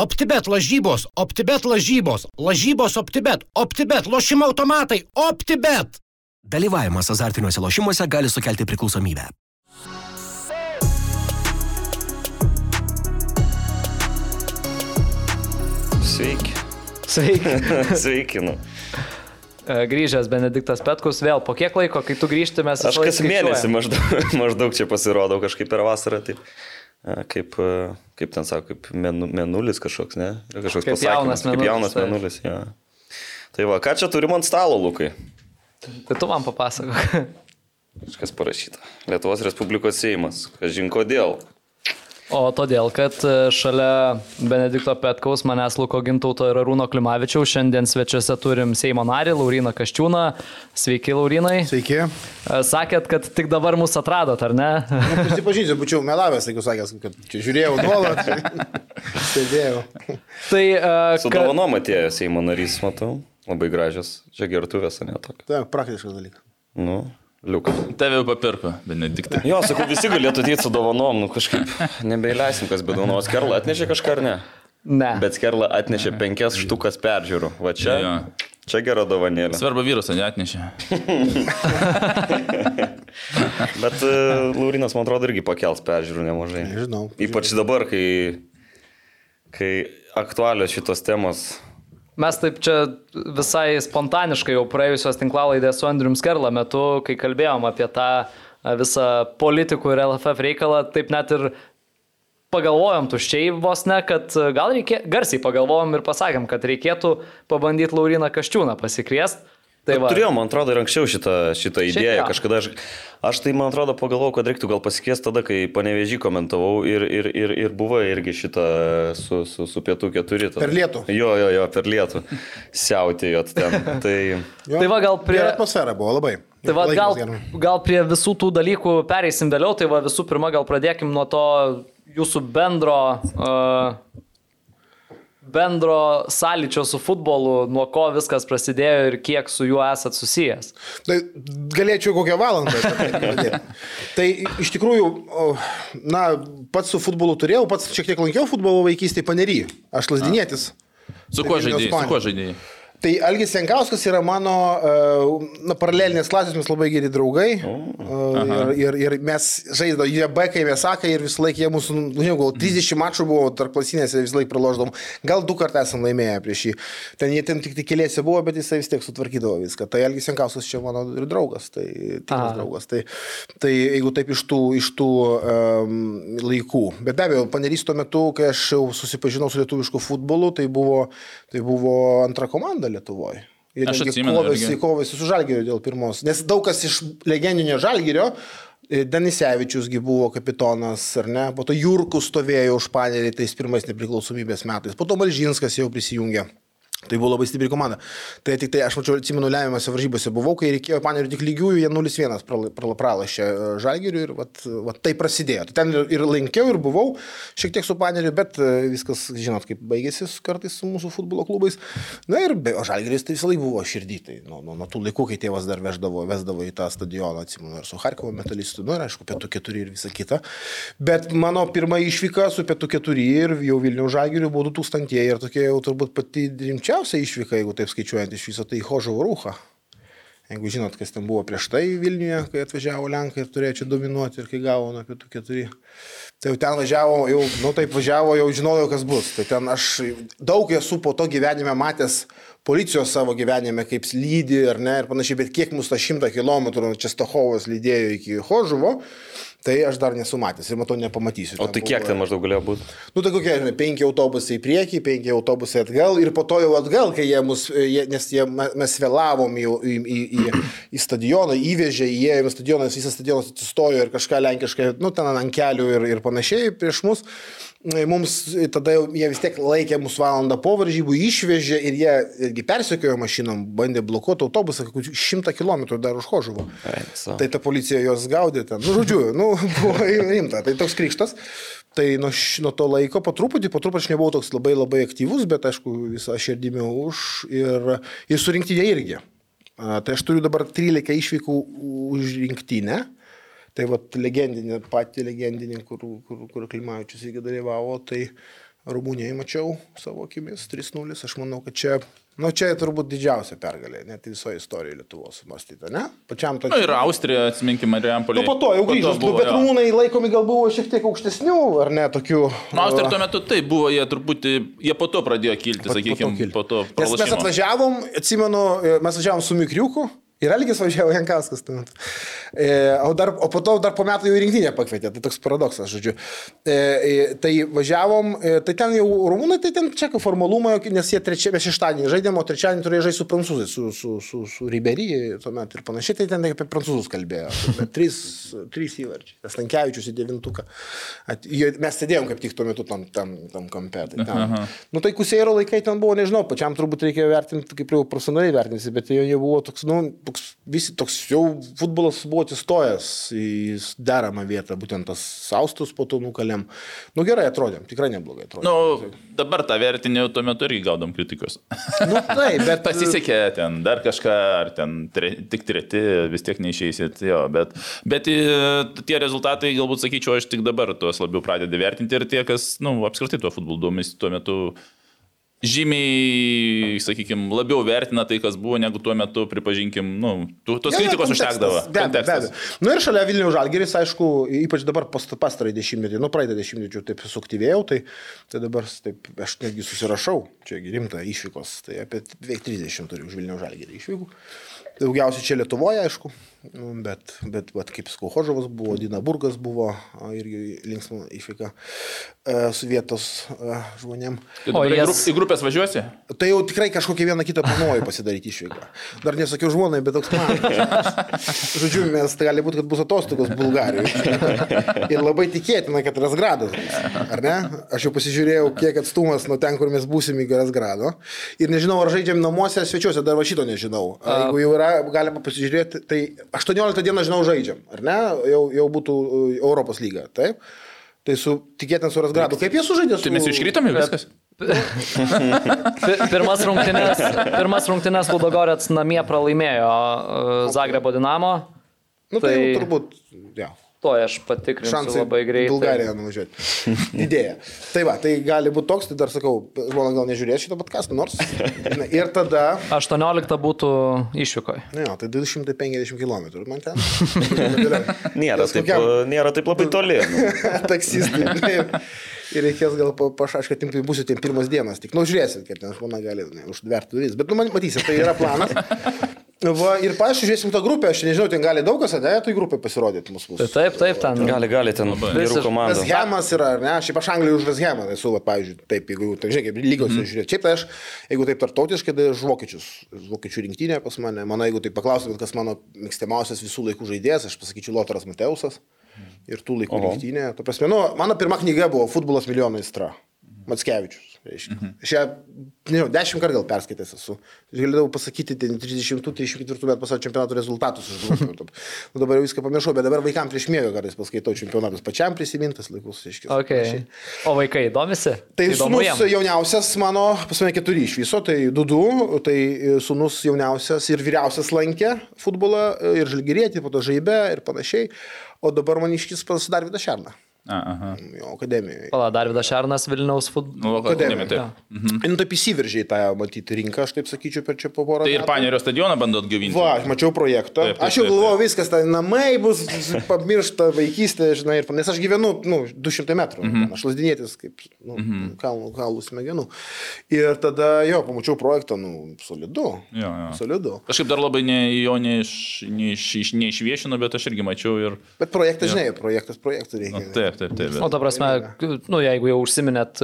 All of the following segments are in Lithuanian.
OptiBet lažybos, OptiBet lažybos, lažybos OptiBet, OptiBet lošimo automatai, OptiBet. Dalyvavimas azartiniuose lošimuose gali sukelti priklausomybę. Sveiki. Sveiki. Sveiki, nu. E, Grįžęs Benediktas Petkus vėl po kiek laiko, kai tu grįžti, mes... Aš kas mėnesį maždaug, maždaug čia pasirodau kažkaip per vasarą, taip. Kaip, kaip ten sako, kaip menu, menulis kažkoks, ne? Yra Kažkoks Kaip jaunas Kaip mėnulis, jaunas taip. menulis, jo. Tai va, ką čia turim ant stalo, Lukai? Tai tu man papasako. Kažkas parašyta. Lietuvos Respublikos Seimas. Kažin kodėl. O todėl, kad e, šalia Benedikto Petkaus, manęs Luko Gintauto ir Arūno Klimavičiaus šiandien svečiuose turim Seimo narį Lauriną Kaščiūną. Sveiki, Laurinai. Sveiki. E, Sakėt, kad tik dabar mus atradot, ar ne? Nu, Prisipažinsiu, būčiau melavęs, jeigu sakęs, kad čia žiūrėjau nuolat. Stebėjau. tai... e, Su ka- dovanom atėjo Seimo narys, matau. Labai gražios. Čia gertuvės, ne tokia. Tai praktiškas dalykas. Nu, liukas. Tave jau papirko, Benediktai. Jo, sakau, visi galėtų ateiti su dovanom, nu kažkaip nebeįleisim, kas be dovanos. Kerla atnešė kažką ar ne? Ne. Bet Kerla atnešė penkias štukas peržiūrų. Va čia. Jo. Čia gera dovanėlė. Svarbu virusą neatnešė. Bet uh, Laurinas, man atrodo, irgi pakels peržiūrų nemažai. Nežinau. Ypač dabar, kai, kai aktualios šitos temos. Mes taip čia visai spontaniškai jau praėjusios tinklalaidės su Andrium Skerla metu, kai kalbėjom apie tą visą politikų ir LFF reikalą, taip net ir pagalvojom tuščiai vos ne, kad gal reikia, garsiai pagalvojom ir pasakėm, kad reikėtų pabandyti Lauriną Kaščiūną pasikviesti. Tai va, Turėjau, man atrodo, ir anksčiau šitą, šitą Šiaip idėją. jo. Kažkada aš, aš tai, man atrodo, pagalvojau, kad reiktų gal pasikviesti tada, kai panevežį komentavau ir, ir, ir, ir buvo irgi šitą su, su, su pietų keturi. tada. Per lietų. Jo, jo, jo, per lietų. Siautėjot ten. Tai Jo. Tai va, gal prie- Gera atmosfera buvo labai. Tai va, gal, gal prie visų tų dalykų pereisim vėliau, tai va visų pirma gal pradėkim nuo to jūsų bendro, uh, bendro sąlyčio su futbolu, nuo ko viskas prasidėjo ir kiek su juo esat susijęs. Tai galėčiau kokią valandą. tai tai iš tikrųjų, na, pats su futbolu turėjau, pats šiek tiek lankiau futbolo vaikystėje panery. Aš lasdinėtis. Su kuo žaidėjai? Su kuo žaidėjai? Tai Algis Jankauskas yra mano uh, na, paralelinės klasės, mes labai geri draugai. Uh, ir, ir, ir mes žaidėme, jie bekai, mes sakai, ir visą laiką jie mūsų, nu, nežinau, gal 30 mačų buvo tarp klasinėse, visą laiką praloždavom. Gal du kartus esame laimėję prieš jį. Ten jie ten tik tik keliese buvo, bet jisai vis tiek sutvarkydavo viską. Tai Algis Jankauskas čia mano ir draugas, tai tikras draugas. Tai, tai jeigu taip iš tų, iš tų um, laikų. Bet be abejo, panerys tuo metu, kai aš jau susipažinau su lietuvišku futbolu, tai buvo, tai buvo antra komanda Lietuvoje. Ir Aš atsimenu kovėsi, kovėsi su Žalgiriu dėl pirmos. Nes daug kas iš legendinio Žalgirio, e, Danisevičiusgi buvo kapitonas, ar ne? Po to Jurkus stovėjo už panerį tais pirmais nepriklausomybės metais. Po to Malžinskas jau prisijungė. Tai buvo labai stipri komanda. Tai tik tai aš mačiau, atsimenu, lemiamose varžybose buvau, kai reikėjo panerių tik lygiųjų, jie 0-1 prala- prala- pralašė e, žalgiriui ir vat, vat tai prasidėjo. Tai ten ir, lankiau, ir buvau šiek tiek su paneriu, bet e, viskas, žinot, kaip baigėsi kartais su mūsų futbolo klubais. Na ir be, o žalgiris tai visą laiką buvo širdį. Tai nuo, nuo, nuo tų laikų, kai tėvas dar veždavo, vesdavo į tą stadioną, atsimenu, ir su Harkovo metalistu, nu ir aišku, pietų keturi ir visa kita. Bet mano pirma išvyka su pietų keturi ir jau Vilnių žalgiriu buvo 2000 ir tokia jau turbūt pati rimčiausia išvyka, jeigu taip skaičiuojant iš viso, tai Hožovo rūha. Jeigu žinot, kas ten buvo prieš tai Vilniuje, kai atvažiavo Lenkai ir turėjo čia dominuoti ir kai gavo nuo pietų keturi. Tai jau ten važiavo, jau, nu taip važiavo, jau žinojau, kas bus. Tai ten aš daug esu po to gyvenime matęs policijos savo gyvenime, kaip lydi ar ne ir panašiai, bet kiek mus tą šimtą kilometrų nuo Čestohovos lydėjo iki Hožuvo, tai aš dar nesu matęs ir matau nepamatysiu. O tai kiek ten maždaug galėjo būti? Nu, tai kokie, žinai, penki autobusai į priekį, penki autobusai atgal ir po to jau atgal, kai jie mus, jie, nes jie, me- mes vėlavom jau į, į, į, į stadioną, įvežė, įėjome į stadioną, visas stadionas atsistojo ir kažką lenkiškai, nu, ten ant kelių ir, ir panašiai prieš mus. Mums tada jau jie vis tiek laikė mus valandą po varžybų, išvežė ir jie irgi persekiojo mašinom, bandė blokuoti autobusą, kokių šimtą kilometrų dar už Hožuvo. so. Tai ta policija juos gaudė ten. Nu, žodžiu, nu, buvo rimta. Tai toks krikštas. Tai nuo, nuo to laiko po truputį, po truputį aš nebuvau toks labai labai aktyvus, bet aišku, visą širdimi už ir, ir surinkti jie irgi. Tai aš turiu dabar 13 išvykų už rinktinę. Tai va legendinė, pati legendinė, kur, kur, kur Klimavičius irgi dalyvavo, tai Rumunijai mačiau savo akimis 3-0. Aš manau, kad čia, nu, čia turbūt didžiausia pergalė, net visoje istorijoje Lietuvos sumastyta, ne? Pačiam Na tokiam. ir Austrija, atsiminkime, Marijampolė. Nu, po to jau grįžus, nu, bet rumūnai laikomi gal buvo šiek tiek aukštesnių, ar ne, tokių. Na, Austrija tuo metu taip buvo, jie truputį, jie po to pradėjo kilti, sakykime, po to. Nes mes pralošimo. atvažiavom, atsimenu, e, mes važiavom su Mikriuku. Ir Algis važiavo Jankauskas. E, o, dar, o po to dar po metų jau į rinktinę pakvietė, tai toks paradoksas, žodžiu. E, e, tai važiavom, e, tai ten jau rumūnai, tai ten kaip formalumą, nes jie trečiame šeštadienį žaidėme, o trečiadienį turėjo žaisti su prancūzais, su, su, su, su Ribery tuomet ir panašiai, tai ten apie prancūzus kalbėjo. Trys, trys įvarčiai. Tas Lankievičius į devintuką. At, mes sėdėjom kaip tik tuo metu tam, tam, tam kampe. Tai ten. Nu tai kuseiro laikai ten buvo, nežinau, pačiam turbūt reikėjo vertinti, kaip jau profesionaliai vertinti, bet jau jie buvo toks, nu, toks, visi toks, jau futbolas buvo atsistojęs į deramą vietą, būtent tas saustus po to nukalėm. Nu gerai atrodėm, tikrai neblogai atrodėm. Nu, dabar tą vertinį tuo metu irgi gaudom kritikos. nu taip, bet Pasisekė ten dar kažką, ar ten tre, tik treti, vis tiek neišeisit, jo, bet, bet e, tie rezultatai, galbūt sakyčiau, aš tik dabar tuos labiau pradedu vertinti ir tie, kas, na, nu, apskritai tuo futbolu domisi tuo metu žymiai, sakykime, labiau vertina tai, kas buvo, negu tuo metu, pripažinkim, nu, tu, tos jo, kritikos užtekdavo. Be abejo, be abejo. Na ir šalia Vilnių Žalgeris, aišku, ypač dabar past- pastarąjį dešimtmetį, nu praeitą dešimtmetį taip suaktyvėjau, tai, tai dabar taip, aš netgi susirašau, čia rimta išvykos, tai apie beveik 30 turiu už Vilnių Žalgerį išvykų. Daugiausiai čia Lietuvoje, aišku, nu, bet, bet vat, kaip sakau, Hožovas buvo, Dinaburgas buvo, irgi linksma išvyka e, su vietos e, žmonėm. O jas- Į grupės važiuosi? Tai jau tikrai kažkokią vieną kitą planuoju pasidaryti išvyką. Dar nesakiau žmonai, bet toks planas. Žodžiu, mes tai gali būti, kad bus atostogos Bulgarijoje. Ir labai tikėtina, kad Rasgradas bus. Ar ne? Aš jau pasižiūrėjau, kiek atstumas nuo ten, kur mes būsim iki Rasgrado. Ir nežinau, ar žaidžiam namuose svečiuose, dar va šito nežinau. A, jeigu jau yra, galima pasižiūrėti, tai 18 dieną, žinau, žaidžiam. Ar ne? Jau, jau būtų uh, Europos lyga. Taip. Tai su, tikėtina su Rasgradu. Kaip jie sužaidė su... Tai mes iškritome viskas. Pi- Pirmas rungtynės, pirmas rungtynės Ludogorets namie pralaimėjo uh, Zagrebo Dinamo. Nu, tai, Tai- tai turbūt, ja. To aš patikrinsiu šansai labai greitai. Bulgariją nuvažiuoti. Idėja. Tai va, tai gali būti toks, tai dar sakau, žmona gal nežiūrės šitą podcastą nors. Ir tada, 18 būtų išvykoje. na jo, tai 250 km man ten. Nėra Nes taip, kokiam- nėra taip labai toli. Taksistai. Ir reikės gal pašaškai, tai būsiu ten pirmas dienas. Tik, nu, žiūrėsit, kaip ten žmona gali ne, uždverti duris. Bet, nu, man- matysit, tai yra planas. Va, ir pažiūrėsim tą grupę, aš nežinau, ten gali daug kas, ne, tai grupė pasirodyti mūsų. Tai taip, taip, ten. Gali, gali ten Visiš- komandų. Veshemas yra, ne? Šiaip aš Anglijai už Veshemą esu, va, pavyzdžiui, taip, jeigu, tai, kaip lygos mm. žiūrėti. Šiaip tai aš, jeigu taip tartautiškai, tai už vokiečius, vokiečių rinktinę pas mane. Mano, jeigu tai paklaustumėt, kas mano mėgstamiausias visų laikų žaidėjas, aš pasakyčiau Lotaras Mateusas ir tų laikų Oho. rinktinė. Prasme, nu, mano pirma knyga buvo Futbolas milijonų aistra. Matskevičius. Reiškia. Aš ją, nežinau, dešimt kartų gal perskaitęs esu. Aš galėdavau pasakyti 30-34 metų pasaulio čempionato rezultatus. Nu, dabar jau viską pamiršau, bet dabar vaikams prieš mėgą kartais paskaitau čempionatus. Pačiam prisimintas laikus, reiškia. Okay. O vaikai domisi? Tai sunus jauniausias mano, pas mane keturi iš viso, tai du du, tai sunus jauniausias ir vyriausias lankė futbolą ir žalgyrėti, po to žaibę ir panašiai. O dabar man iškis pas Darvidą Šerną, aha. jo akademijoje. Pala, Darvidas Šernas Vilniaus futbolo. Nu, akademija, taip. Nu, taip įsiveržė į tą, matyti, rinką, aš taip sakyčiau, per čia po porą Tai ir metų. Panerio stadioną bandot gavinti. Va, aš mačiau projektą. Taip, taip, aš jau galvojau, viskas, tai namai bus pamiršta vaikystė, žinai, ir pan- nes aš gyvenu, nu, 200 metrų. Mhm. Aš lasdinėtis kaip, nu, -hmm. kalnų, kalnų smegenų. Ir tada, jo, pamačiau projektą, nu, solidu. Jo, jo. Solidu. Kažkaip dar labai ne, jo neiš, neiš, neišviešino, bet aš irgi mačiau ir... Bet projektas, žinai, projektas projektų reikia. Nu, taip, taip, taip. O Bet... ta prasme, nu, jeigu jau užsiminėt,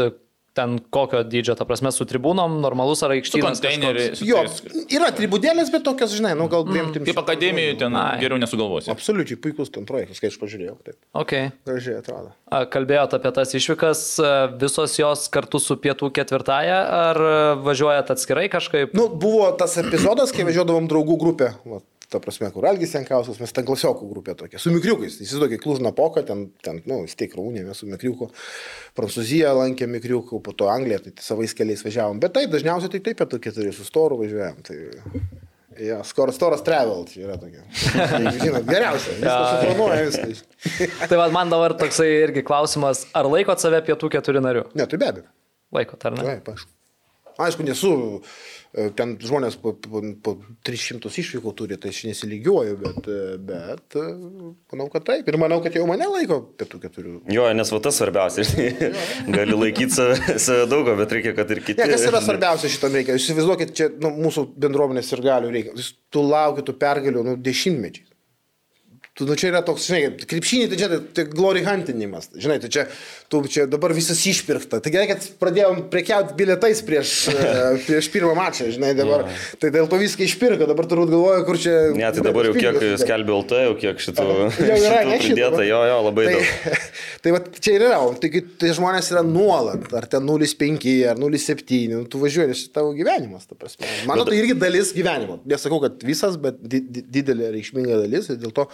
ten kokio dydžio, ta prasme, su tribūnom, normalus ar aikštynas. konteineriai. Jo, yra tribudėlės, bet tokios, žinai, nu, gal dviem tim. Kaip akademijoje ten Ai. geriau nesugalvosi. Absoliučiai puikus ten projektas, kai aš pažiūrėjau. Taip. Okay. Gražiai atrodo. A, Kalbėjot apie tas išvykas, a, visos jos kartu su pietų ketvirtąją, ar a, važiuojat atskirai kažkaip? Nu, buvo tas epizodas, kai važiuodavom draugų grupę. Va, ta prasme, kur Algis Jankauskas, mes ten klasiokų grupė tokia, su mikriukais. Įsivaizduokit, Klužna Poka, ten, ten nu, vis tiek rūnė, mes su mikriuku. Prancūziją lankė mikriukų, po to Angliją, tai savais keliais važiavom. Bet taip, dažniausiai tai taip, pietų keturi su storu važiuojam. Tai... Ja, skor, storas travel čia yra tokia. Tai, žinot, geriausia. Viskas suplanuoja, viskas. Tai va, man dabar toksai irgi klausimas, ar laikot save pietų keturi nariu? Ne, tai be abejo. Laikot, ar ne? Taip, aišku. Aišku, nesu, ten žmonės po, po, po 300 išvykų turi, tai aš nesilygiuoju, bet, e, bet e, manau, kad taip. Ir manau, kad jau mane laiko pietų keturių. Jo, nes va tas svarbiausia. Gali laikyti save, save daugo, bet reikia, kad ir kiti. Ne, kas yra svarbiausia šitam reikia? Jūs įsivaizduokit, čia nu, mūsų bendruomenės ir galių reikia. Tu lauki tų pergalių nu, dešimtmečiais. Tu, nu, čia yra toks, žinai, krepšinį, tai čia tai, tai glory huntinimas. Žinai, tai čia, tu, čia dabar visas išpirkta. Tai gerai, kad pradėjom prekiauti bilietais prieš, e, prieš pirmą mačą, žinai, dabar. Ja. Tai dėl to viską išpirko, dabar turbūt galvoju, kur čia... Ne, tai dabar jau kiek skelbė LT, jau kiek šitų... Jau yra, ne šitą. Jo, jo, labai tai, daug. tai va, čia ir yra, tai, tai žmonės yra nuolat, ar ten 0,5, ar 0,7, nu, tu važiuoji, nes tavo gyvenimas, ta prasme. Mano tai irgi dalis gyvenimo. Nesakau, kad visas, bet di didelė reikšminga dalis ir dėl to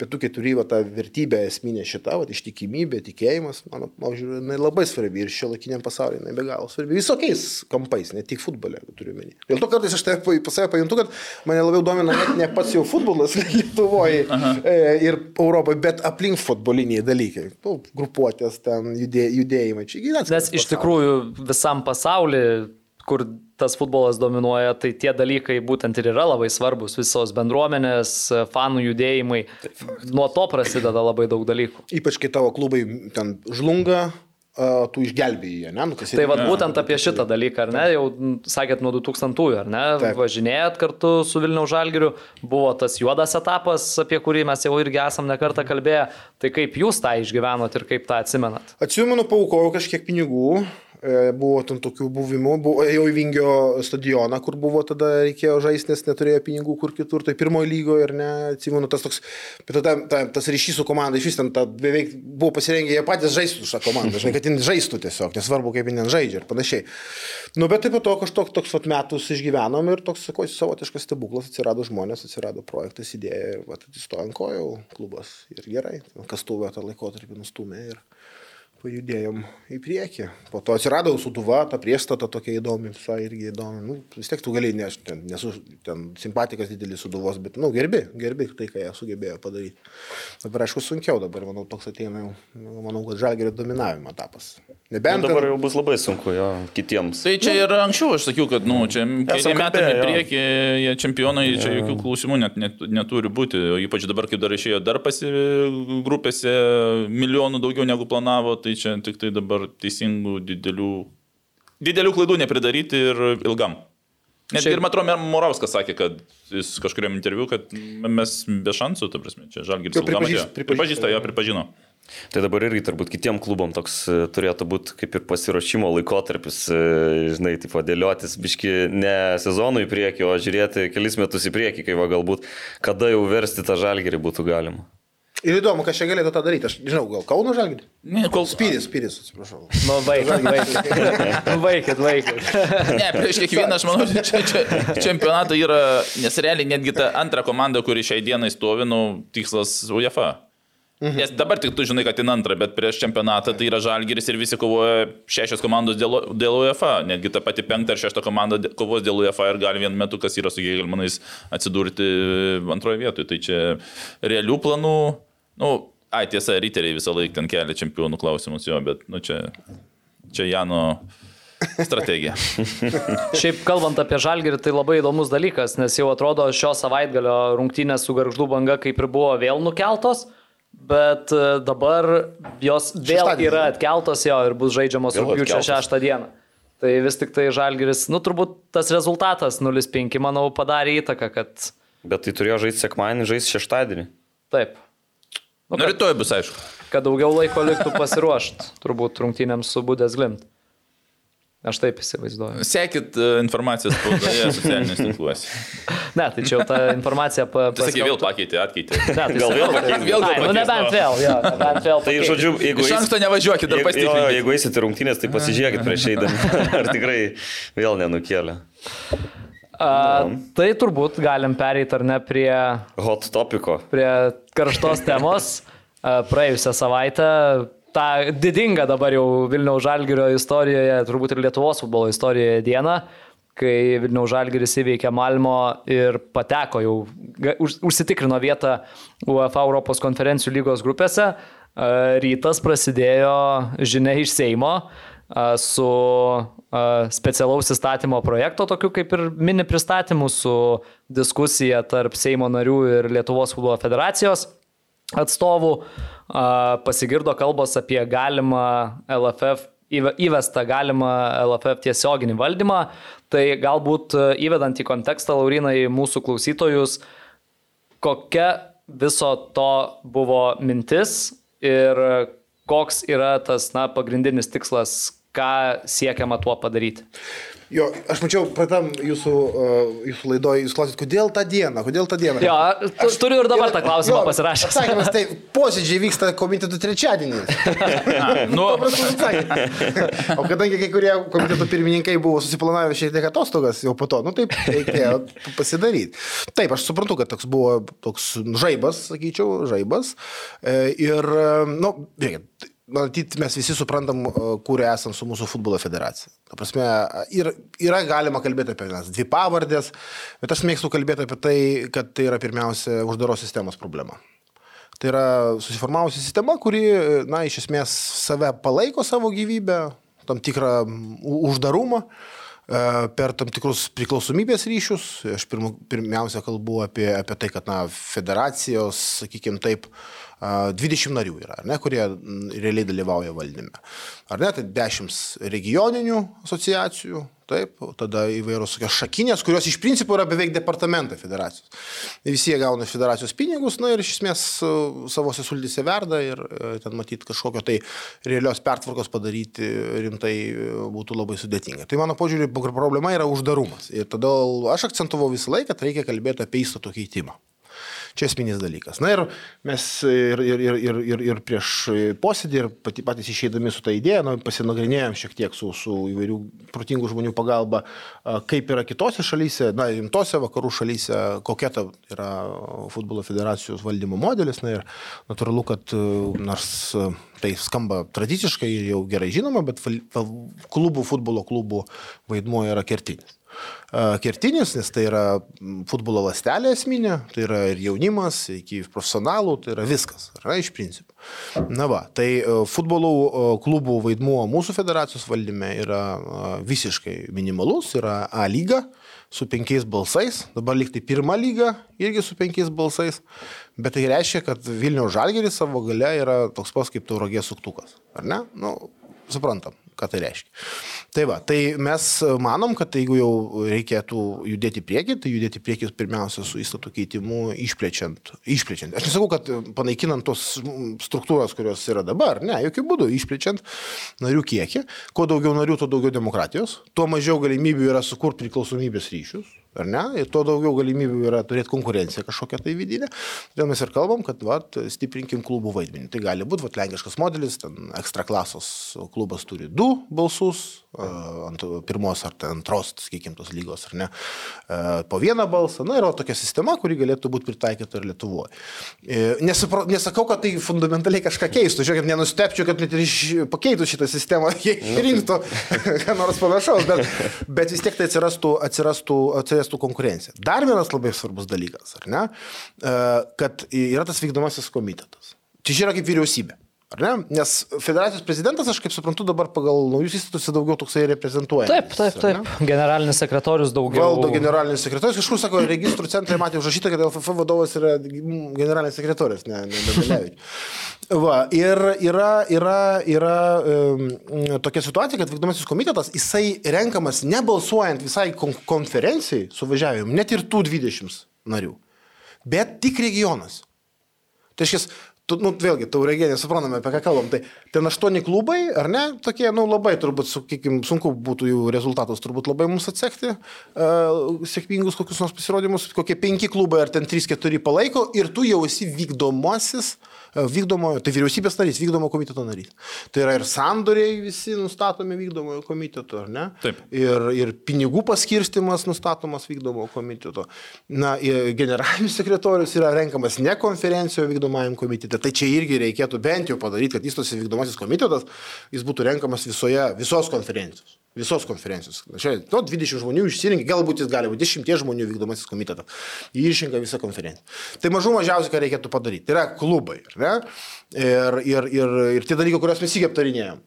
pietų keturi, va, ta vertybė esminė šita, va, ištikimybė, tikėjimas, mano požiūriu, jinai labai svarbi ir šio laikiniam pasaulyje jinai be galo svarbi. Visokiais kampais, ne tik futbole, turiu menį. Dėl to kartais aš tai pas save pajuntu, kad mane labiau domina net ne pats jau futbolas Lietuvoje e, ir Europoje, bet aplink futboliniai dalykai. Nu, grupuotės, ten judė, judėjimai. Čia gyvenimas. Nes iš tikrųjų visam pasauliu kur tas futbolas dominuoja, tai tie dalykai būtent ir yra labai svarbus. Visos bendruomenės, fanų judėjimai. Nuo to prasideda labai daug dalykų. Ypač kai tavo klubai ten žlunga, tu išgelbėjai, ne? Nu, tai vad būtent apie šitą dalyką, ar ne, jau sakėt nuo 2000-ųjų, ar ne, Taip. važinėjat kartu su Vilniaus Žalgiriu, buvo tas juodas etapas, apie kurį mes jau irgi esam nekartą kalbėję, tai kaip jūs tą išgyvenot ir kaip tą atsimenat? Atsimenu, paukojau kažkiek pinigų, buvo ten tokių buvimų, buvo, ėjau į Vingio stadioną, kur buvo tada reikėjo žaisti, nes neturėjo pinigų kur kitur, tai pirmojo lygoje ir ne, atsimenu, tas toks, bet tada ta, tas ryšys su komanda, iš vis ten ta, beveik buvo pasirengę jie patys žaisti su šią komandą, žinai, kad jin žaistų tiesiog, nesvarbu, kaip jin žaidžia ir panašiai. Nu, bet taip pat to kažkoks toks vat, metus išgyvenom ir toks, sakau, savotiškas stebuklas, atsirado žmonės, atsirado projektas, idėja ir atsistojo ant kojų klubas ir gerai, kas tuvę tą laikotarpį nustumė ir pajudėjom į priekį. Po to atsirado suduva, ta priestata tokia įdomi, visai irgi įdomi. Nu, vis tiek tu gali, ne, aš ten, nesu ten simpatikas didelis suduvos, bet, nu, gerbi, gerbi tai, ką jie sugebėjo padaryti. Dabar, aišku, sunkiau, dabar, manau, toks ateina jau, manau, kad žalgerio dominavimo etapas. Nebent. Nu, dabar jau bus labai sunku jo kitiems. Tai čia ir anksčiau aš sakiau, kad, nu, čia keli metai į priekį, jie čempionai, čia jokių klausimų net, net, neturi būti. O ypač dabar, kaip dar išėjo dar pasi grupėse milijonų daugiau negu planavo, tai čia tik tai dabar teisingų didelių, didelių klaidų nepridaryti ir ilgam. Net Šiaip... ir Matro Morauskas sakė, kad jis kažkuriam interviu, kad mes be šansų, ta prasme, čia Žalgiris ilgam atėjo. Pripažįsta, jo pripažino. Tai dabar irgi turbūt kitiem klubom toks e, turėtų būti kaip ir pasiruošimo laikotarpis, e, žinai, taip vadėliotis, biški ne sezonų į priekį, o žiūrėti kelis metus į priekį, kai va galbūt kada jau versti tą žalgerį būtų galima. Ir įdomu, kas čia galėtų tą daryti. Aš žinau, gal Kauno žalgirį? Ne, kol spyris, spyris, atsiprašau. Nu, vaikit, vaikit. Nu, vaikit, vaikit. Ne, prieš kiekvieną, aš manau, čia, čia čempionatą yra, nes realiai netgi ta antra komanda, kuri šiai dienai stovi, nu, tikslas UEFA. Mhm. Nes dabar tik tu žinai, kad in antrą, bet prieš čempionatą tai yra žalgeris ir visi kovoja šešios komandos dėl, dėl UEFA. Netgi ta pati penkta ar šešta komanda kovos dėl UEFA ir gali vienu metu, kas yra su Gėgelmanais, atsidurti antroje vietoje. Tai čia realių planų, nu, ai tiesa, riteriai visą laiką ten kelia čempionų klausimus jo, bet, nu, čia, čia Jano strategija. Šiaip kalbant apie žalgerį, tai labai įdomus dalykas, nes jau atrodo šio savaitgalio rungtynės su garždų banga kaip ir buvo vėl nukeltos. Bet e, dabar jos vėl Šeštadienį. yra atkeltos jo ir bus žaidžiamos rūpiučio 6 dieną. Tai vis tik tai Žalgiris, nu turbūt tas rezultatas 0-5, manau, padarė įtaką, kad... Bet tai turėjo žaisti sekmanį, žaisti šeštadienį. Taip. Nu, nu rytoj bus aišku. Kad daugiau laiko liktų pasiruošti, turbūt rungtynėms su Budės Glimt. Aš taip įsivaizduoju. Sekit e, informaciją spaudoje, socialiniuose tinkluose. Ne, tai čia jau ta informacija pa, tai sakė, vėl pakeitė, atkeitė. Ne, tai gal vėl pakeitė. Vėl pakeitė. Nu, nebent vėl, jo, nebent vėl. Tai žodžiu, jeigu... Iš anksto nevažiuokit, dar pasitikrinkite. Jeigu eisite rungtynės, tai pasižiūrėkit prieš eidami, ar tikrai vėl nenukėlė. A, tai turbūt galim pereiti ar ne prie... Hot topiko. Prie karštos temos. Praėjusią savaitę tą didingą dabar jau Vilniaus Žalgirio istorijoje, turbūt ir Lietuvos futbolo istorijoje dieną, kai Vilniaus Žalgiris įveikė Malmo ir pateko jau, užsitikrino vietą UEFA Europos konferencijų lygos grupėse. Rytas prasidėjo žinia iš Seimo, su specialaus įstatymo projekto, tokiu kaip ir mini pristatymu, su diskusija tarp Seimo narių ir Lietuvos futbolo federacijos atstovų. Pasigirdo kalbos apie galimą LFF įve- įvestą galimą LFF tiesioginį valdymą. Tai galbūt įvedant į kontekstą, Laurinai, mūsų klausytojus, kokia viso to buvo mintis ir koks yra tas na, pagrindinis tikslas, ką siekiama tuo padaryti. Jo, aš mačiau, pratam jūsų, uh, jūsų laidoje, jūs klausėt, kodėl tą dieną, kodėl tą dieną. Jo, tu- turiu ir dabar tą klausimą pasirašęs. Atsakymas, tai posėdžiai vyksta komitetų trečiadienį. Nu. O kadangi kai kurie komiteto pirmininkai buvo susiplanavę šiek tiek atostogas jau po to, nu taip reikėjo pasidaryti. Taip, aš suprantu, kad toks buvo toks žaibas, sakyčiau, žaibas. E, Ir, e, nu, žiūrėkit, Matyt, mes visi suprantam, e, kur esam su mūsų futbolo federacija. Ta prasme, ir, yra galima kalbėti apie vienas dvi pavardės, bet aš mėgstu kalbėti apie tai, kad tai yra pirmiausia uždaros sistemos problema. Tai yra susiformavusi sistema, kuri, na, iš esmės save palaiko savo gyvybę, tam tikrą uždarumą e, per tam tikrus priklausomybės ryšius. Aš pirmiausia kalbu apie, apie tai, kad na, federacijos, sakykime taip, a, 20 narių yra, ne, kurie realiai dalyvauja valdyme. Ar ne, tai 10 regioninių asociacijų, taip, tada įvairios šakinės, kurios iš principo yra beveik departamentai federacijos. Visi jie gauna federacijos pinigus, na ir iš esmės e, savo sultyse verda ir e, ten matyti kažkokio tai realios pertvarkos padaryti rimtai e, būtų labai sudėtinga. Tai mano požiūrį, problema yra uždarumas. Ir todėl aš akcentuvau visą laiką, kad reikia kalbėti apie įstatų keitimą. Čia esminis dalykas. Na ir mes ir, ir, ir, ir, ir, ir prieš posėdį, ir pati, patys išeidami su tą idėją, na, pasinagrinėjom šiek tiek su, su įvairių protingų žmonių pagalba, kaip yra kitose šalyse, na, rimtose vakarų šalyse, kokia ta yra futbolo federacijos valdymo modelis. Na ir natūralu, kad nors tai skamba tradiciškai ir jau gerai žinoma, bet klubų, futbolo klubų vaidmuo yra kertinis. A, Kertinis, nes tai yra futbolo lastelė esminė, tai yra ir jaunimas, iki profesionalų, tai yra viskas, yra iš principo. Na va, tai e, futbolo e, klubų vaidmuo mūsų federacijos valdyme yra e, visiškai minimalus, yra A lyga su penkiais balsais, dabar liktai pirma lyga irgi su penkiais balsais, bet tai reiškia, kad Vilniaus žalgeris savo gale yra toks pats kaip tauragės suktukas, ar ne? Nu, suprantam, ką tai reiškia. Tai va, tai mes manom, kad jeigu jau reikėtų judėti priekį, tai judėti priekį pirmiausia su įstatų keitimu, išplečiant. išplečiant. Aš nesakau, kad panaikinant tos struktūros, kurios yra dabar, ne, jokių būdų, išplečiant narių kiekį. Kuo daugiau narių, tuo daugiau demokratijos, tuo mažiau galimybių yra sukurti priklausomybės ryšius. Ar ne? Ir tuo daugiau galimybių yra turėti konkurenciją kažkokią tai vidinę. Todėl mes ir kalbam, kad vat, stiprinkim klubų vaidmenį. Tai gali būti vat, lenkiškas modelis, ten ekstra klasos klubas turi du balsus, ant pirmos ar antros, sakykime, tos lygos, ar ne, po vieną balsą. Na, yra tokia sistema, kuri galėtų būti pritaikyta ir Lietuvoje. Nesupra, nesakau, kad tai fundamentaliai kažką keistų. Žiūrėkit, nenustepčiau, kad net ir pakeitų šitą sistemą, jei rinktų ką nors panašaus, bet, bet vis tiek tai atsirastų, atsirastų, atsirastų konkurencija. Dar vienas labai svarbus dalykas, ar ne, kad yra tas vykdomasis komitetas. Čia yra kaip vyriausybė. Ar ne? Nes federacijos prezidentas, aš kaip suprantu, dabar pagal naujus įstatus daugiau toksai reprezentuoja. Taip, taip, taip. Generalinis sekretorius daugiau. Valdo generalinis sekretorius. Kažkur sako, registrų centrai matė užrašyta, kad LFF vadovas yra generalinis sekretorius, ne, ne Danilevičius. Va, ir yra, yra, yra um, tokia situacija, kad vykdomasis komitetas, jisai renkamas nebalsuojant visai kon konferencijai suvažiavimui, net ir tų 20 narių, bet tik regionas. Tai reiškia, tu, nu, vėlgi, taurėgė, nesuprantame, apie ką kalbam. Tai ten aštuoni klubai, ar ne, tokie, nu, labai turbūt, sakykim, sunku būtų jų rezultatus turbūt labai mums atsekti, uh, sėkmingus kokius nors pasirodymus, kokie penki klubai ar ten trys, keturi palaiko ir tu jau esi vykdomasis, vykdomojo, tai vyriausybės narys, vykdomo komiteto narys. Tai yra ir sandoriai visi nustatomi vykdomojo komiteto, ar ne? Taip. Ir, ir pinigų paskirstimas nustatomas vykdomo komiteto. Na, generalinis sekretorius yra renkamas ne konferencijoje vykdomajam komitete. Tai čia irgi reikėtų bent jau padaryti, kad įstosi vykdomasis komitetas, jis būtų renkamas visoje, visos konferencijos. Visos konferencijos. Čia, nu, 20 žmonių išsirinkę, galbūt jis gali būti 10 žmonių vykdomasis komitetas. Jį išrinka visą konferenciją. Tai mažų mažiausiai, ką reikėtų padaryti. Tai yra klubai, ar ne? Ir, ir, ir, ir tie dalykai, kuriuos mes įgi aptarinėjom.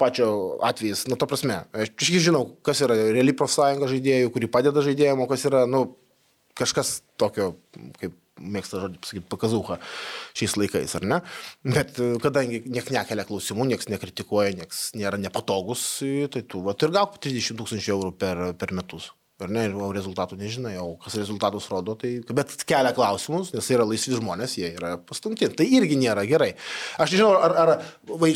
pačio atvejis, nu, ta prasme, aš irgi žinau, kas yra reali profsąjunga žaidėjų, kuri padeda žaidėjim, o kas yra, nu, kažkas tokio, kaip mėgsta žodį pasakyti, pakazauha šiais laikais, ar ne? Bet e, kadangi nieks nekelia klausimų, nieks nekritikuoja, nieks nėra nepatogus, tai tu, va, ir gauk 30 tūkstančių eurų per, per metus. Ar ne, o rezultatų nežinai, o kas rezultatus rodo, tai, bet kelia klausimus, nes tai yra laisvi žmonės, jie yra pastumti. Tai irgi nėra gerai. Aš nežinau, ar, ar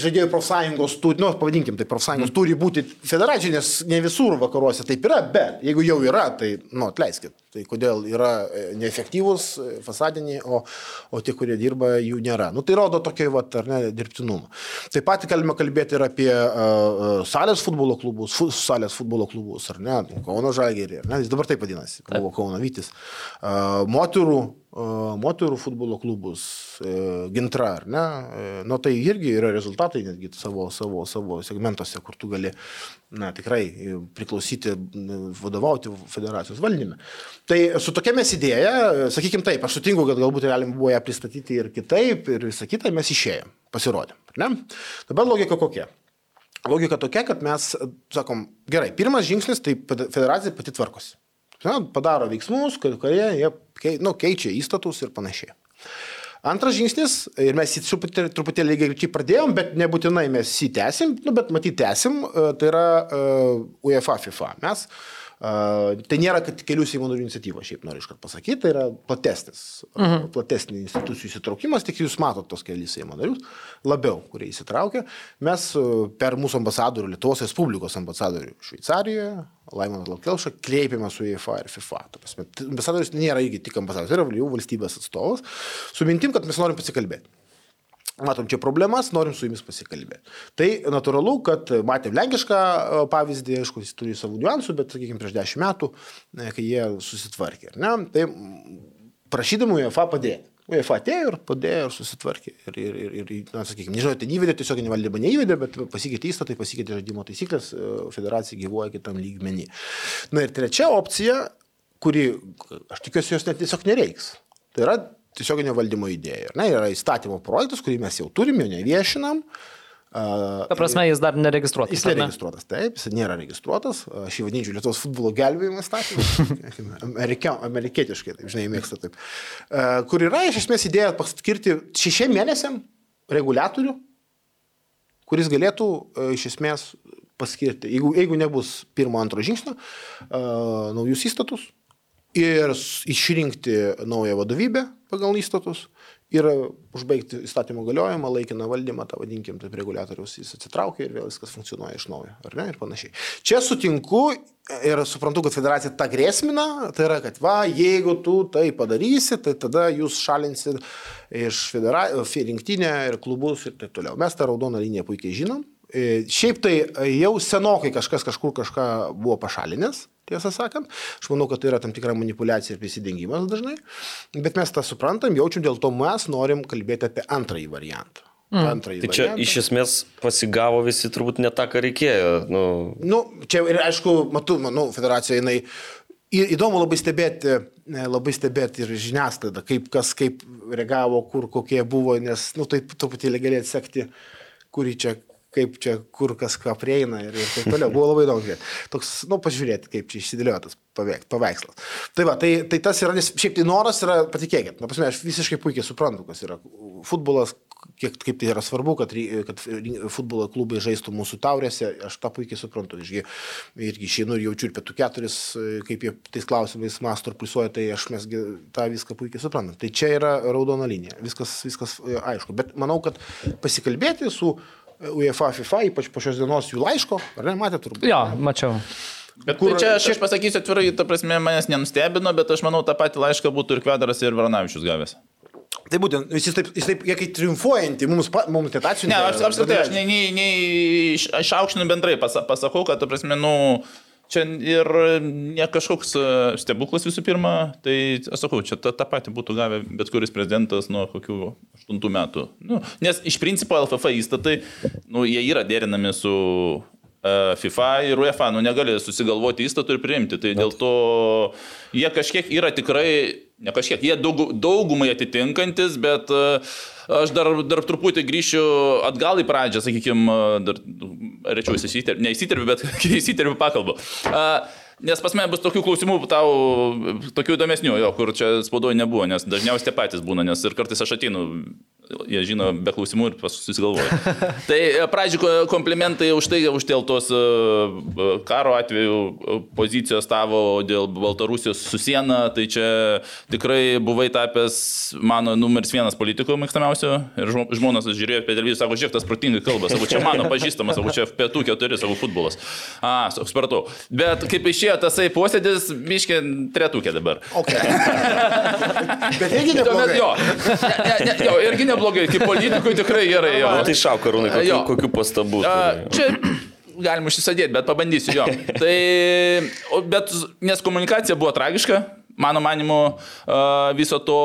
žaidėjų profsąjungos turi, nu, pavadinkim, tai profsąjungos mm. turi būti federacijų, nes ne visur vakaruose taip yra, bet jeigu jau yra, tai, nu, atleiskit. Tai kodėl yra e, neefektyvūs e, fasadiniai, o, o tie, kurie dirba, jų nėra. Nu, tai rodo tokį, va, ar ne, dirbtinumą. Taip pat galime kalbėti ir apie uh, salės futbolo klubus, fu, salės futbolo klubus, ar ne, Kauno Žalgerį, ar ne, jis dabar taip vadinasi, buvo Kauno Vytis. Moterų moterų futbolo klubus, gintra, ar ne, nu tai irgi yra rezultatai netgi savo, savo, savo segmentuose, kur tu gali, na tikrai priklausyti, vadovauti federacijos valdyme. Tai su tokia mes idėja, sakykime taip, aš sutinku, kad galbūt galima buvo ją pristatyti ir kitaip, ir visą kitą mes išėjom, pasirodėm. Ne? Dabar logika kokia? Logika tokia, kad mes sakom, gerai, pirmas žingsnis, tai federacija pati tvarkosi. Na, padaro veiksmus, kurie jie nu, keičia įstatus ir panašiai. Antras žingsnis, ir mes jį truputėlį, lygiai čia pradėjom, bet nebūtinai mes jį tęsim, nu, bet matyti tęsim, e, tai yra uh, UEFA FIFA. Mes uh, Tai nėra, kad kelių Seimo narių iniciatyva, šiaip noriu iškart pasakyti, tai yra platesnis, mhm. platesnis institucijų įsitraukimas, tik jūs matot tos kelius Seimo narius, labiau, kurie įsitraukia. Mes per mūsų ambasadorių, Lietuvos Respublikos ambasadorių Šveicarijoje, Laimonas Laukelša, kreipėme su UEFA ir FIFA. Ambasadorius nėra irgi tik ambasadorius, tai yra jau valstybės atstovas, su mintim, kad mes norim pasikalbėti. Matom čia problemas, norim su jumis pasikalbėti. Tai natūralu, kad matėm lenkišką e, pavyzdį, aišku, jis turi savų niuansų, bet, sakykime, prieš dešimt metų, e, kai jie susitvarkė. Ne? Tai prašydami UEFA padėti. UEFA atėjo ir padėjo ir susitvarkė. Ir, ir, ir, ir na, sakykime, nežinau, ten įvedė, tiesiog nevaldymą neįvedė, bet pasikeitė įstatai, pasikeitė žaidimo taisyklės, e, federacija gyvuoja kitam lygmenį. Na ir trečia opcija, kuri, aš tikiuosi, jos net tiesiog nereiks. Tai yra tiesioginio valdymo idėja. Ne, yra įstatymo projektas, kurį mes jau turime, jo neviešinam. Ta prasme, jis dar neregistruotas. Jis neregistruotas, ne? taip, jis nėra registruotas. Aš jį vadinčiau Lietuvos futbolo gelbėjimo. Amerikia, amerikietiškai, taip, žinai, mėgsta taip. Kur yra iš esmės idėja paskirti šešiem mėnesiam reguliatorių, kuris galėtų iš esmės paskirti, jeigu, jeigu nebus pirmo, antro žingsnio, naujus įstatus, ir išrinkti naują vadovybę pagal įstatus ir užbaigti įstatymo galiojimą, laikiną valdymą, tą vadinkim, taip reguliatorius jis atsitraukia ir vėl viskas funkcionuoja iš naujo, ar ne, ir panašiai. Čia sutinku ir suprantu, kad federacija tą grėsmina, tai yra, kad va, jeigu tu tai padarysi, tai tada jūs šalinsit iš federa... rinktinę ir klubus ir taip toliau. Mes tą raudoną liniją puikiai žinom. E, šiaip tai jau senokai kažkas kažkur kažką buvo pašalinęs, tiesą sakant. Aš manau, kad tai yra tam tikra manipulacija ir prisidengimas dažnai, bet mes tą suprantam, jaučiam, dėl to mes norim kalbėti apie antrąjį variantą. Mm. Antrąjį tai čia variantą. iš esmės pasigavo visi turbūt ne tą, ką reikėjo. Nu, nu čia ir aišku, matau, manau, federacija jinai Įdomu labai stebėti, labai stebėti ir žiniasklaidą, kaip kas kaip reagavo, kur kokie buvo, nes, nu, taip truputėlį gali atsekti, kurį čia kaip čia, kur kas ką prieina ir, ir taip toliau. Buvo labai įdomu. Toks, nu, pažiūrėti, kaip čia išsidėliojo tas paveikslas. Tai va, tai, tai tas yra, nes šiaip tai noras yra, patikėkit, na, pasme, aš visiškai puikiai suprantu, kas yra futbolas, kiek, kaip tai yra svarbu, kad, kad futbolo klubai žaistų mūsų taurėse, aš tą puikiai suprantu. Irgi, irgi išeinu ir jaučiu ir pietų keturis, kaip jie tais klausimais masto ir pliusuoja, tai aš mes tą viską puikiai suprantam. Tai čia yra raudona linija, viskas, viskas e, aišku. Bet manau, kad pasikalbėti su UEFA, FIFA, ypač po šios dienos jų laiško, ar ne, matėte turbūt? Jo, mačiau. Bet kur, čia aš, aš pasakysiu atvirai, ta prasme, manęs nenustebino, bet aš manau, tą patį laišką būtų ir Kvedaras, ir Varnavičius gavęs. Tai būtent, jis taip, jis taip kaip triumfuojantį, mums, mums net atsiuntė. Ne, aš apskritai, aš nei, nei, nei išaukštinu bendrai, pasakau, kad, ta prasme, nu, Čia ir ne kažkoks e, stebuklas visų pirma, tai aš sakau, čia tą, tą patį būtų gavę bet kuris prezidentas nuo kokių 8 metų. Nu, nes iš principo LFF įstatai, nu, jie yra derinami su FIFA ir UEFA, nu negali susigalvoti įstatų ir priimti. Tai dėl to jie kažkiek yra tikrai, ne kažkiek, jie daug, daugumai atitinkantis, bet e, aš dar, dar truputį grįšiu atgal į pradžią, sakykime, dar rečiau įsiterpiu, ne įsiterpiu, bet įsiterpiu pakalbu. Uh, Nes pas mane bus tokių klausimų, tau tokių įdomesnių, jo, kur čia spaudoje nebuvo, nes dažniausiai tie patys būna, nes ir kartais aš ateinu jie žino be klausimų ir susigalvoja. tai e, pradžioje komplimentai už tai, už dėl tos e, e, karo atveju pozicijos tavo dėl Baltarusijos su siena, tai čia tikrai buvai tapęs mano numeris vienas politikų mėgstamiausio ir žmonas žiūrėjo apie televiziją, sako, žiūrėk, tas protingai kalba, sako, čia mano pažįstamas, sako, čia pietų keturi, savo futbolas. A, supratau. Bet kaip išėjo tasai posėdis, biškė tretukė dabar. Okay. Bet irgi neblogai. Jo, ne, ne, jo, irgi neblogai neblogai, kaip politikui tikrai gerai. Jo. Tai šau, karūnai, kokių, kokių pastabų? A, čia galim užsisadėti, bet pabandysiu jo. Tai, bet, nes komunikacija buvo tragiška, mano manimu, viso to,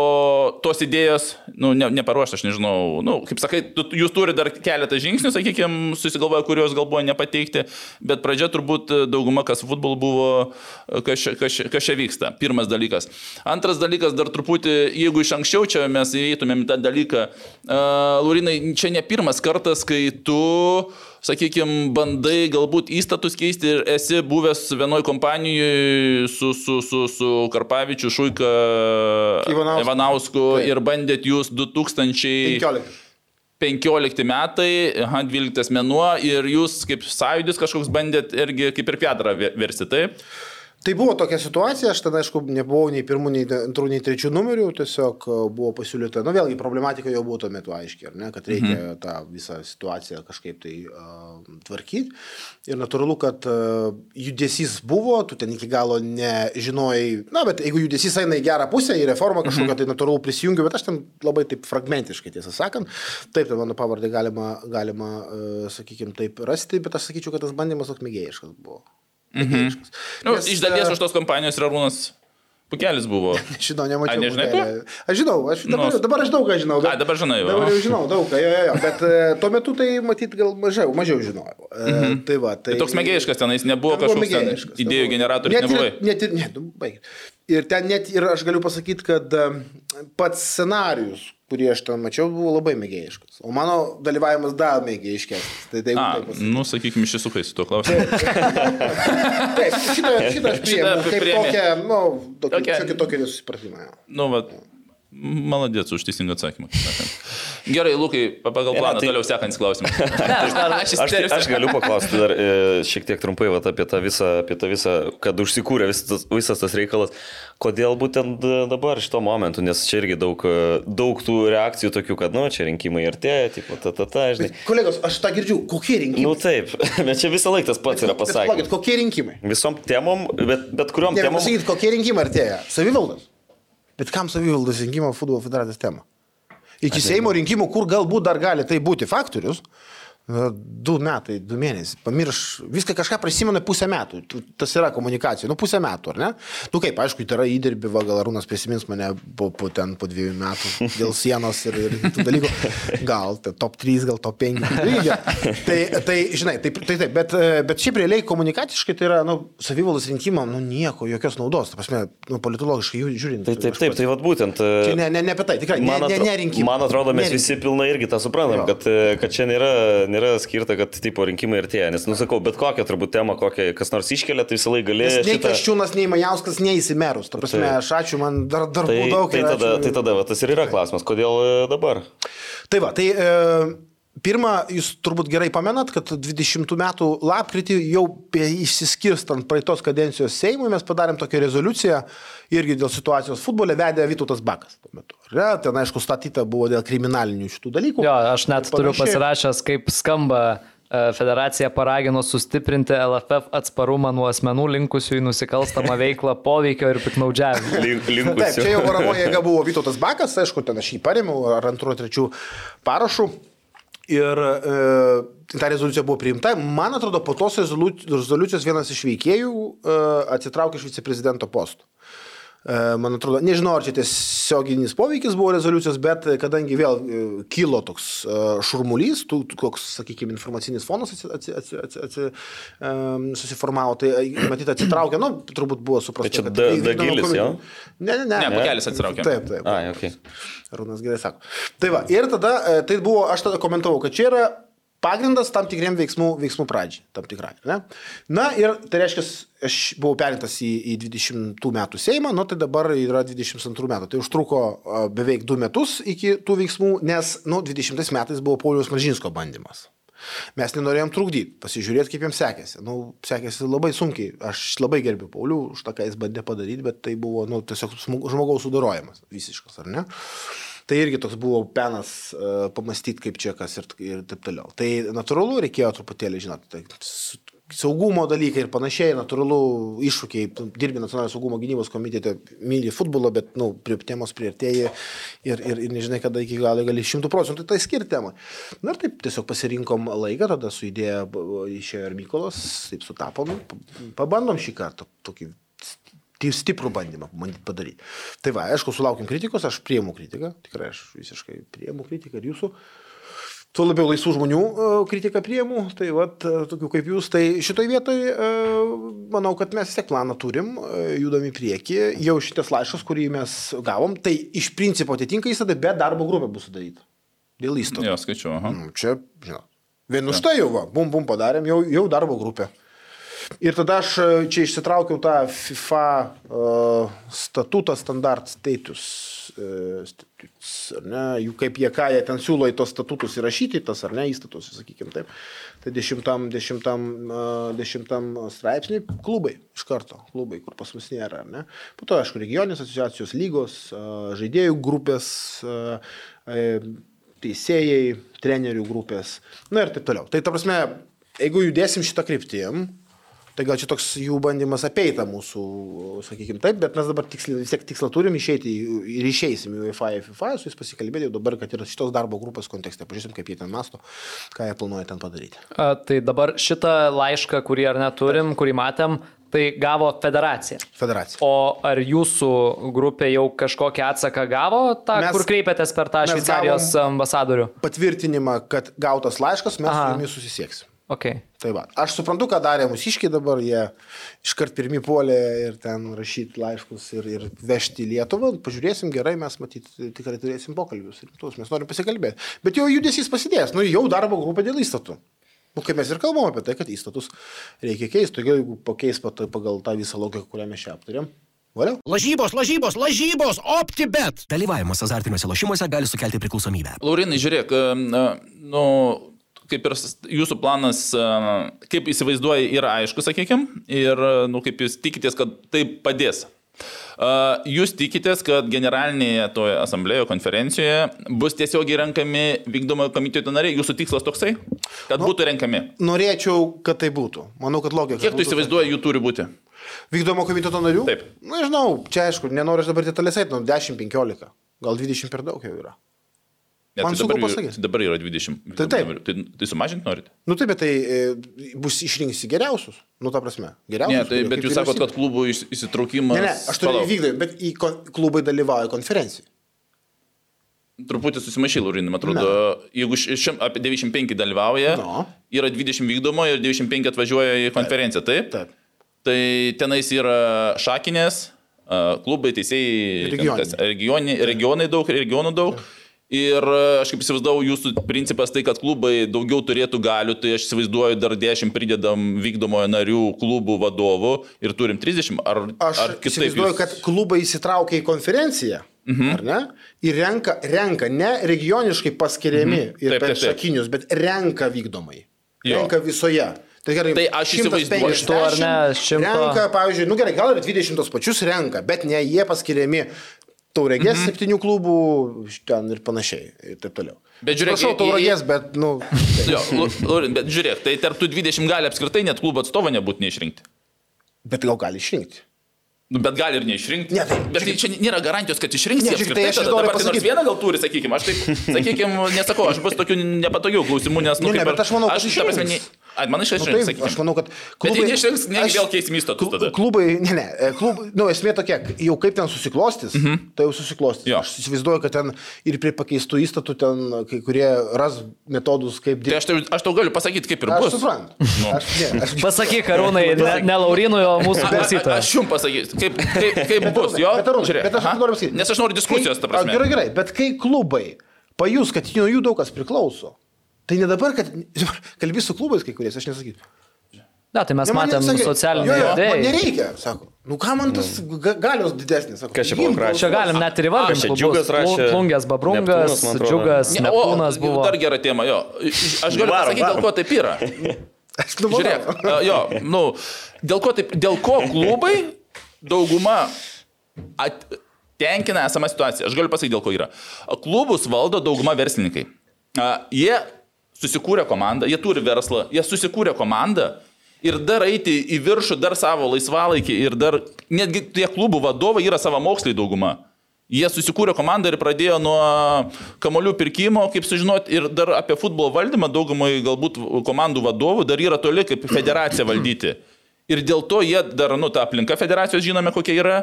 tos idėjos, nu, ne, neparuošta, aš nežinau, nu, kaip sakai, tu, jūs turite dar keletą žingsnių, sakykime, susigalvoja, kuriuos gal buvo nepateikti, bet pradžia turbūt dauguma, kas futbol buvo, kas, kas, kas čia vyksta. Pirmas dalykas. Antras dalykas, dar truputį, jeigu iš anksčiau čia mes įeitumėm tą dalyką, uh, Lurinai, čia ne pirmas kartas, kai tu uh, sakykime, bandai galbūt įstatus keisti ir esi buvęs vienoje kompanijoje su, su, su, su Karpavičiu, Šuika, Ivanausku, Ivanausku ir bandėt jūs 2015. 15 metai, aha, 12 mėnuo ir jūs kaip sąjūdis kažkoks bandėt irgi kaip ir Piedrą versti, taip? Tai buvo tokia situacija, aš tada, aišku, nebuvau nei pirmų, nei antrų, nei trečių numerių, tiesiog e, buvo pasiūlyta, nu vėlgi, problematika jau buvo tuo metu aiškiai, ne, kad reikia mhm. tą visą situaciją kažkaip tai uh, tvarkyti. Ir natūralu, kad uh, judesys buvo, tu ten iki galo nežinojai, na, bet jeigu judesys eina į gerą pusę, į reformą kažkokią, mhm. tai natūralu prisijungiu, bet aš ten labai taip fragmentiškai, tiesą sakant, taip, tai mano pavardė galima, galima uh, sakykime, taip rasti, bet aš sakyčiau, kad tas bandymas toks mėgėjiškas buvo. Mhm. Nu, Nes, iš dalies e, už tos kompanijos yra Rūnas Pukelis buvo. Žinau, nemačiau. A, nežinai, aš žinau, aš dabar, nu, dabar aš daug ką žinau. Bet, a, dabar žinai, jau. Dabar jau žinau daug ką, jo, jo, jo. Bet uh, tuo metu tai matyt gal mažiau, mažiau žinojau. Mm -hmm. Tai va, tai... tai toks mėgėjiškas tenais nebuvo kažkoks ten idėjų generatorius. Net ir, net ir, ne, nu, baig. Ir ten net ir aš galiu pasakyti, kad pats scenarius, kurį aš ten mačiau, buvo labai mėgėjiškas. O mano dalyvavimas dar mėgėjiškesnis. Tai taip, A, taip nu, sakykime, šis sukai su tuo klausimu. taip, šitą, šitą aš priėmiau kaip tokią, nu, tokį, okay. tokį nesusipratimą. Nu, va, Maladėts už teisingą atsakymą. Gerai, Lukai, pagal planą tai... toliau sekantis klausimas. aš, aš, aš, aš galiu paklausti dar šiek tiek trumpai vat, apie, tą visą, apie tą visą, kad užsikūrė visas, visas tas reikalas. Kodėl būtent dabar šito momentu, nes čia irgi daug, daug tų reakcijų tokių, kad, nu, čia rinkimai artėja, tipo, ta, ta, ta, žinai. Bet, kolegos, aš tą girdžiu, kokie rinkimai? Nu taip, bet čia visą laiką tas pats bet, yra pasakęs. Kokie rinkimai? Visom temom, bet, bet kuriuom temom. Pasakyti, kokie rinkimai artėja? Savivaldos? Bet kam savivaldos rinkimo futbolo federacijos tema? Iki Seimo rinkimų, kur galbūt dar gali tai būti faktorius, Du metai, du mėnesiai. Pamirš, viską kažką prisimena pusę metų. Tas yra komunikacija. Nu, pusę metų, ar ne? Nu, kaip, aišku, tai yra įdirbį, va, gal Arūnas prisimins mane po, po ten, po dviejų metų dėl sienos ir, ir tų dalykų. Gal, tai top 3, gal top 5. Tai, tai, žinai, taip, tai, taip, bet, bet šiaip realiai komunikaciškai tai yra, nu, savivaldos rinkimam, nu, nieko, jokios naudos. Ta prasme, nu, politologiškai žiūrint. Tai taip, taip, tai vad būtent. Čia ne, ne, ne apie tai, tikrai, ne, ne, ne rinkimai. Man atrodo, mes visi pilnai irgi tą suprantam, kad, kad čia nėra, nėra skirta, kad tipo rinkimai artėja. Nes, nusakau, bet kokią turbūt temą, kokią kas nors iškelia, tai visą laiką gali. Nes nei šitą... Kaščiūnas, nei Majauskas neįsimerus. Ta prasme, tai, aš ačiū, man dar, dar tai, daug. Tai tada, ačiū. tai tada va, tas ir yra klausimas, kodėl e, dabar? Tai va, tai... E... Pirma, jūs turbūt gerai pamenat, kad 20 metų lapkritį jau išsiskirstant praeitos kadencijos Seimui mes padarėm tokią rezoliuciją irgi dėl situacijos futbole vedė Vytautas Bakas. Ne, ten aišku statyta buvo dėl kriminalinių šitų dalykų. Jo, aš net turiu pasirašęs, kaip skamba e, Federacija paragino sustiprinti LFF atsparumą nuo asmenų linkusių į nusikalstamą veiklą, poveikio ir piknaudžiavimą. Link, Taip, čia jau varomoje jėga buvo Vytautas Bakas, aišku, ten aš jį paremiau, ar antru, trečiu parašu. Ir e, ta rezoliucija buvo priimta. Man atrodo, po tos rezoliucijos vienas iš veikėjų e, atsitraukė iš viceprezidento postų. E, Man atrodo, nežinau, ar čia tiesioginis poveikis buvo rezoliucijos, bet kadangi vėl e, kilo toks e, šurmulys, tų, koks, sakykime, informacinis fonas atsi, atsi, atsi, atsi, atsi, um, susiformavo, tai e, matyt atsitraukė, nu, turbūt buvo suprasta, Tai čia kad Da- Dagilis, komi- jo? Ne, ne, ne. Ne, pakelis atsitraukė. Taip, taip. Ai, okei. Arūnas gerai sako. Tai va, ir tada, e, tai buvo, aš tada komentavau, kad čia yra pagrindas tam tikriem veiksmų, veiksmų pradžiai, tam tikrai. Ne? Na ir tai reiškia, aš buvau perintas į, į 20 metų Seimą, nu tai dabar yra 22 metų. Tai užtruko beveik 2 metus iki tų veiksmų, nes, nu, 20 metais buvo Paulius Maržinsko bandymas. Mes nenorėjom trukdyti, pasižiūrėti, kaip jiems sekėsi. Nu, sekėsi labai sunkiai. Aš labai gerbiu Paulių už tą, ką jis bandė padaryti, bet tai buvo nu, tiesiog žmogaus sudarojimas. Visiškas, ar ne? Tai irgi toks buvo penas uh, pamastyti, kaip čia kas ir, ir taip toliau. Tai natūralu, reikėjo truputėlį, žinot, tai saugumo dalykai ir panašiai, natūralu iššūkiai, dirbi nacionalinio saugumo gynybos komitete, myli futbolą, bet, na, nu, prie temos prieartėjai ir, ir, ir nežinai, kada iki galo gali šimtų procentų tai skirti temai. Na ir taip tiesiog pasirinkom laiką, tada su idėja išėjo ir Mykolas, taip sutapom, pa- pabandom šį kartą tokį sti- stiprų bandymą bandyt padaryti. Tai va, aišku, sulaukim kritikos, aš priimu kritiką, tikrai aš visiškai priimu kritiką ir jūsų. Tuo labiau laisvų žmonių e, kritiką priimu, tai vat, e, tokių kaip jūs. Tai šitoj vietoj e, manau, kad mes tiek planą turim, judam į priekį. Jau šitas laiškas, kurį mes gavom, tai iš principo atitinka įsada, bet darbo grupė bus sudaryta. Dėl įstatų. Jo, skaičiu. Aha. Nu, čia, žinot. Vien už tai jau, va, bum, bum padarėm, jau, jau darbo grupė. Ir tada aš e, čia išsitraukiau tą FIFA uh, statutą standart status. Uh, status ar ne, jų kaip jie ką jie ten siūlo į tos statutus įrašyti, tas ar ne įstatus, sakykime taip. Tai dešimtam, dešimtam, uh, dešimtam straipsniui klubai iš karto, klubai, kur pas mus nėra, ar ne. Po to, aišku, regioninės asociacijos lygos, uh, žaidėjų grupės, uh, uh, teisėjai, trenerių grupės, na ir taip toliau. Tai ta prasme, jeigu judėsim šitą kryptim, tai gal čia toks jų bandymas apeita mūsų, sakykime taip, bet mes dabar tiksli, vis tiek tikslą turim išeiti ir išeisim į UEFA, FIFA, su jais pasikalbėti jau dabar, kad ir šitos darbo grupės kontekste, pažiūrėsim, kaip jie ten masto, ką jie planuoja ten padaryti. A, Tai dabar šitą laišką, kurį ar neturim, kurį matėm, tai gavo federacija. Federacija. O ar jūsų grupė jau kažkokį atsaką gavo, tą, Mes- kur kreipėtės per tą Šveicarijos ambasadorių? Patvirtinimą, kad gautas laiškas, mes Aha. su jumis susisieksim. Okay. Tai va, aš suprantu, ką darė mūsiškiai dabar, jie iškart pirmi puolė ir ten rašyti laiškus ir, ir vežti į Lietuvą. Pažiūrėsim gerai, mes matyt tikrai turėsim pokalbius rimtus, mes norim pasikalbėti. Bet jau judesys pasidės, nu jau darbo grupė dėl įstatų. Nu, kaip mes ir kalbame apie tai, kad įstatus reikia keisti, todėl jeigu pakeis pat- pagal tą visą logiką, kurią mes čia aptarėm. Valiau? Lažybos, lažybos, lažybos, OptiBet. Dalyvavimas azartiniuose lošimuose gali sukelti priklausomybę. Laurinai, žiūrėk, e, nu, kaip ir jūsų planas, kaip įsivaizduoji, yra aišku, sakykime, ir nu, kaip jūs tikitės, kad tai padės. Jūs tikitės, kad generalinėje toje asamblėjoje, konferencijoje bus tiesiogiai renkami vykdomojo komiteto nariai. Jūsų tikslas toksai, kad Nu, būtų renkami. Norėčiau, kad tai būtų. Manau, kad logika. Kiek tu įsivaizduoji, jų turi būti? Vykdomo komiteto narių? Taip. Na, žinau, čia aišku, nenoriu dabar detaliai eiti, nu 10-15, gal 20 per daug jau yra. Ne, Man tai dabar, pasakyti. dabar yra 20. Tai taip. Tai, tai sumažinti norite? Nu taip, bet tai e, bus išrinksi geriausius. Nu, ta prasme, geriausius. Ne, tai, bet jūs sakot, kad klubų įs- įsitraukimas. Ne, ne, aš turiu įvykdyti, bet į kon, klubai dalyvauja konferencijai. Truputį susimaišai, Laurinai, man atrodo, jeigu ši- šim, apie 95 dalyvauja, No. yra 20 vykdomo ir 95 atvažiuoja į konferenciją, taip? Taip. Tai tenais yra šakinės, klubai, teisėjai, regioni, regionai daug, regionų daug. Ir a, aš kaip įsivaizduoju, jūsų principas tai, kad klubai daugiau turėtų galių, tai aš įsivaizduoju, dar 10 pridedam vykdomojo narių klubų vadovų ir turim 30. Ar, Aš ar kitaip? įsivaizduoju, jūs- kad klubai įsitraukia į konferenciją. Mhm. Ar ne? Ir renka, renka ne regioniškai paskiriami mhm. ir Taip, per taip, taip. šakinius, bet renka vykdomai. Jo. Renka visoje. Tai gerai, Tai aš įsivaizduoju, 150 iš to ar ne, šimto- Renka, pavyzdžiui, nu gerai, gal ir 20 tos pačius renka, bet ne jie paskiriami taurėgės mhm. septynių klubų ten ir panašiai. Ir taip toliau. Bet žiūrėk, Prašau, taurėgės, bet, nu. Jo, Lau- Laurin, bet žiūrėk, tai tarp tų 20 gali apskritai net klubo atstovą nebūti neišrinkti. Bet gal gali išrinkti. Nu, bet gali ir neišrinkti. Ne, tai- bet tai čia nėra garantijos, kad išrinks. Ne, žiūrėk, tai aš noriu Dabar tai nors vieną gal turi, sakykime. Aš taip, sakykime, nesakau, aš bus tokių nepatogių klausimų, nes, nu, ne, kaip ir- bet aš manau, kad aš, ta prasme, išrinks. ne, Ai, man Nu, išaiškins, taip, aš manau, kad Bet jie neišrinks, negi aš- vėl keisim įstatus klu- tada. Klubai, ne, ne, klubai, nu, esmė tokia, jau kaip ten susiklostys, mm -hmm. tai jau susiklostys. Jo. Aš įsivaizduoju, kad ten ir prie pakeistų įstatų ten kai kurie ras metodus, kaip Tai dirbti. aš tau, aš tau galiu pasakyti, kaip ir Aš bus. suprantu. Nu. Aš, ne, aš, Pasakyk, Karūnai, ne, ne Laurinui, o mūsų Bet klausytojui. Aš jums pasakysiu, kaip, kaip, kaip Bet, bus, jo? Bet, Arūnai, bet aš noriu pasakyti. Nes aš noriu diskusijos, kai, ta prasme. Gerai, gerai, bet kai klubai pajus, kad nuo jų daug kas priklauso, tai ne dabar, kad kalbės su klubais kai kuriais, aš nesakysiu. Ne, tai mes Ne, matėm sakė, socialinį erdvėje. nereikia, sako. Nu ką man tas ga- galios didesnis, sako. Kas čia buvo kraštas? Čia galim net ir įvardinti. Džiugas rašė, Plu- Plungės Babrungas. Džiugas, Ne, Neptūnas buvo. Dar gera tema, jo. Aš galiu pasakyti, dėl ko taip yra. Aš nu, Žiūrėk, jo, nu, dėl ko, taip, dėl ko klubai dauguma at, tenkina esamą situaciją. Aš galiu pasakyti, dėl ko yra. Klubus valdo dauguma verslininkai. A, Jie susikūrė komandą, jie turi verslą, jie susikūrė komandą ir dar eiti į viršų, dar savo laisvalaikį ir dar, netgi tie klubų vadovai yra savo moksliai dauguma. Jie susikūrė komandą ir pradėjo nuo kamolių pirkimo, kaip sužinot, ir dar apie futbolo valdymą daugumai galbūt komandų vadovų dar yra toli kaip federacija valdyti. Ir dėl to jie dar, nu, ta aplinka federacijos žinome, kokia yra.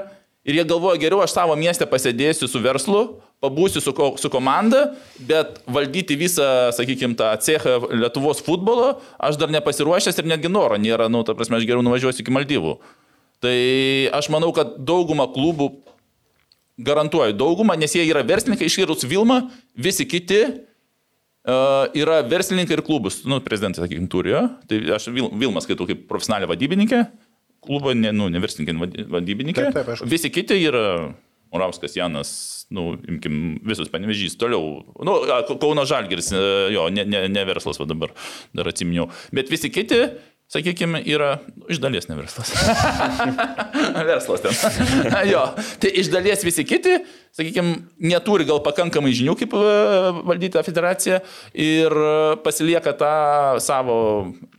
Ir jie galvoja, geriau aš savo miestę pasėdėsiu su verslu, pabūsiu su, ko, su komanda, bet valdyti visą, sakykime, tą cechą Lietuvos futbolo aš dar nepasiruošęs ir netgi noro nėra, nu, ta prasme, aš geriau nuvažiuosiu iki Maldyvų. Tai aš manau, kad dauguma klubų garantuoju daugumą, nes jie yra verslininkai, išskyrus Vilmą, visi kiti uh, yra verslininkai ir klubus. Nu, prezidentas, sakykime, turi jo. Tai aš Vil, Vilmą skaitau kaip profesionalią vadybininkė, klubo, ne, nu, ne verslininkai, vady- vadybininkė. Taip, taip, aišku. visi kiti yra Morauskas, Janas, nu, imkim, visus panevežys, toliau. Nu, Kauno Žalgiris, e, jo, ne, ne, ne verslas va dabar, dar atsiminiau. Bet visi kiti, sakykime, yra nu, iš dalies ne verslas. Verslas ten. jo, tai iš dalies visi kiti, sakykime, neturi gal pakankamai žinių, kaip e, valdyti tą federaciją ir e, pasilieka tą savo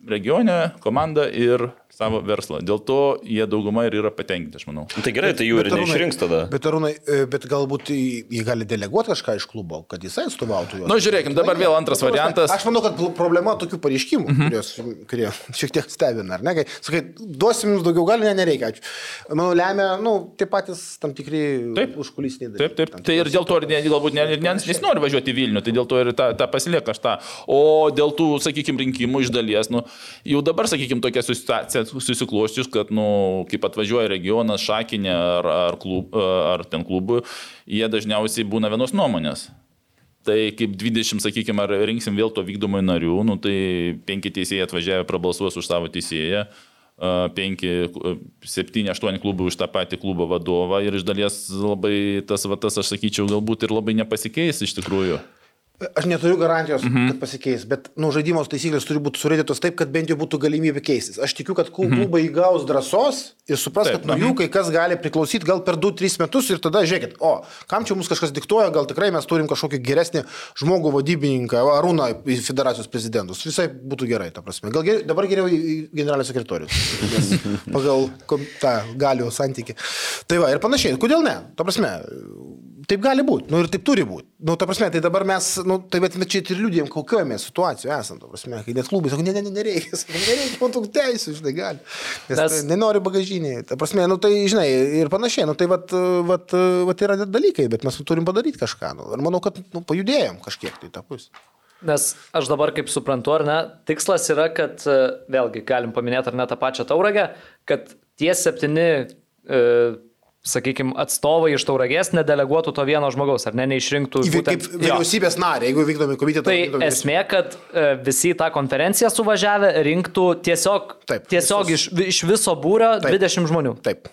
regionę, komandą ir savo verslą. Dėl to jie dauguma ir yra patenkinti, aš manau. Tai gerai, tai jų ir Bet, Arūnai, neišrinks tada. Bet, Arūnai, e, bet galbūt jį jį gali deleguoti kažką iš klubo, kad jisai atstovautų juos. Na, nu, žiūrėkim, dabar vėl antras variantas. Aš manau, kad problema tokių pareiškimų, Mhm. kurios, kurie šiek tiek stebina, ar ne? Kai sakai, duosim jums daugiau, gal ne, nereikia, ačiū. Manau, lemia, nu, tie patys tam tikri Taip. užkulisiniai Taip, taip. Tam Tai ir dėl to ir ne, galbūt ne, ne, nesinori važiuoti į Vilnių, tai dėl to ir tą, tą pasilieka aš tą. O dėl tų, sakykime, rinkimų iš dalies, nu, jau dabar, sakykime, tokia situacija susiklosčius, kad, nu, kaip atvažiuoja regionas, šakinė ar, ar, klub, ar ten klubų, jie dažniausiai būna vienos nuomonės. Tai kaip 20, sakykime, ar rinksim vėl to vykdomojo narių, nu, tai penki teisėjai atvažiavę prabalsuos už savo teisėją, a, penki, a, septyni, aštuoni klubai už tą patį klubo vadovą ir iš dalies labai tas, va, tas, aš sakyčiau, galbūt ir labai nepasikeis iš tikrųjų. Aš neturiu garantijos, Mhm. mm -hmm. kad pasikeis, bet nu, žaidimo taisyklės turi būti surėdytos taip, kad bent jau būtų galimybė keistis. Aš tikiu, kad klu- klubai įgaus drąsos ir supras, Mhm. Taip, kad nuo jų kai kas gali priklausyti gal per 2-3 metus ir tada žiūrėkit, o kam čia mums kažkas diktuoja, gal tikrai mes turim kažkokį geresnį žmogų vadybininką, va, Arūną į federacijos prezidentus. Visai būtų gerai, ta prasme. Gal geriau, dabar geriau sekretorių. Nes Pagal tą galių santyki. Tai va, ir panašiai. Kodėl ne? Ta prasme, Taip gali būti, nu ir taip turi būti. Nu, ta prasme, tai dabar mes, nu, tai bet čia ir liūdėjom, kokioje mes situacijoje esame, ta prasme, kai net klubai sako, ne, ne, ne, nereikia, sako, nereikia, man tų teisų, žinai, gali. Nes tai, nenori bagažiniai, ta prasme, nu tai, žinai, ir panašiai, nu tai vat, vat, vat yra dalykai, bet mes turim padaryti kažką, nu, ir manau, kad, nu, pajudėjom kažkiek tai tą pusę. Nes aš dabar kaip suprantu, ar ne, tikslas yra, kad e, vėlgi galim paminėti ar ne tą pačią tauragę, kad tie septyni, e, sakykime, atstovai iš tauragės nedeleguotų to vieno žmogaus, ar ne, neišrinktų. Kaip būtent- Jo. vyriausybės narė, jeigu vykdomi komitetai. Tai vykdomi- esmė, kad e, visi tą konferenciją suvažiavę rinktų tiesiog, Taip, tiesiog visus. iš, iš viso būrio Taip. 20 žmonių. Taip.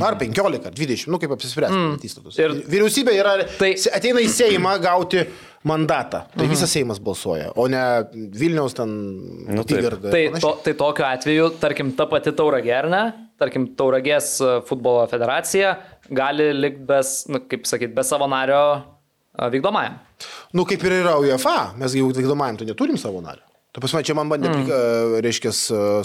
Ar 15, ar 20, nu kaip apsispręsti. Mm. Ir- Vyriausybė yra, tai... ateina į Seimą gauti mandatą. Tai visas Seimas balsuoja, o ne Vilniaus ten Nu, apygarda. Tai, to, tai tokiu atveju, tarkim, ta pati tauragė, ar ne, tarkim, tauragės e, futbolo federacija gali likti bez, nu, kaip sakyt, be savo nario e, vykdomajam. Nu, kaip ir yra UEFA, mes jau vykdomajam tai neturim savo nario. Ta prasme, čia man bandė, mm. reiškia,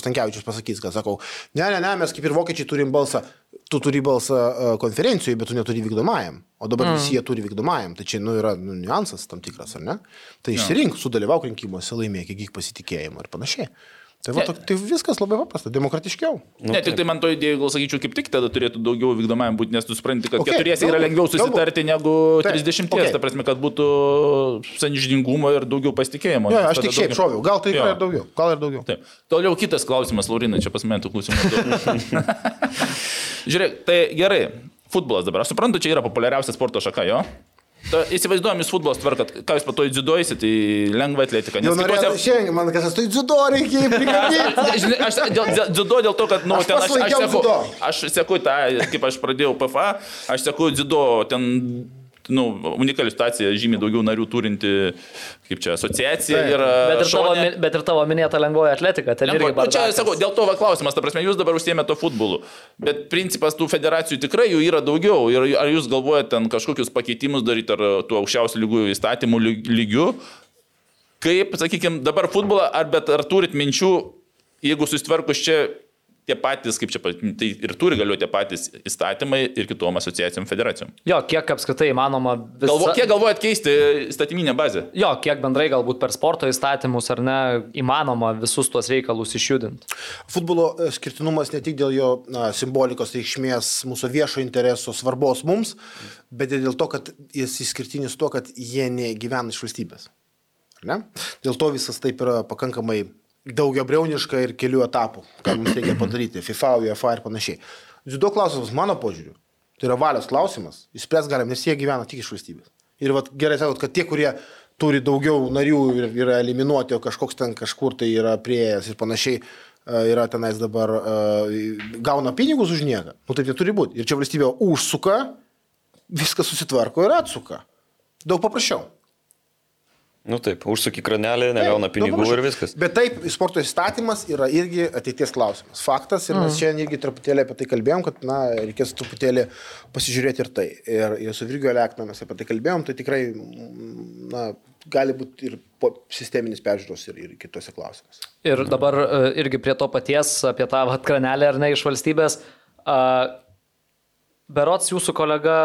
Stankiavičius pasakys, kad sakau, ne, ne, ne, mes kaip ir vokiečiai turim balsą. Tu turi balsą e, konferencijoje, bet tu neturi vykdomajam. O dabar mm. visi jie turi vykdomajam. Tai čia nu, yra nu, niuansas tam tikras, ar ne? Tai išsirink, sudalyvauk rinkimuose, laimėk, įgyk pasitikėjimą ir panašiai. Tai, va, tai viskas labai paprasta, demokratiškiau. Nu, Ne, tik tai man to idėja, gal sakyčiau, kaip tik tada turėtų daugiau vykdomajam būti, nes tu supranti, kad okay, keturiesi yra galbūt, lengviau susitarti negu 30, okei. ta prasme, kad būtų saniždingumo ir daugiau pasitikėjimo. Jo, aš tik šiaip daugiau- šoviau, gal tai Jo. yra ir daugiau, gal ir daugiau. Taip. Toliau kitas klausimas, Laurinai, čia pas mane tų klausimų. Žiūrėk, tai gerai, futbolas dabar. Aš suprantu, čia yra populiariausia sporto šaka, jo? Ta, įsivaizduojam, jūs futbolas tvarkat, ką jūs po to įdziduosit į lengvą atletiką. Jau norėjau kitose... šiandien, man kažkas tai dziudo reikia prikabinti. Žinai, aš dėl, dėl, dziudo dėl to, kad, nu, Aš ten aš, aš, seku, dziudo. aš seku tą, kaip aš pradėjau PFA, aš seku dziudo, ten, nu, unikali situacija, žymiai daugiau narių turinti, kaip čia, asociacija Taip. yra. Bet ir, tavo, šone. mi- bet ir tavo minėta lengvoji atletika, ten irgi Lengva- Nu, čia, sakau, dėl to va klausimas, ta prasme, jūs dabar užsiemėte to futbolu, bet principas tų federacijų tikrai jų yra daugiau. Ir ar jūs galvojate ten kažkokius pakeitimus daryti, ar tų aukščiausių lygų įstatymų lyg- lygių? Kaip, sakykime, dabar futbolą, ar bet ar turit minčių, jeigu susitvarkus čia tie patys, kaip čia, tai ir turi galioti tie patys įstatymai ir kitom asociacijom federacijom. Jo, kiek apskritai įmanoma visa... Galvo, kiek galvojat keisti įstatyminę bazę? Jo, kiek bendrai galbūt per sporto įstatymus ar ne įmanoma visus tuos reikalus išjudinti. Futbolo e, skirtinumas ne tik dėl jo na, simbolikos reikšmės, mūsų viešo intereso svarbos mums, bet ir dėl to, kad jis išskirtinis tuo, kad jie negyvena iš valstybės. Ar ne? Dėl to visas taip yra pakankamai daugiabriauniška ir kelių etapų, ką mums reikia padaryti, FIFA, UEFA ir panašiai. Dziudo klausimas, mano požiūriu, tai yra valios klausimas, išspręs galim, nes jie gyvena tik iš valstybės. Ir vat, gerai sakot, kad tie, kurie turi daugiau narių ir yra eliminuoti, o kažkoks ten kažkur tai yra prieėjęs ir panašiai, e, yra tenais dabar, e, gauna pinigus už nieką. Nu taip neturi būti. Ir čia valstybė užsuka, viskas susitvarko ir atsuka. Daug paprasčiau. Nu taip, užsuki kranelį, negauna Taip, pinigų paprasčiau. ir viskas. Bet taip, sporto įstatymas yra irgi ateities klausimas. Faktas ir mes šiandien irgi truputėlį apie tai kalbėjom, kad na, reikės truputėlį pasižiūrėti ir tai. Ir, ir su Virgio Lekna mes apie tai kalbėjom, tai tikrai mm, na, gali būti ir sisteminis peržiūros ir, ir kitose klausimuose. Ir dabar e, irgi prie to paties, apie tą vat, kranelį ar ne iš valstybės. a, Berots jūsų kolega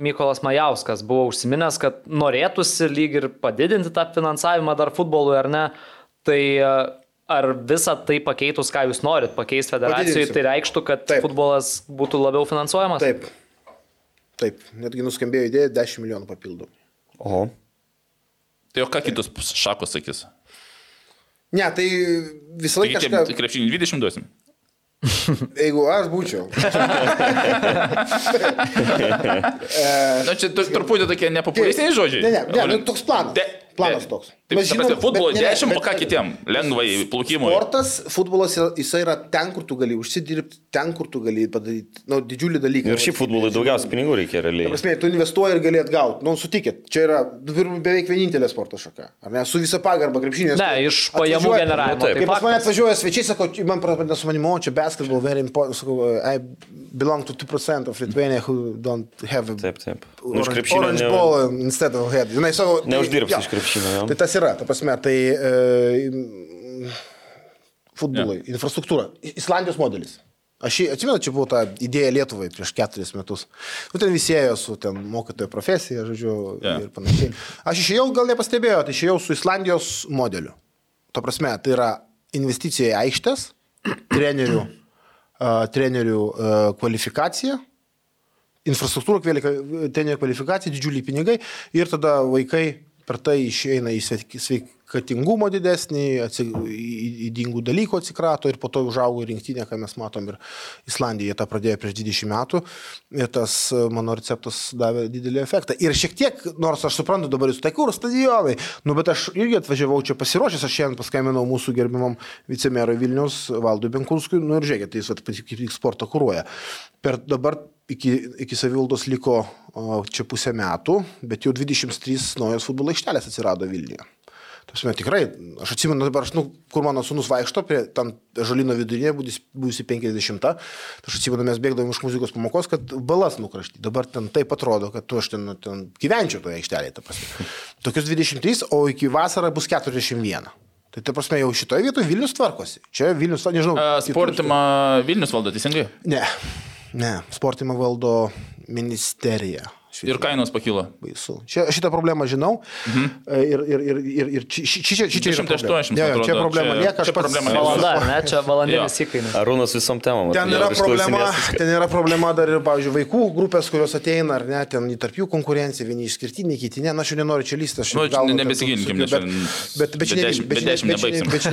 Mykolas Majauskas buvo užsiminęs, kad norėtųsi lyg ir padidinti tą finansavimą dar futbolui ar ne. Tai a, ar visą tai pakeitus, ką jūs norit pakeisti federacijai, tai reikštų, kad Taip. futbolas būtų labiau finansuojamas? Taip. Taip, netgi nuskambėjo idėja 10 milijonų papildomų. Oho. Tai o ką kitos šakos sakys? Ne, tai visą Tai laiką kažką, krepšinį 20 duosim? Jeigu aš būčiau. Na, čia truputį tokie nepopulistiniai žodžiai. Ne, ne, ne, nu, toks planas. Planas toks. Taip, Mes ta prasme, žinom, futbolo bet ne, ne, 10, o ką kitiem? Lengvai, plaukimui. Sportas, futbolas, jisai yra ten, kur tu gali užsidirbti, ten, kur tu gali padaryti nu, didžiulį dalyką. Ir šiaip futbolui daugiausia pinigų reikia realiai. Prasme, tu investuoji ir gali atgauti. Nu, sutikit, čia yra be- beveik vienintelė sporto šaka. Ar ne? Su visa pagarba krepšinės. Ne, iš pajamų generavimo, nu, taip. tai pas mane faktas. atvažiuoja svečiai, sako, man pradeda su manimi, o čia basketball, very important. Sakau, I belong to 2% of Lithuania who don't have a Taip, taip. Nu, iš orange, krepšinio orange ne- ball instead of head. Žinai, savo, tai- Neuždirbsi iš krepšinio. Tai tas yra, ta prasme, tai e, futbolai, ja. infrastruktūra. Islandijos modelis. Aš atsimenu, čia buvo ta idėja Lietuvai prieš keturis metus. Nu, ten visi ėjo su ten mokytojo profesija, žodžiu, Jo. ir panašiai. Aš išėjau, gal nepastebėjau, tai išėjau su Islandijos modeliu. Tuo prasme, tai yra investicija į aikštės, trenerių, uh, trenerių uh, kvalifikacija, infrastruktūra, trenerių kvalifikacija, didžiuliai pinigai ir tada vaikai per tai išeina į sveik- sveikatingumo didesnį, atsi- į- įdingų dalykų atsikrato ir po to užaugo į rinktinę, ką mes matom ir Islandija tą pradėjo prieš 20 metų ir tas mano receptas davė didelį efektą. Ir šiek tiek, nors aš suprantu dabar jūs, tai kur stadionai, nu bet aš irgi atvažiavau čia pasiruošęs, aš šiandien paskambinau mūsų gerbimam vicemerui Vilnius Valdui Benkunskui, nu ir žiūrėkit, tai jis kaip tik sportą kūruoja. Per dabar iki, iki savivaldos liko čia pusę metų, bet jau 23 naujos futbolo aikštelės atsirado Vilniuje. Tasme, tikrai, aš atsimenu dabar, aš, nu, kur mano sunus vaikšto, prie tam žalino vidurinė, būsi 50, tai aš atsimenu, mes bėgdavom iš muzikos pamokos, kad balas nukrašti. Dabar ten taip atrodo, kad tu aš ten, ten gyvenčiau toje aikštelėje, ta. Tokius 23, o iki vasarą bus 41. Tai ta prasme, jau šitoje vietoje Vilnius tvarkosi. Čia Vilnius, nežinau. Sportimą Vilnius valdo teisingai? Ne. Ne, sportimą valdo ministerija. Ir kainos pakilo. Baisu. Čia, šitą problemą žinau. Mhm. Ir, ir, ir, ir, ir či, či, či, či, čia yra 180, problema. Jo, jo, čia problema čia- čia pats problema lieka. Valanda, ar ne? Čia valandinis Jo. įkainis. Arūnas visom temom. Ten jo, yra problema, išklausinės. ten yra problema dar ir, pavyzdžiui, vaikų grupės, kurios ateina, ar ne, ten į tarp jų konkurencija, vieni išskirtiniai, kiti ne, na aš jau nenoriu čia lysti, aš Nu, čia gal- nebesigilinkim, nes bet, čia- bet, bet, čia bet, be čia ne- čia čia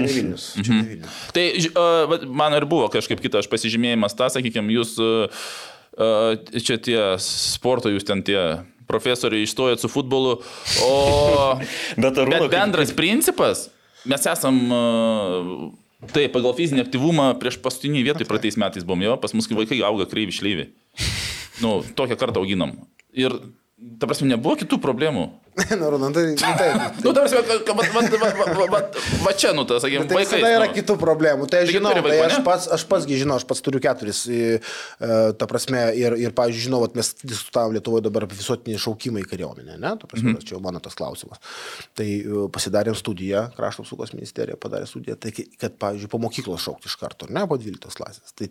Vilnius, čia. Čia. Tai ž- a, vat man ir buvo kažkaip kita, aš pasižymėjimas tą, sakykime, jūs a, čia tie sporto, jūs ten tie profesoriai išstojot su futbolu, o Bet Arūno, bet kaip- bendras principas, mes esam Taip, pagal fizinį aktyvumą prieš paskutinį vietą praeitais metais buvom jo, pas mus kai vaikai auga kreivi šlyvi. Nu, tokią kartą auginam. Ir, ta prasme, nebuvo kitų problemų. Na, Ronaldai, tai, taip. Nu, ta prasme, va, va, va, va, va, va, čia, nu, tas, sakykime, Tai vaikai. visada yra nu. kitų problemų. Tai aš žinau, tai aš pats, aš pasgi žinau, aš pats turiu keturis. e, Ta prasme, ir, ir pavyzdžiui, žinau, mes diskutavom Lietuvoje dabar apie visuotinį šaukimą į kariuomenę, ne? Ta prasme, Mhm. čia jau mano tas klausimas. Tai e, pasidarėm studiją, krašto apsaugos ministerija padarė studiją, tai kad, pavyzdžiui, po mokyklos šaukti iš karto, ne, po 12 klasės. Tai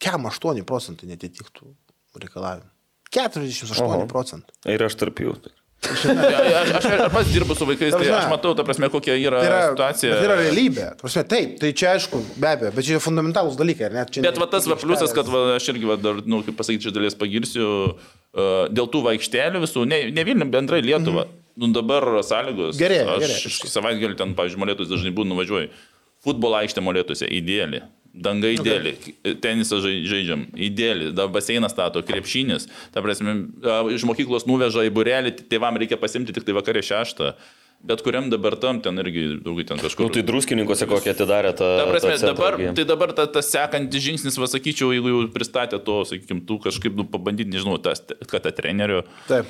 kiam 8 procentai netitiktų reikalavimų. 48 Oho. procentų. Ir aš tarp jų. Ja, ja, Aš, aš, aš pats dirbu su vaikais, tai prasme, aš matau, ta prasme, kokia yra, Tai yra, situacija. tai yra realybė. Prasme, taip, tai čia aišku, be abejo, bet čia yra fundamentalūs dalykai? Čia Bet va tas va pliusas, kad va, aš irgi va, dar, nu, kaip pasakyti, iš dalies pagirsiu, uh, dėl tų vaikštelių visų, ne, ne Vilnių, bendrai Lietuva. Mm -hmm. Nu, dabar sąlygos. Gerėja, Aš gerėja. savaitgalį ten, pavyzdžiui, molėtus dažnai būnu nuvažiuoju. Futbolo aikštė molėtuose įdėlį. Danga įdėlį, okay. tenisą žai- žaidžiam, įdėlį, baseiną stato, krepšinis, ta prasme, iš mokyklos nuveža į burelį, tėvam reikia pasimti tik tai vakarė šeštą, bet kuriam dabar tam ten irgi daugiau ten kažkur. Nu, tai druskininkose kokią atidarė tą... Ta prasme, centrą, dabar, tai dabar ta- tas sekantis žingsnis, va, sakyčiau, jeigu jau pristatė to, sakykime, tu kažkaip nu, pabandyti, nežinau, tas, kad tą trenerių Taip.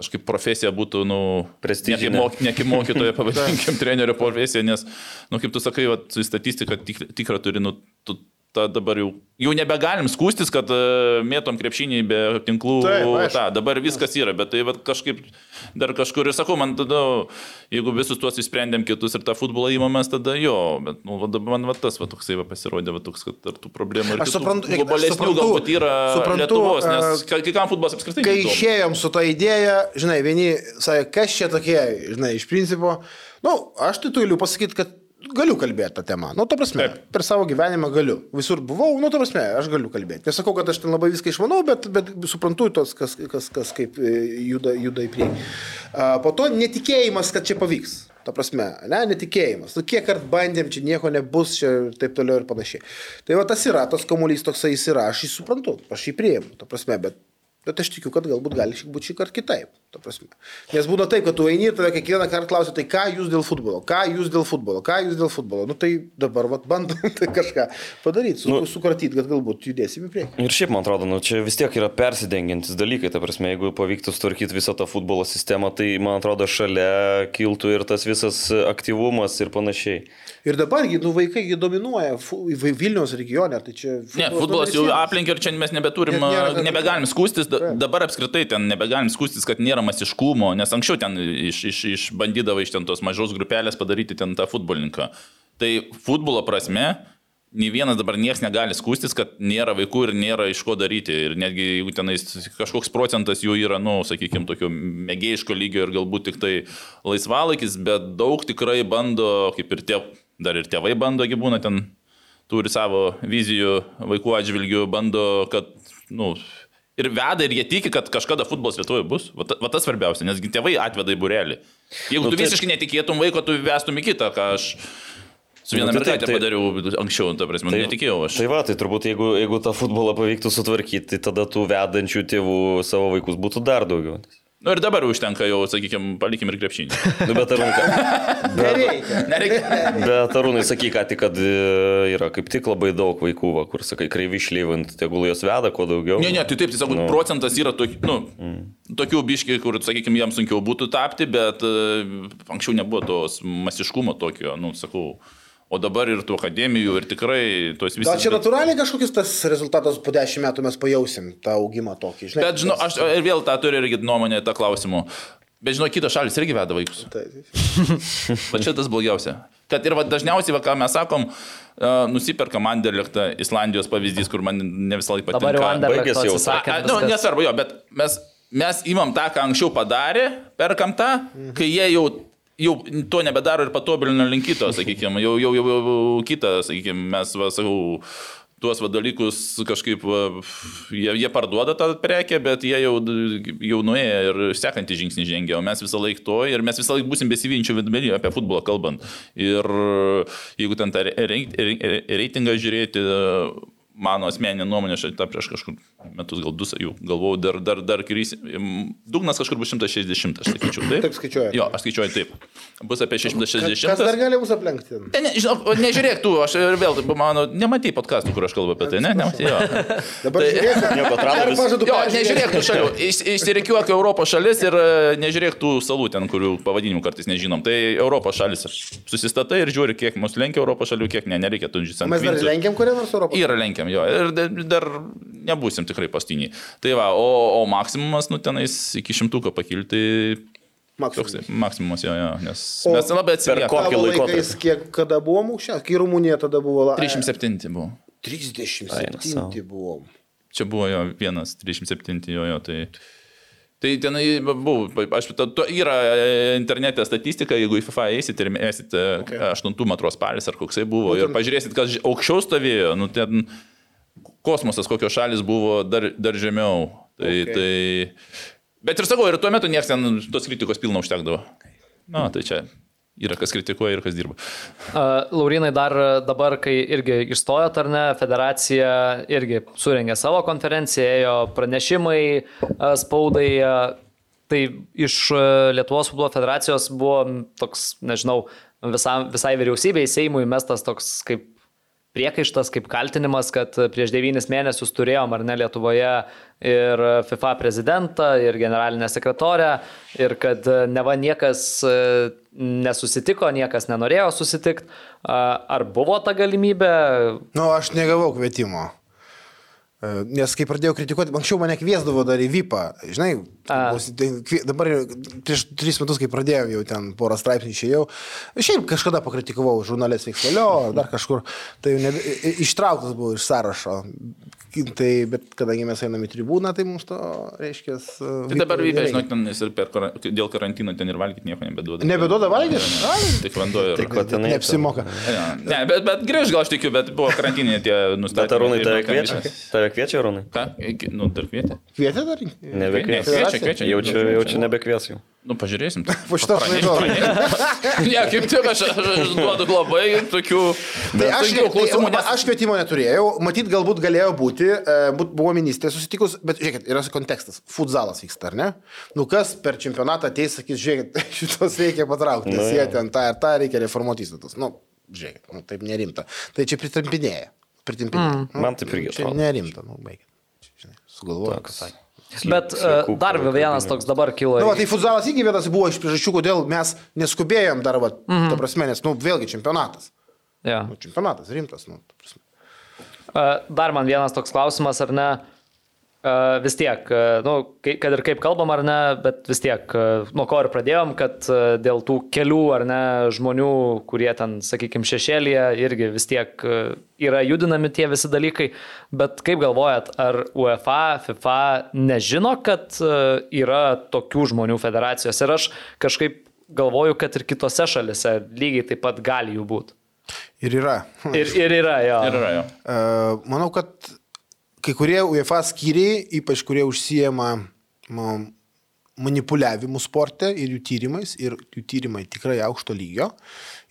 Kažkaip profesija būtų, nu, Prestižinė. ne kaip moky- ne kaip mokytojo, pavadinkim, trenerio profesija, nes, nu, kaip tu sakai, va, su statistika tik, tikra turi, nu, tu, ta dabar jau, jau nebegalim skūstis, kad uh, mėtom krepšinį be tinklų. Taip, ta, dabar viskas yra, bet tai va, kažkaip dar kažkur ir sakau, man tada, jeigu visus tuos išsprendėm kitus ir tą futbolą įmamės, tada jo, bet nu, va, man va, tas va, toksai va, pasirodė, va, toks, kad ar tų problemų ir Aš suprantu- globalesnių galbūt yra suprantu, Lietuvos, nes e, kai kam futbolas apskritai. Kai neįdomu. išėjom su tą idėją, žinai, vieni sakė, kas čia tokie, žinai, iš principo, na, nu, aš tai galiu pasakyti, kad galiu kalbėti tą temą. Nu, to prasme, Taip. per savo gyvenimą galiu. Visur buvau, nu, to prasme, aš galiu kalbėti. Nesakau, kad aš ten labai viską išmanau, bet, bet suprantu tos, kas, kas, kas kaip e, juda, juda į priekį. Po to netikėjimas, kad čia pavyks. Ta prasme, ne, netikėjimas. Nu, kiek kart bandėm, čia nieko nebus, čia ir taip toliau ir panašiai. Tai va tas yra, tas kamuolys toksai jis yra, aš jį suprantu, aš jį priimu, ta prasme, bet Bet aš tikiu, kad galbūt gali būti šį kartą kitaip. Nes būna taip, kad tu eini ir tada kiekvieną kartą klausi, tai ką jūs dėl futbolo, ką jūs dėl futbolo, ką jūs dėl futbolo. Nu tai dabar vat, bandom tai kažką padaryti, su, nu, sukratyti, kad galbūt judėsim į priekį. Ir šiaip, man atrodo, nu, čia vis tiek yra persidengiantis dalykai, ta prasme, jeigu pavyktų sutvarkyti visą tą futbolo sistemą, tai, man atrodo, šalia kiltų ir tas visas aktyvumas ir panašiai. Ir dabargi, nu vaikai dominuoja Vilniaus regione, tai čia... Ne, futbolas jau aplinkia ir čia mes nebeturim, Net nėra, nebegalim skūstis, dabar apskritai ten nebegalim skūstis, kad nėra masiškumo, nes anksčiau ten iš, iš, iš bandydavo iš ten tos mažos grupelės padaryti ten tą futbolininką. Tai futbolo prasme, nei vienas dabar niekas negali skūstis, kad nėra vaikų ir nėra iš ko daryti. Ir netgi jeigu tenais kažkoks procentas jų yra, nu, sakykime, tokio mėgėjiško lygio ir galbūt tik tai laisvalaikis, bet daug tikrai bando, kaip ir tie, dar ir tėvai bando, gyvūna ten turi savo vizijų vaikų atžvilgių, bando, kad, nu, ir veda, ir jie tiki, kad kažkada futbolas Lietuvoje bus. Va, ta- va tas svarbiausia, nesgi tėvai atveda į burelį. Jeigu Nu, tu taip. visiškai netikėtum vaiko, tu vestum į kitą, ką aš su viena Nu, tai mergaitė taip, tai- padariau anksčiau, ta prasme, tai, netikėjau aš. Tai va, tai turbūt jeigu, jeigu tą futbolą pavyktų sutvarkyti, tai tada tų vedančių tėvų savo vaikus būtų dar daugiau. Nu ir dabar užtenka jau, sakykime, palikim ir krepšinį. Nu, bet arūnai, Nereikia. Nereikia. bet arūnai sakyk, ką tik, kad e, yra kaip tik labai daug vaikų, va, kur sakai, kreivi išlyvant, tegul jos veda kuo daugiau. Ne, ne, tai taip, tiesiog Nu. procentas yra tokių, nu, tokių biškiai, kur, sakykime, jiems sunkiau būtų tapti, bet e, anksčiau nebuvo tos masiškumo tokio, nu, sakau. O dabar ir tų akademijų, ir tikrai tos Gal čia natūraliai kažkokius tas rezultatas po dešimt metų mes pajausim tą augimą tokį, žinai. bet žinau, aš ir vėl tą turiu irgi nuomonę, tą klausimą. Bet žinau, kitos šalis irgi veda vaikus. Tai, tai. Va čia tas blogiausia. Kad ir va, dažniausiai, va, ką mes sakom, uh, nusiperkam Anderlechtą, Islandijos pavyzdys, kur man ne visą laiką patinka. Dabar baigėsi jau. atsisakė. A, nu, nesvarbu, jo, bet mes, mes imam tą, ką anksčiau padarė, perkam tą, kai jie jau, jau to nebedaro ir patobulino link kito, sakykime, jau, jau, jau, jau kitą, sakykime, mes, va, sakau, tuos va, dalykus kažkaip, va, jie, jie parduoda tą prekę, bet jie jau, jau nuėjo ir sekantį žingsnį žengia, o mes visą laiką to ir mes visą laiką busim besivyjančių vidmenį apie futbolą kalbant. Ir jeigu ten tą re- re- re- reitingą žiūrėti, mano asmeninė nuomonė, aš tą prieš kažkur metus, gal du jau galvojau, dar, dar, dar krys. Dugnas kažkur bus 160, aš sakyčiau. Taip, Taip skaičiuoja. Jo, aš skaičiuoju taip. Bus apie 160. Kas dar gali mus aplenkti? Ne, ne, žinok, nežiūrėk tu, aš ir vėl, mano, nematai podkastų, kur aš kalbu apie tai, ne, nematai jo. Dabar Tai- žiūrėsiu. Nieko atrado Jo, nežiūrėk tų šalių, Iš- išsirikiuok Europos šalis ir e, nežiūrėk tų salų ten, kurių pavadinimų kartais nežinom. Tai Europos šalis. Susistatai ir žiūri, kiek mus lenkia Europos šalių, kiek ne, nereikia tų Mes dar lenkiam kurią nors Europą. Yra lenkiam jo ir da- dar nebūsim tikrai pastiniai. Tai va, o, o maksimumas, nu tenais iki šimtuko pakilti, Maksimumas. maksimumas jo, jo, nes O mes labai per atsiliekame. kokį Tavo laikotarpį? kiek, kada buvom aukščiausias, kai Rumunija tada buvo. la- 307 buvo. 37 buvom. Čia buvo jo vienas, 37 jo, jo, tai... Tai tenai buvo, aš, to, to yra e, internete statistika, jeigu į FIFA eisite ir esite okay. 8 metro spalis ar koksai buvo ir pažiūrėsit, kas aukščiau stovėjo, nu ten kosmosas, kokios šalis buvo dar, dar žemiau. Tai, Okay. tai, bet ir sakau, ir tuo metu niekas ten tos kritikos pilna užtekdavo. Na, tai čia yra kas kritikuoja ir kas dirba. Uh, Laurinai dar dabar, kai irgi išstojot ar ne, federacija irgi surengė savo konferenciją, ėjo pranešimai uh, spaudai. Uh, tai iš uh, Lietuvos futbolo federacijos buvo toks, nežinau, visam, visai vyriausybei, Seimui mestas toks kaip priekaištas, kaip kaltinimas, kad prieš devynis mėnesius turėjom ar ne Lietuvoje ir FIFA prezidentą, ir generalinę sekretorę, ir kad neva niekas e, nesusitiko, niekas nenorėjo susitikti. Ar buvo ta galimybė? Nu, aš negavau kvietimo. Nes kai pradėjau kritikuoti, anksčiau mane kviesdavo dar į VIPą, žinai, A. tai dabar prieš tris metus, kai pradėjau, jau ten porą straipsnių išėjau, šiaip kažkada pakritikavau žurnalės veiksvalio ar dar kažkur, tai nebe, ištrauktas buvo iš sąrašo. Tai, bet kadangi mes einame į tribūną, tai mums to reiškia. Tai dabar vypė, žinok, ten ir per, dėl karantino ten ir valgyti nieko nebeduoda. Nebeduoda valgyti? Ne, Tik vanduo ir... Tik va tenai. Neapsimoka. Ne, Ne, bet, bet grįž gal aš tikiu, bet buvo karantinė tie nustatymai. Bet Arūnai ir tave kviečia? Tave kviečia, Arūnai? Ką? Nu, dar kvietė. Kvietė dar? Ne, Nebekviečia. kviečia, kviečia. Jaučiu, jaučiu nebekvies jau. Nu, pažiūrėsim. Po šitos laidos. Ne, kaip tik aš, aš, aš duodu labai tokių... Tai aš, sunkių klausimų, tai, nes... aš kvietimo neturėjau, matyt, galbūt galėjo būti, e, būt, buvo ministrė susitikus, bet žiūrėkit, yra kontekstas, futzalas vyksta, ar ne? Nu kas per čempionatą ateis, sakys, žiūrėkit, šitos reikia patraukti, nes Nu, jie jo. ten tą ir tą reikia reformuoti įstatus. Nu, žiūrėkit, nu, taip nerimta. Tai čia pritampinėja. Pritampinėja. Mm. Man taip irgi Čia nerimta, nu, baigit. Čia, Žinai, sugalvoju. Bet e, Sliekų dar vienas toks dabar kilo. Na, nu, tai futzalas irgi vienas buvo iš priežasčių, kodėl mes neskubėjom dar, va, mm -hmm. ta prasme, nes, nu, vėlgi čempionatas. Ja. Nu, čempionatas rimtas, nu, ta prasme. E, Dar man vienas toks klausimas, ar ne? Vis tiek, nu, kad ir kaip kalbam ar ne, bet vis tiek, nuo ko ir pradėjom, kad dėl tų kelių ar ne žmonių, kurie ten, sakykime, šešėlėje, irgi vis tiek yra judinami tie visi dalykai. Bet kaip galvojat, ar UEFA, FIFA nežino, kad yra tokių žmonių federacijos? Ir aš kažkaip galvoju, kad ir kitose šalise lygiai taip pat gali jų būti. Ir yra. Ir, ir yra, jo. Ir yra jo. E, Manau, kad kai kurie UEFA skyriai, ypač kurie užsijama ma, manipuliavimu sporte ir jų tyrimais, ir jų tyrimai tikrai aukšto lygio.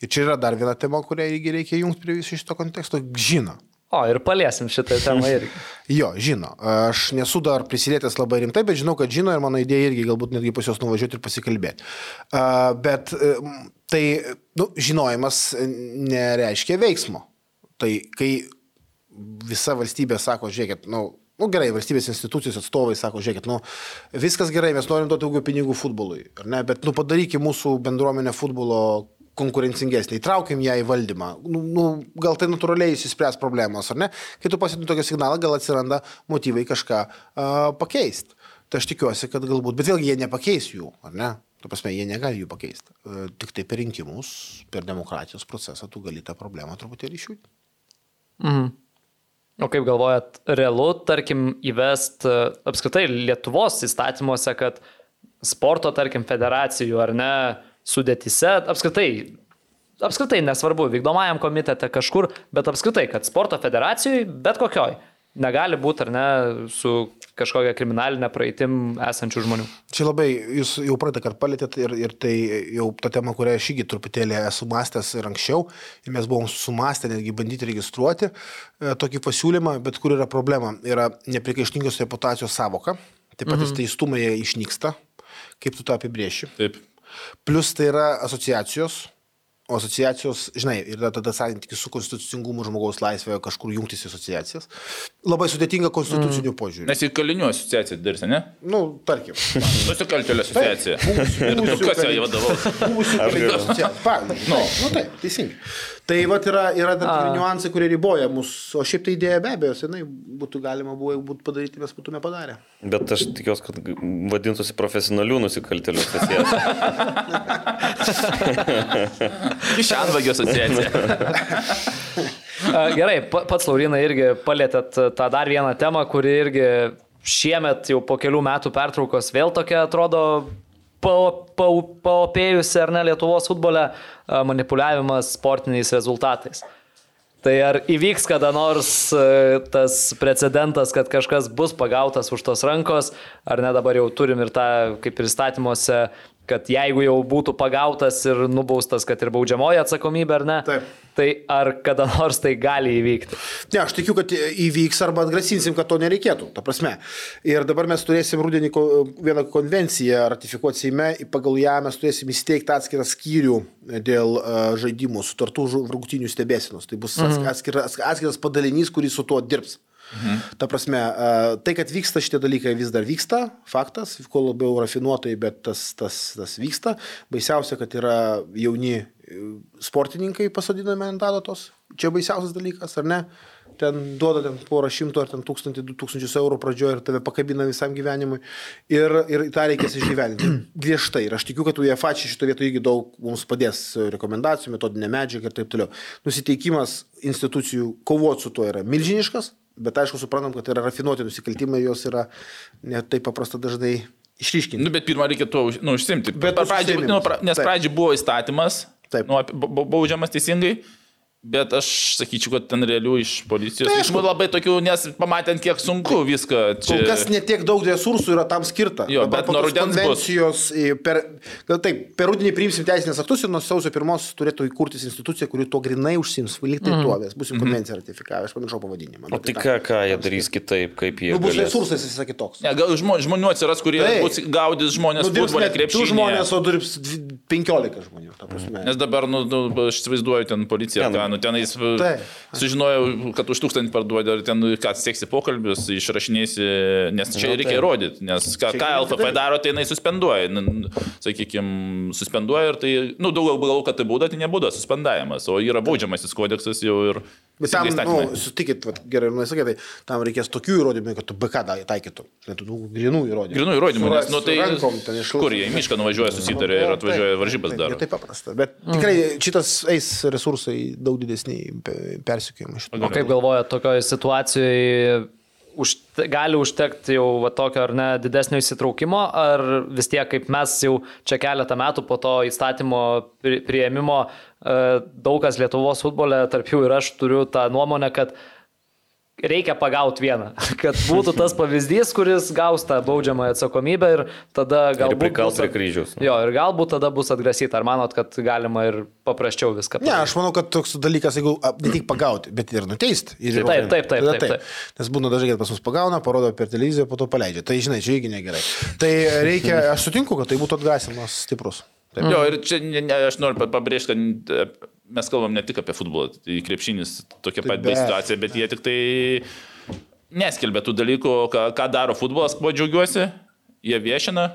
Ir čia yra dar viena tema, kurią irgi reikia jungti prie viso šito konteksto. Žino. O, ir paliesim šitą temą irgi. Jo, žino. Aš nesu dar prisilietęs labai rimtai, bet žinau, kad žino ir mano idėja irgi galbūt netgi pas juos nuvažiuoti ir pasikalbėti. Uh, bet uh, tai, nu, žinojimas nereiškia veiksmo. Tai kai visa valstybė sako, žiūrėkit, nu, nu gerai, valstybės institucijos atstovai sako, žiūrėkit, nu, viskas gerai, mes norim duoti daugiau pinigų futbolui, ne, bet, nu, padarykime mūsų bendruomenę futbolo konkurencingesnė, įtraukim ją į valdymą. Nu, nu, gal tai natūraliai įsispręs problemos, ar ne? Kai tu pasitinti tokį signalą, gal atsiranda motyvai kažką uh, pakeisti. Tai aš tikiuosi, kad galbūt, bet vėlgi jie nepakeis jų, ar ne? Ta prasme, jie negali jų pakeisti. E, Tik tai per rinkimus, per demokratijos procesą tu gali tą problemą truputėlį išjudinti. O kaip galvojat, realu, tarkim, įvest e, apskritai Lietuvos įstatymuose, kad sporto, tarkim, federacijų ar ne sudėtise, apskritai, apskritai nesvarbu, vykdomajam komitete kažkur, bet apskritai, kad sporto federacijai, bet kokioj, negali būti ar ne su kažkokia kriminalinė praeitim esančių žmonių. Čia labai, jūs jau praeitą kartą palėtėt ir, ir tai jau ta tema, kurią aš irgi truputėlį esu mąstęs ir anksčiau, ir mes buvom sumastę netgi bandyti registruoti e, tokį pasiūlymą, bet kur yra problema, yra neprikaištingos reputacijos savoka, taip pat mhm. teistumai jie išnyksta, kaip tu tą apibrieši. Taip. Plus tai yra asociacijos, asociacijos, žinai, yra tada santykis su konstitucingumu žmogaus laisvėje kažkur jungtis į asociacijas. Labai sudėtinga konstitucinių mm. požiūrių. Nes į kalinių asociaciją dirsi, ne? Nu, tarkim. Nusikaltėlio asociacija. Buvusių- Ir tu buvusių kas ją vadovaus? Buvusių kalinių asociacijos. Pavyzdžiui. Nu, nu taip, teisingai. Tai vat yra, yra dar keli niuansai, kurie riboja mus, o šiaip tai idėja be abejo, senai būtų galima buvo būtų padaryti, mes būtume padarę. Bet aš tikiuosi, kad vadintųsi profesionalių nusikaltėlių asociacija. Kišenvagio asociacija. A, Gerai, pa- pats Laurina irgi palėtėt tą dar vieną temą, kuri irgi šiemet jau po kelių metų pertraukos vėl tokia atrodo pa- pa- paopėjusi ar ne Lietuvos futbole manipuliavimas sportiniais rezultatais. Tai ar įvyks kada nors tas precedentas, kad kažkas bus pagautas už tos rankos, ar ne dabar jau turim ir tą, kaip ir įstatymuose, kad jeigu jau būtų pagautas ir nubaustas, kad ir baudžiamoji atsakomybė, ar ne? Taip. Tai ar kada nors tai gali įvykti? Ne, aš tikiu, kad įvyks arba atgrasinsim, kad to nereikėtų. Ta prasme. Ir dabar mes turėsim rudenį vieną konvenciją ratifikuoti Seime, pagal ją mes turėsim įsteigti atskirą skyrių dėl uh, žaidimų, sutartų rungtynių stebėsinos. Tai bus mm. atskiras, atskiras padalinys, kuris su tuo dirbs. Mhm. Ta prasme, tai, kad vyksta šitie dalykai vis dar vyksta, faktas, kuo labiau rafinuotai, bet tas, tas, tas vyksta. Baisiausia, kad yra jauni e, sportininkai pasodinami ant adatos. Čia baisiausias dalykas, ar ne? Ten duoda ten porą šimtų ar ten tūkstantį, du tūkstančius eurų pradžioje ir tave pakabina visam gyvenimui. Ir, ir tą reikės išgyventi. Griežtai. Ir aš tikiu, kad UEFA čia šito vietoje irgi daug mums padės rekomendacijų, metodinė medžiaga ir taip toliau. Nusiteikimas institucijų kovoti su tuo yra milžiniškas, bet aišku, suprantam, kad tai yra rafinuoti nusikaltimai, jos yra ne taip paprasta dažnai išryškinti. Nu, bet pirmą reikia tuo nu, užsimti. Bet Bet užsiėmimas. nu, pra, nes Taip. pradžiai buvo įstatymas, Taip. nu, baudžiamas teisingai. Bet aš sakyčiau, kad ten realių iš policijos. Tai Tai aišku. labai tokių, nes pamatėm, kiek sunku viską čia. Kol kas netiek daug resursų yra tam skirta. Jo, Dabar bet po nuo rudens bus. konvencijos į- Per, taip, per rudenį priimsim teisinės aktus ir nuo sausio pirmos turėtų įkurtis institucija, kuri tuo grinai užsims. Lyg tai tuo, mes būsim konvenciją ratifikavę, aš pamiršau pavadinimą. O tai ką, ką jie darys kitaip, kaip jie... Nu, bus galės? resursas visai kitoks. Ne, gal žmo, žmonių atsiras, kurie Taip. bus gaudys žmonės Nu, futbolė ne du krepšinį. žmonės, o dirbs dvi- 15 žmonių. Nes dabar, nu, nu, aš įsivaizduoju, ten policija, Ne, nu. nu, tenais Taip. sužinojau, kad už tūkstantį parduodė, ar ten, nu, ką, seksi pokalbius, išrašinėsi, nes čia Nu, reikia taip. įrodyti, nes ką, ką LFP daro, tai jinai suspenduoja, sakykime, suspenduoja ir tai, nu, daug galvoju, kad tai būda, tai nebūda suspendavimas, o yra baudžiamasis kodeksas jau ir... Bet tam, nu, sutikit, vat, gerai, nu, sakai, tai tam reikės tokių įrodymų, kad tu BK taikytum. Net tų grinų įrodymų. Grinų įrodymų, nes, nu, tai... rankom Kur jie mišką nuvažiuoja, susitarė ir atvažiuoja varžybas dar. Tai paprasta. Bet tikrai šitas eis resursai daug didesni persikėjimai. O kaip galvojat, tokioje situacijoje už, gali užtekti jau va, tokio ar ne didesnio įsitraukimo, ar vis tiek kaip mes jau čia keletą metų po to įstatymo pri- prieimimo e, daug kas Lietuvos futbole, tarp jų ir aš turiu tą nuomonę, kad reikia pagauti vieną, kad būtų tas pavyzdys, kuris gaus tą baudžiamąją atsakomybę ir tada galbūt... prikals bus at- prie kryžiaus. Jo, ir galbūt tada bus atgrasyta. Ar manot, kad galima ir paprasčiau viską Ne, aš manau, kad toks dalykas, jeigu ne tik pagauti, bet ir nuteisti. Ir Taip, įrodyti. taip, taip, Tada taip, taip. Nes būna dažnai, kad pas mus pagauna, parodo per televiziją, po to paleidžia. Tai žinai, čia irgi negerai. Tai reikia, aš sutinku, kad tai būtų atgrasimas stiprus. Taip. Jo, ir čia ne, ne, aš noriu pa- pabrėžti, kad e, mes kalbam ne tik apie futbolą, tai krepšinis tokia pat bet- situacija, bet jie tik tai neskelbia tų dalykų, ką, ką daro futbolas, kuo džiaugiuosi, jie viešina,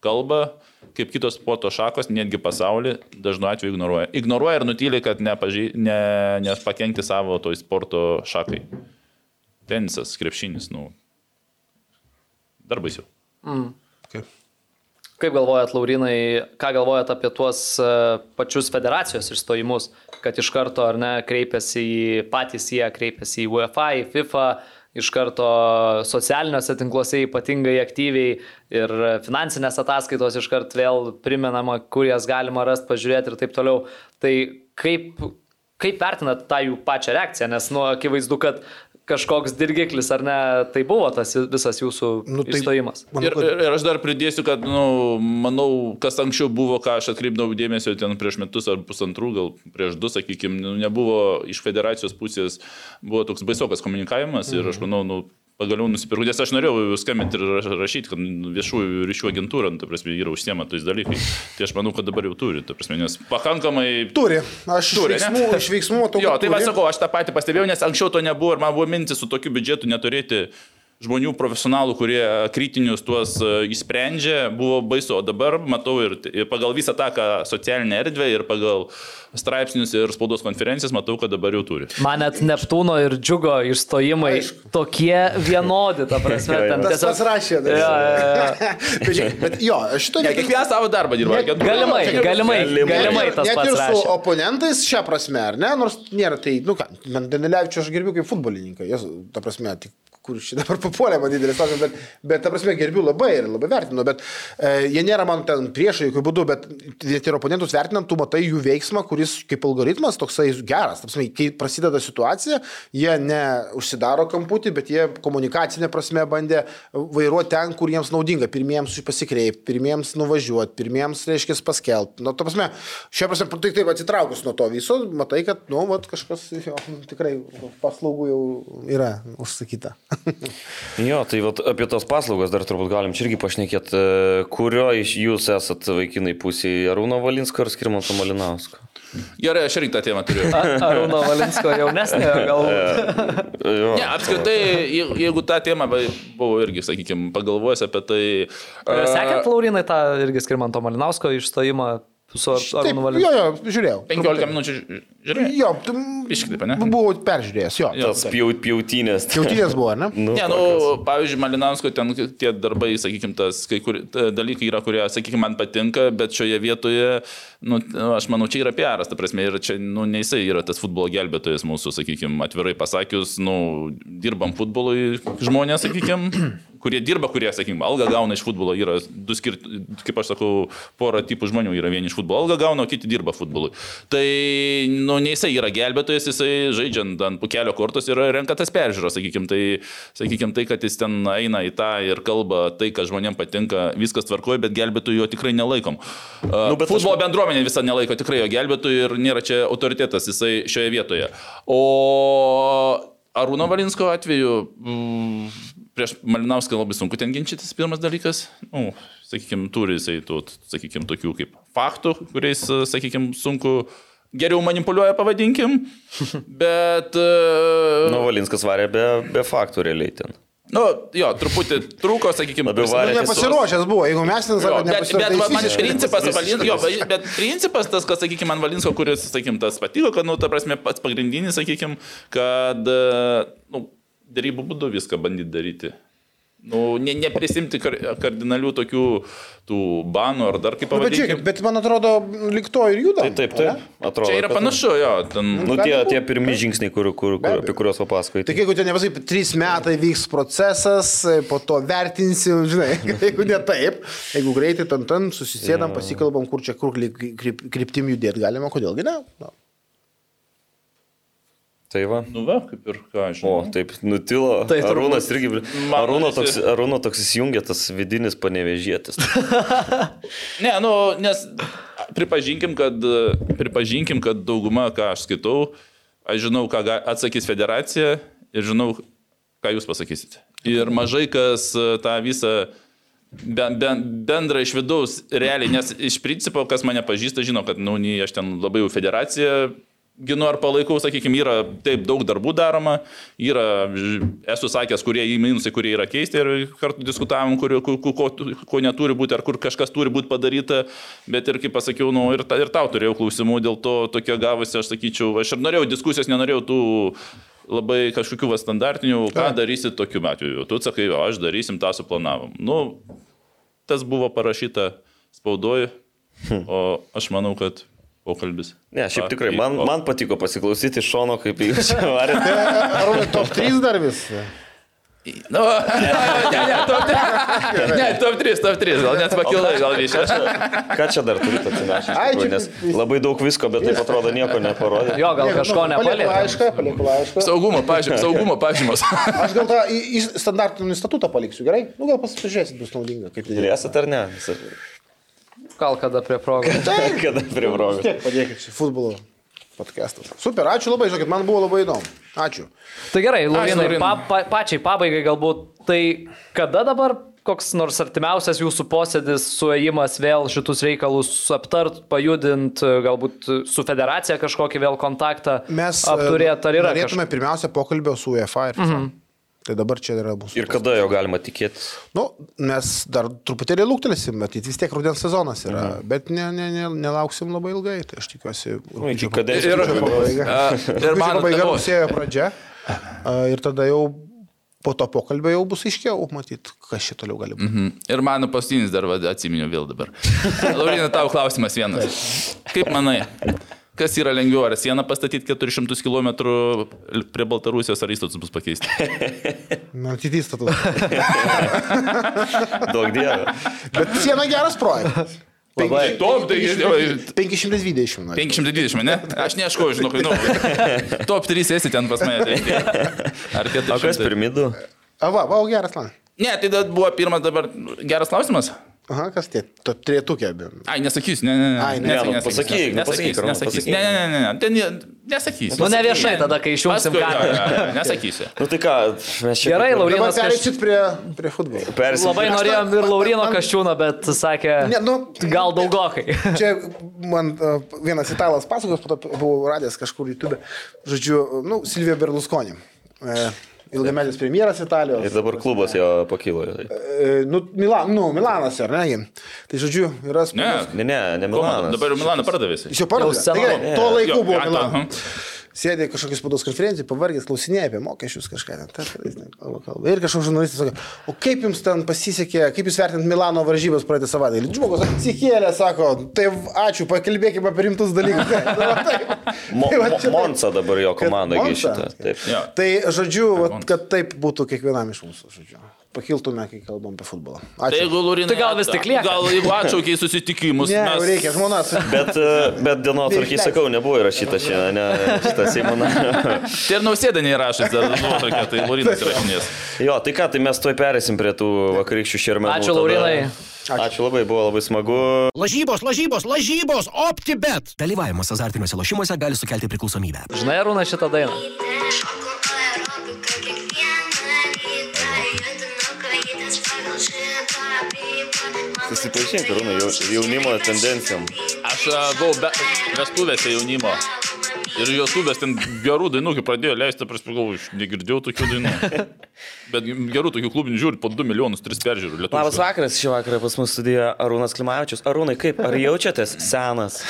kalba, kaip kitos sporto šakos, netgi pasaulį dažnu atveju ignoruoja. Ignoruoja ir nutyli, kad nepažy, ne, nepakengti savo toj sporto šakai. Tenisas, krepšinis, nu. Dar baisiau. Okay. Kaip galvojat, Laurinai, ką galvojat apie tuos e, pačius federacijos išstojimus, kad iš karto ar ne kreipėsi į patys jie, kreipėsi į UEFA, į FIFA, iš karto socialiniuose tinkluose ypatingai aktyviai ir finansinės ataskaitos iš karto vėl primenama, kur jas galima rasti, pažiūrėti ir taip toliau. Tai kaip, kaip vertinat tą jų pačią reakciją, nes, nu, akivaizdu, kad kažkoks dirgiklis, ar ne, tai buvo tas visas jūsų nu, tai, išstojimas. Manau, ir, ir, ir aš dar pridėsiu, kad, nu, manau, kas anksčiau buvo, ką aš atkreipdavau dėmesio ten prieš metus ar pusantrų, gal prieš du, sakykime, nu, nebuvo iš federacijos pusės, buvo toks baisokas komunikavimas mhm. ir aš manau, nu, pagaliau nusipirkau, nes aš norėjau skambinti ir rašyti, kad viešųjų ryšių agentūra, nu, ta prasme, yra užsiema tais dalykais. Tai aš manau, kad dabar jau turi, ta prasme, nes pakankamai... Turi, aš turi, iš veiksmų, iš veiksmų to. Jo, tai aš sakau, aš tą patį pastebėjau, nes anksčiau to nebuvo ir man buvo mintis su tokiu biudžetu neturėti žmonių profesionalų, kurie kritinius tuos įsprendžia, e, buvo baisu, o dabar matau ir, ir pagal visą tą, ką socialinę erdvę ir pagal straipsnius ir spaudos konferencijas, matau, kad dabar jau turi. Man net Neptūno ir Džiugo išstojimai Aišku. tokie vienodi, ta prasme, ten tiesiog... Tas rašė, tai. Ja, ja, ja. bet, bet jo, šito... Ne, kiekvieną savo darbą dirba. Net, galimai, galimai, galimai, galimai tas net pats. Ir rašė. su oponentais šią prasme, ar ne? Nors nėra tai, nu ką, man Danilevičiu aš gerbiu kaip futbolininką, jis, ta prasme, tik kur šį dabar papuolė man didelis klausimas, bet, bet, ta prasme, gerbiu labai ir labai vertinu, bet e, jie nėra man ten priešai jokių būdų, bet net ir oponentus vertinant, tu matai jų veiksmą, kuris kaip algoritmas toksai geras. Ta prasme, kai prasideda situacija, jie ne užsidaro kamputį, bet jie komunikacinė prasme bandė vairuoti ten, kur jiems naudinga, pirmiems pasikreipti, pirmiems nuvažiuoti, pirmiems, reiškia, paskelbti. Nu, ta prasme, šia prasme, tik taip atsitraukus nuo to viso, matai, kad, nu, vat, kažkas jo, tikrai paslaugų jau yra užsakyta. Jo, tai vat, apie tos paslaugas dar turbūt galim čia irgi pašnekėti. E, kurio iš jūs esat vaikinai pusėje - Arūno Valinsko ar Skirmanto Malinausko? Gerai, aš irgi tą temą turiu. Arūno Valinsko jaunesnė galbūt. ne, apskritai, jeigu tą temą buvo irgi, sakykime, pagalvojęs apie tai. Sekėt, Laurinai, tą irgi Skirmanto Malinausko išstojimą su Arūnu Valinskiu. Jo, jo, žiūrėjau. 15 minučių žiūrėjau. Jo, Iškitaip, ne? Buvau peržiūrėjęs, jo. jo pjaut, pjautinės. Pjautinės buvo, ne? nu, ne, nu, pavyzdžiui, Malinausko ten tie darbai, sakykime, tas kai kur dalykai yra, kurie, sakykime, man patinka, bet šioje vietoje, nu, aš manau, čia yra PR, ta prasme, ir čia, nu, ne jisai yra tas futbolo gelbėtojas mūsų, sakykime, atvirai pasakius, nu, dirbam futbolui žmonės, sakykime, kurie dirba, kurie, sakykime, algą gauna iš futbolo, yra du skirti, kaip aš sakau, pora tipų žmonių yra vieni iš futbolo algą gauna, o kiti dirba futbolui. Tai, nu, ne jisai yra gelbėtojas, jisai žaidžiant ant pukelio kortos ir renka tas peržiūros, sakykime, tai, sakykime, tai, kad jis ten eina į tą ir kalba tai, kas žmonėms patinka, viskas tvarkoja, bet gelbėtojų jo tikrai nelaikom. Nu, futbolo aš... bendruomenė visą nelaiko tikrai jo gelbėtojų ir nėra čia autoritetas jisai šioje vietoje. O Arūno Valinsko atveju mm, prieš Malinauską labai sunku ten ginčytis, pirmas dalykas. Nu, sakykime, turi jisai, tų, sakykime, tokių kaip faktų, kuriais, sakykime, sunku geriau manipuliuoja, pavadinkim. Bet... Nu, Valinskas varė be, be faktų realiai ten. Nu, jo, truputį trūko, sakykime, labiau varė. Nu, nepasiruošęs buvo, jeigu mes ten sakome, bet, bet man, man principas, Valin, jo, bet principas tas, kas, sakykime, man Valinsko, kuris, sakykime, tas patiko, kad, nu, ta prasme, pats pagrindinis, sakykime, kad, nu, dėrybų būdu viską bandyti daryti. Nu, ne, neprisimti kar, kardinalių tokių tų banų ar dar kaip pavadinti. Nu, bet, bet man atrodo, likto ir juda. Tai taip, taip. Atrodo, Čia yra panašu, jo. Ten... Nu, tie, tie pirmie žingsniai, kur, kur, kur, apie kuriuos papasakojai. Tai jeigu ten nepasai, trys metai vyks procesas, po to vertinsim, žinai, jeigu ne taip, jeigu greitai ten ten susisėdam, pasikalbam, kur čia kur kryptim judėti galima, kodėlgi ne. No. Tai va. Nu, va, kaip ir ką aš. O, taip, nutilo. Tai Arūnas irgi. Arūno toks, Arūno toks įsijungia tas vidinis panevežėtis. ne, nu, nes pripažinkim kad, pripažinkim, kad dauguma, ką aš skaitau, aš žinau, ką atsakys federacija ir žinau, ką jūs pasakysite. Ir mažai kas tą visą bendrą iš vidaus realiai, nes iš principo, kas mane pažįsta, žino, kad, na, nu, aš ten labai jau federaciją ginu ar palaikau, sakykime, yra taip daug darbų daroma, yra, esu sakęs, kurie į minusai, kurie yra keisti ir kartu diskutavom, kur, ko, ko, ko neturi būti, ar kur kažkas turi būti padaryta, bet ir kaip pasakiau, nu, ir, ir tau turėjau klausimų, dėl to tokia gavosi, aš sakyčiau, aš ir norėjau diskusijos, nenorėjau tų labai kažkokių va, standartinių, ką darysit tokiu atveju. Tu sakai, o aš darysim, tą suplanavom. Nu, tas buvo parašyta spaudoju, o aš manau, kad pokalbis. Ne, šiaip tikrai, man, man patiko pasiklausyti iš šono, kaip jūs čia varėte. Ar top 3 dar vis? Nu, ne, ne, top 3. Ne, top 3, top 3, gal net pakilai, gal višė. Ką čia dar turite atsinešti? Čia- Nes labai daug visko, bet taip atrodo nieko neparodė. Jo, gal kažko nepalėtė. laišką, palieku laišką. Saugumo pažymas, saugumo pažymas. Aš gal tą standartinį statutą paliksiu, gerai? Nu, gal pasižiūrėsit, bus naudinga. Kaip Ir esate ar ne? Gal kada prie progos. Kada prie progos. Tiek padėkit šį futbolo podcastas. Super, ačiū labai, žinokit, man buvo labai įdomu. Ačiū. Tai gerai, Laurinai, pa, pa, pačiai pabaigai galbūt, tai kada dabar koks nors artimiausias jūsų posėdis, suėjimas vėl šitus reikalus aptart, pajudint, galbūt su federacija kažkokį vėl kontaktą Mes apturėt, ar yra Norėtume pirmiausia pokalbio su UEFA ir FIFA. Mhm. Tai dabar čia yra mūsų. Ir kada jo galima tikėtis? Nu, mes dar truputėlį lūktelėsim, bet vis tiek rudens sezonas yra. Mhm. Bet ne, ne, ne, nelauksim labai ilgai, tai aš tikiuosi. Nu, iki kada pabaiga. ir- Rugpjūčio pabaiga. A, Ir man pabaiga o, rugsėjo pradžia. A, Ir tada jau po to pokalbio jau bus aiškiau, matyt, kas čia toliau gali būti. Mhm. Ir mano pastinis dar va, atsiminiau vėl dabar. Laurina, tau klausimas vienas. Kaip manai, kas yra lengviau, ar sieną pastatyti 400 km prie Baltarusijos, ar įstatus bus pakeisti? Matyt, įstatus. Daug dievų. Bet siena geras projektas. Labai. Top, tai 520. nu. 520, ne? Aš neieškoju, žinok, nu, top 3 esi ten pas mane. Tai, ar 400? O kas pirmidų? A, va, va, geras man. Ne, tai buvo pirmas dabar geras klausimas. Aha, kas tie? To tretukė. Ai, nesakysiu, ne, ne, ne. Ai, ne, Nesakysiu, nu, pasakyk, nu, nesakysiu, nesakysiu. Ne, ne, ne, ne, ten ne- nesakysiu. Nu, ne viešai tada, kai išjungsim kamerą. Nesakysiu. Nu tai ką, mes čia... Gerai, Laurinas kaž... pereisit prie, prie futbolo. Persim. Labai norėjom ir Laurino Kaščiūną, bet sakė, Ne, nu, gal daugokai. Čia man vienas italas pasakos, po to buvau radęs kažkur YouTube. Žodžiu, nu, Silvija Berlusconi. E, ilgametis premjeras Italijos. Ir dabar klubas jo pakilo. E, nu, Milan, nu, Milanas, ar ne? Tai žodžiu, yra Ne, sprendimas. Ne, ne, ne Ko, Milanas. dabar jau Milaną pardavėsi. Jis jau pardavė. Jau senokai. Tai Tuo laiku Jo, buvo Milanas. Sėdė kažkokią spaudos konferenciją, pavargęs, klausinėja apie mokesčius kažką ten. Ta. Ir kažkoks žurnalistas sakė, o kaip jums ten pasisekė, kaip jūs vertinat Milano varžybas praeitą savaitę? Ir žmogus atsikėlė, sako, tai ačiū, pakalbėkime apie rimtus dalykus. Tai Tai va mo, čia taip. Monza dabar jo komanda. Jo. Tai, žodžiu, vat, kad taip būtų kiekvienam iš mūsų, žodžiu. Pakiltume, kai kalbam apie futbolą. Tai Ačiū. jeigu Laurinai... Tai gal vis tik lieka? Gal jeigu atšaukiai susitikimus. Ne, mes- reikia, žmonas. Bet, e, bet dienotvarkį Neišleis. sakau, nebuvo įrašyta šiandien, ne, šitas Seimo nario. Tai ir nausėda neįrašęs dar nuotraukę, tai Laurinas įrašinės. Jo, tai ką, tai mes tuoj perėsim prie tų vakarykščių šermenų. Ačiū, tada. Laurinai. Ačiū labai, buvo labai smagu. Lažybos, lažybos, lažybos, OptiBet. Dalyvavimas azartiniuose lošimuose gali sukelti priklausomybę. Žinai, Arūna, šitą dainą. Susipažink, Rūnai, jau, jaunimo tendencijom. Aš a, buvau be, vestuvėse jaunimo. Ir YouTube'as ten gerų dainų, kai pradėjo leisti, pagalvojau, aš negirdėjau tokių dainų. Bet gerų tokių klubinių žiūri po 2 milijonus, 3 peržiūrų. Labas lietuviškų. vakaras, šį vakarą pas mus studijoje Arūnas Klimavičius. Arūnai, kaip, ar jaučiatės senas?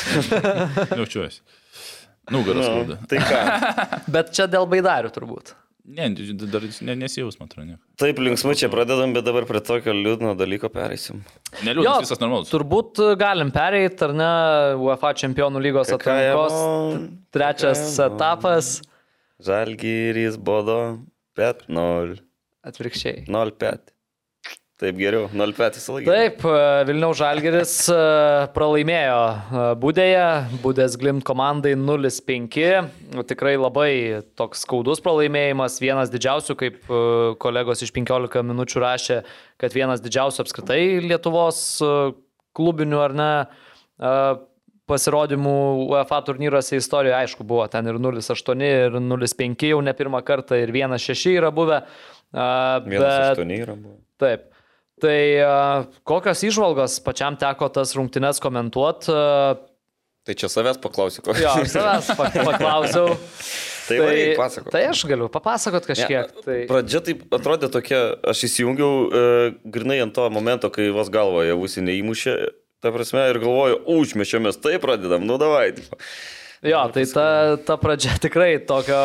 Jaučiuosi. Nugaras Nu, skauda. tai ką? Bet čia dėl baidarių turbūt. Ne, dar ne, nesijaus, man atrodo. Taip, linksmai čia pradedam, bet dabar prie tokio liūdno dalyko pereisim. Neliūdnas, visas normalus. turbūt galim pereiti, ar ne, UEFA čempionų lygos atrankos trečias Kakajamo. etapas. Žalgyrys, bodo, bet 0. Atvirkščiai. 0 pet. Taip geriau, 0 pet visą laiką. Taip, e, Vilniaus Žalgeris e, pralaimėjo e, Būdėje, Būdės Glimt komandai 0-5. Tikrai labai toks skaudus pralaimėjimas, vienas didžiausių, kaip kolegos iš 15 minučių rašė, kad vienas didžiausių apskritai Lietuvos klubinių ar ne pasirodymų UEFA turnyruose istorijoje, aišku, buvo ten ir 0-8, ir 0-5 jau ne pirmą kartą, ir 1-6 yra buvę. e, Vienas bet- 8 yra buvo. Taip. Tai a, kokios išvalgos pačiam teko tas rungtynes komentuoti? Tai čia savęs paklausiu, ko. Jo, savęs pa- paklausiau. Tai, tai, pasako. tai aš galiu papasakot kažkiek. Ne, Tai... Pradžia taip atrodė tokia, aš įsijungiau e, grinai ant to momento, kai vos galvoje ausinė neįmušė, ta prasme, ir galvoju, užmešėmės, tai pradedam, nu davai. Tipo. Jo, tai ta, ta pradžia tikrai tokio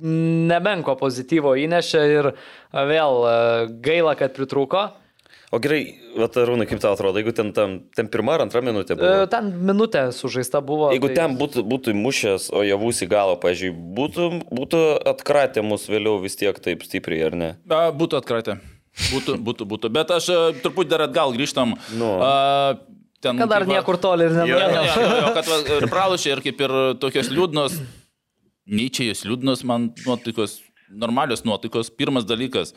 nemenko pozityvo įnešė ir vėl a, gaila, kad pritrūko. O gerai, Vatarūnai, kaip tau atrodo, jeigu ten, tam, ten pirmą ar antrą minutę E, buvo? Ten minutė sužaista buvo. Jeigu tai- ten būtų, būtų mušęs, o javus į galą, pažiūrėjau, būtų, būtų atkratę mus vėliau vis tiek taip stipriai, ar ne? A, Būtų atkratę. Būtų, būtų, būtų. Bet aš a, truputį dar atgal grįžtam. Nu. A, ten, Kad dar kaip va- niekur toli ir va, ir pralašė, ir kaip ir tokios liūdnos, nei čia jos liūdnos, man nuotaikos, normalios nuotaikos. Pirmas dalykas,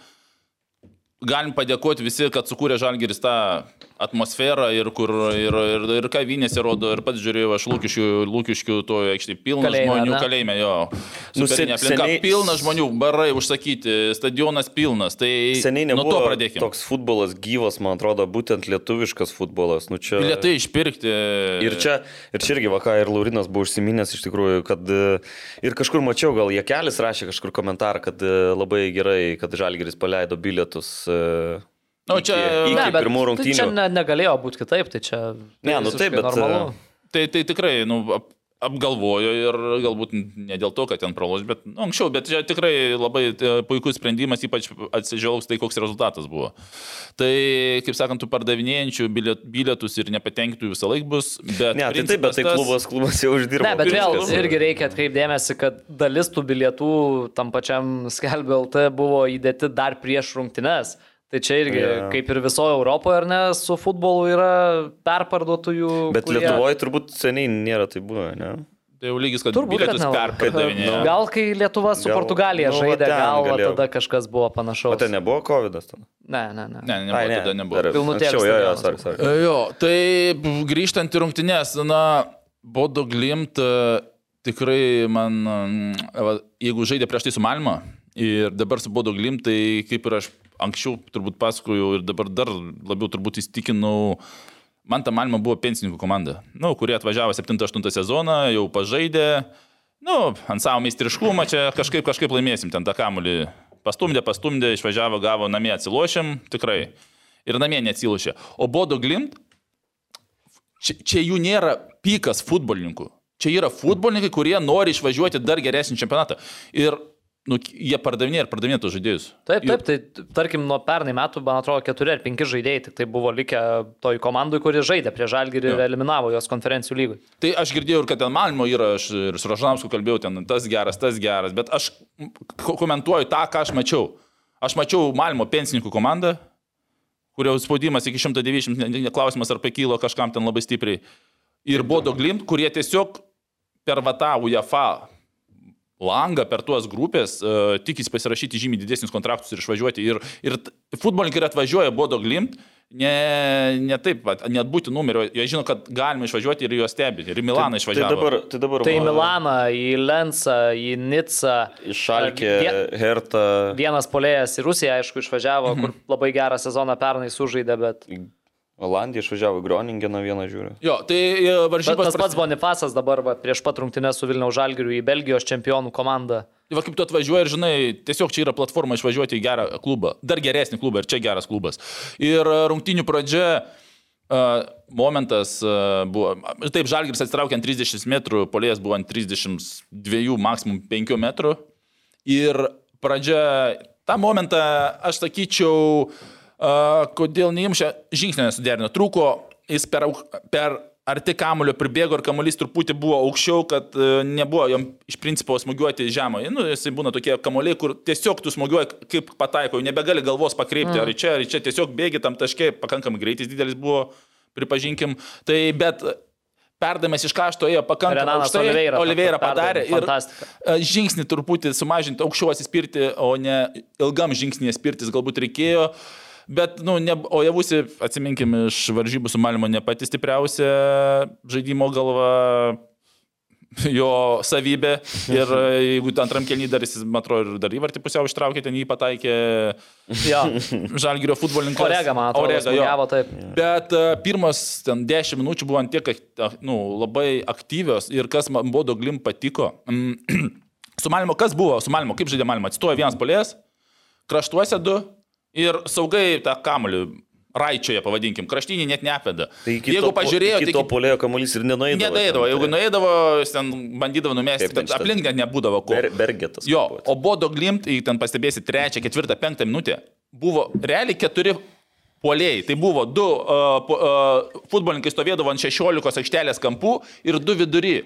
galim padėkoti visi, kad sukūrė Žalgiris tą atmosferą ir kur ir, ir, ir kavinėse rodo, ir pats žiūrėjau, aš lūkiškių, lūkiškių to aikštė pilna Kalėjime, žmonių ne? kalėjime, jo. Nu, Superinė sen- aplinka, seniai- pilna žmonių, barai užsakyti, stadionas pilnas. Tai Seniai nuo to nebuvo pradėkime. toks futbolas gyvas, man atrodo, būtent lietuviškas futbolas. Nu, čia... Bilietai išpirkti. Ir čia, ir čia irgi vakar ir Laurinas buvo užsiminęs iš tikrųjų, kad e, ir kažkur mačiau, gal Jekelis rašė kažkur komentarą, kad e, labai gerai, kad Žalgeris paleido bilietus. e, Nu, čia- iki, Ne, iki bet pirmų tai rungtynių. čia ne, negalėjo būti kitaip, tai čia... Ne, nu taip, bet, Normalu. Tai, tai tikrai, nu, ap, apgalvojo ir galbūt ne dėl to, kad ten praloš, bet nu, anksčiau, bet čia tikrai labai e, puikus sprendimas, ypač atsižvelgs tai, koks rezultatas buvo. Tai, kaip sakant, tų pardavinėjančių biliet- bilietus ir nepatenkintų visą laiką bus, bet... Ne, tai taip, bet tai klubas, klubas jau uždirbo. Ne, bet vėl Viskas. irgi reikia atkreipdėmėsi, kad dalis tų bilietų tam pačiam Skelbė LT buvo įdėti dar prieš rungtynes. Tai čia irgi, Jo. yeah. kaip ir visoje Europoje, ar ne, su futbolu yra perparduotojų. Bet kurie- Lietuvoje turbūt seniai nėra tai buvę, ne? Tai jau lygis, kad Turbūt, bilietus perpardavinėjo. Gal kai Lietuva su Gal- Portugalija nu, žaidė, gal tada kažkas buvo O panašaus. ten nebuvo COVID tada? Ne, ne, ne. Ne, nebuvo, Ai, ne, tada nebuvo. Pilnutėlis jo, jo, stadionas sorry, sorry. E, Jo, tai grįžtant į rungtynės, na, Bodo Glimt e, tikrai man, mm, va, jeigu žaidė prieš tai su Malmo ir dabar su Bodo Glimt, tai kaip ir aš anksčiau turbūt pasakojau ir dabar dar labiau turbūt įstikinau, man ta Malmo buvo pensininkų komanda, nu, kurie atvažiavo 7-8 sezoną, jau pažaidė, nu, ant savo meistriškumą čia kažkaip, kažkaip laimėsim ten tą kamulį. Pastumdė, pastumdė, išvažiavo, gavo namie atsilošėm, tikrai. Ir namie neatsilošė. O Bodo Glimt čia, čia jų nėra pykas futbolininkų. Čia yra futbolininkai, kurie nori išvažiuoti dar geresnį čempionatą. Ir nu, jie pardavinėja ir pardavinėja tos žaidėjus. Taip, taip, tai tarkim nuo pernai metų, man atrodo, keturi ar penki žaidėjai tik tai buvo likę toj komandai, kuri žaidė prie Žalgirį ir eliminavo jos konferencijų lygų. Tai aš girdėjau ir kad ten Malmo yra, aš ir su Rožansku kalbėjau, ten tas geras, tas geras, bet aš ko- komentuoju tą, ką aš mačiau. Aš mačiau Malmo pensininkų komandą, kurio spaudimas iki 190, ne- ne- klausimas ar pakylo kažkam ten labai stipriai. Ir Bodo Glimt, kurie tiesiog per Vatą UEFA langą, per tuos grupės, uh, tikisi pasirašyti žymiai didesnius kontraktus ir išvažiuoti. Ir, ir futbolininkai ir atvažiuoja Bodo Glimt, ne, ne taip, vat, net būti numerio, jie žino, kad galima išvažiuoti ir juos stebėti. Ir į Milaną Tai išvažiavo. dabar, tai dabar Tai į Milaną, į Lensą, į Nicą. Išalkė, Vie- Hertą. Vienas polėjas į Rusiją, aišku, išvažiavo, Mhm. kur labai gerą sezoną pernai sužaidė, bet... Olandija išvažiavo į Groningeną vieną žiūrį. Jo, tai e, Bet varžybos tas pats Bonifasas dabar va, prieš pat rungtynę su Vilniaus Žalgiriu į Belgijos čempionų komandą. Va kaip tu atvažiuoji ir žinai, tiesiog čia yra platforma išvažiuoti į gerą klubą, dar geresnį klubą ir čia geras klubas. Ir e, rungtynių pradžia, uh, momentas buvo, taip, Žalgiris atsitraukė ant 30 metrų, polėjas buvo ant 32, maksimum 5 metrų. Ir pradžia, tą momentą aš sakyčiau, uh, kodėl neimšė žingsnio nesuderino, trūko, jis per, per arti kamulio pribėgo ir kamuolys truputį buvo aukščiau, kad e, nebuvo jam iš principo smūgiuoti žemai. Nu, jisai būna tokie kamuoliai, kur tiesiog tu smūgiuoji kaip pataiko, nebegali galvos pakreipti, mm. ar čia, ar čia, tiesiog bėgi tam taške, pakankamai greitis didelis buvo, pripažinkim. Tai bet perdamas iš kašto ėjo pakankamai aukštai. Oliveira Oliveira padarė ir e, žingsnį truputį sumažinti, aukščiau atsispirti, o ne ilgam žingsnį spirtis galbūt reikėjo. Bet, nu, ne, o javusi, atsiminkim, iš varžybų su Malmo ne pati stipriausia žaidimo galva jo savybė. Ir jeigu antram kelnį dar jis, man atrodo, ir dar įvartį pusiau ištraukė, ten jį pataikė Jo, žalgerio futbolininkas. Orega, man atrodo, Orega, jo. taip. Bet uh, pirmas ten 10 minučių buvo ant tiek, ak- nu, labai aktyvios ir kas man Bodo Glim patiko. Mm, su Malmo, kas buvo su Malmo, kaip žaidė Malmo, atsistojo vienas polės, kraštuose du ir saugai tą kamuolį. Raičioje, pavadinkim, kraštinį net neapveda. Tai iki Jeigu pažiūrėjo, tai to polėjo kamuolys ir nenuėdavo. Nedaidavo, ten, jeigu nuėdavo, jis ten bandydavo numesti, ten bet aplink net nebūdavo ko. Ber, bergetas. Jo, o Bodo Glimt, jei ten pastebėsi trečią, ketvirtą, penktą minutę, buvo realiai keturi Puolėjai. Tai buvo du uh, uh, futbolininkai stovėdavo ant 16 aikštelės kampų ir du vidury.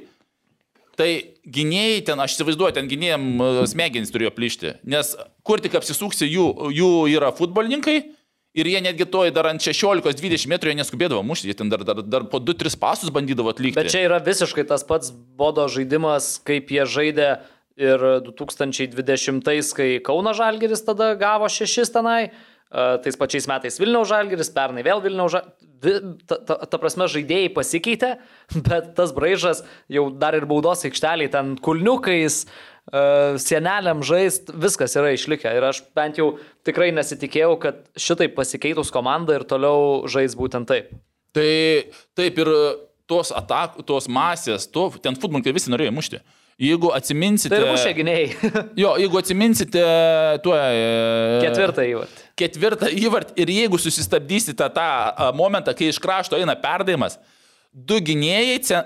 Tai gynėjai ten, aš įsivaizduoju, ten gynėjim e, smegenys turėjo plyšti. Nes kur tik apsisuksi, jų, jų yra futbolininkai ir jie netgi toj dar ant 16-20 metrų neskubėdavo mušti, jie ten dar, dar, dar po 2-3 pasus bandydavo atlikti. Bet čia yra visiškai tas pats bodo žaidimas, kaip jie žaidė ir 2020, kai Kauno Žalgeris tada gavo šešis tenai, tais pačiais metais Vilniaus Žalgeris, pernai vėl Vilniaus Žalgeris. Ta, ta, ta prasme, žaidėjai pasikeitė, bet tas braižas jau dar ir baudos aikšteliai ten kulniukais, sieneliam žaist, viskas yra išlikę. Ir aš bent jau tikrai nesitikėjau, kad šitai pasikeitus komanda ir toliau žais būtent taip. Tai taip ir tos, atak, tos masės, to, ten futbolininkai visi norėjo mušti. Jeigu atsiminsite... Tai ir mušė gynėjai. Jo, jeigu atsiminsite tuo... e, Ketvirtą įvartį. Ketvirtą įvartį ir jeigu susistabdysite tą momentą, kai iš krašto eina perdavimas, du gynėjai,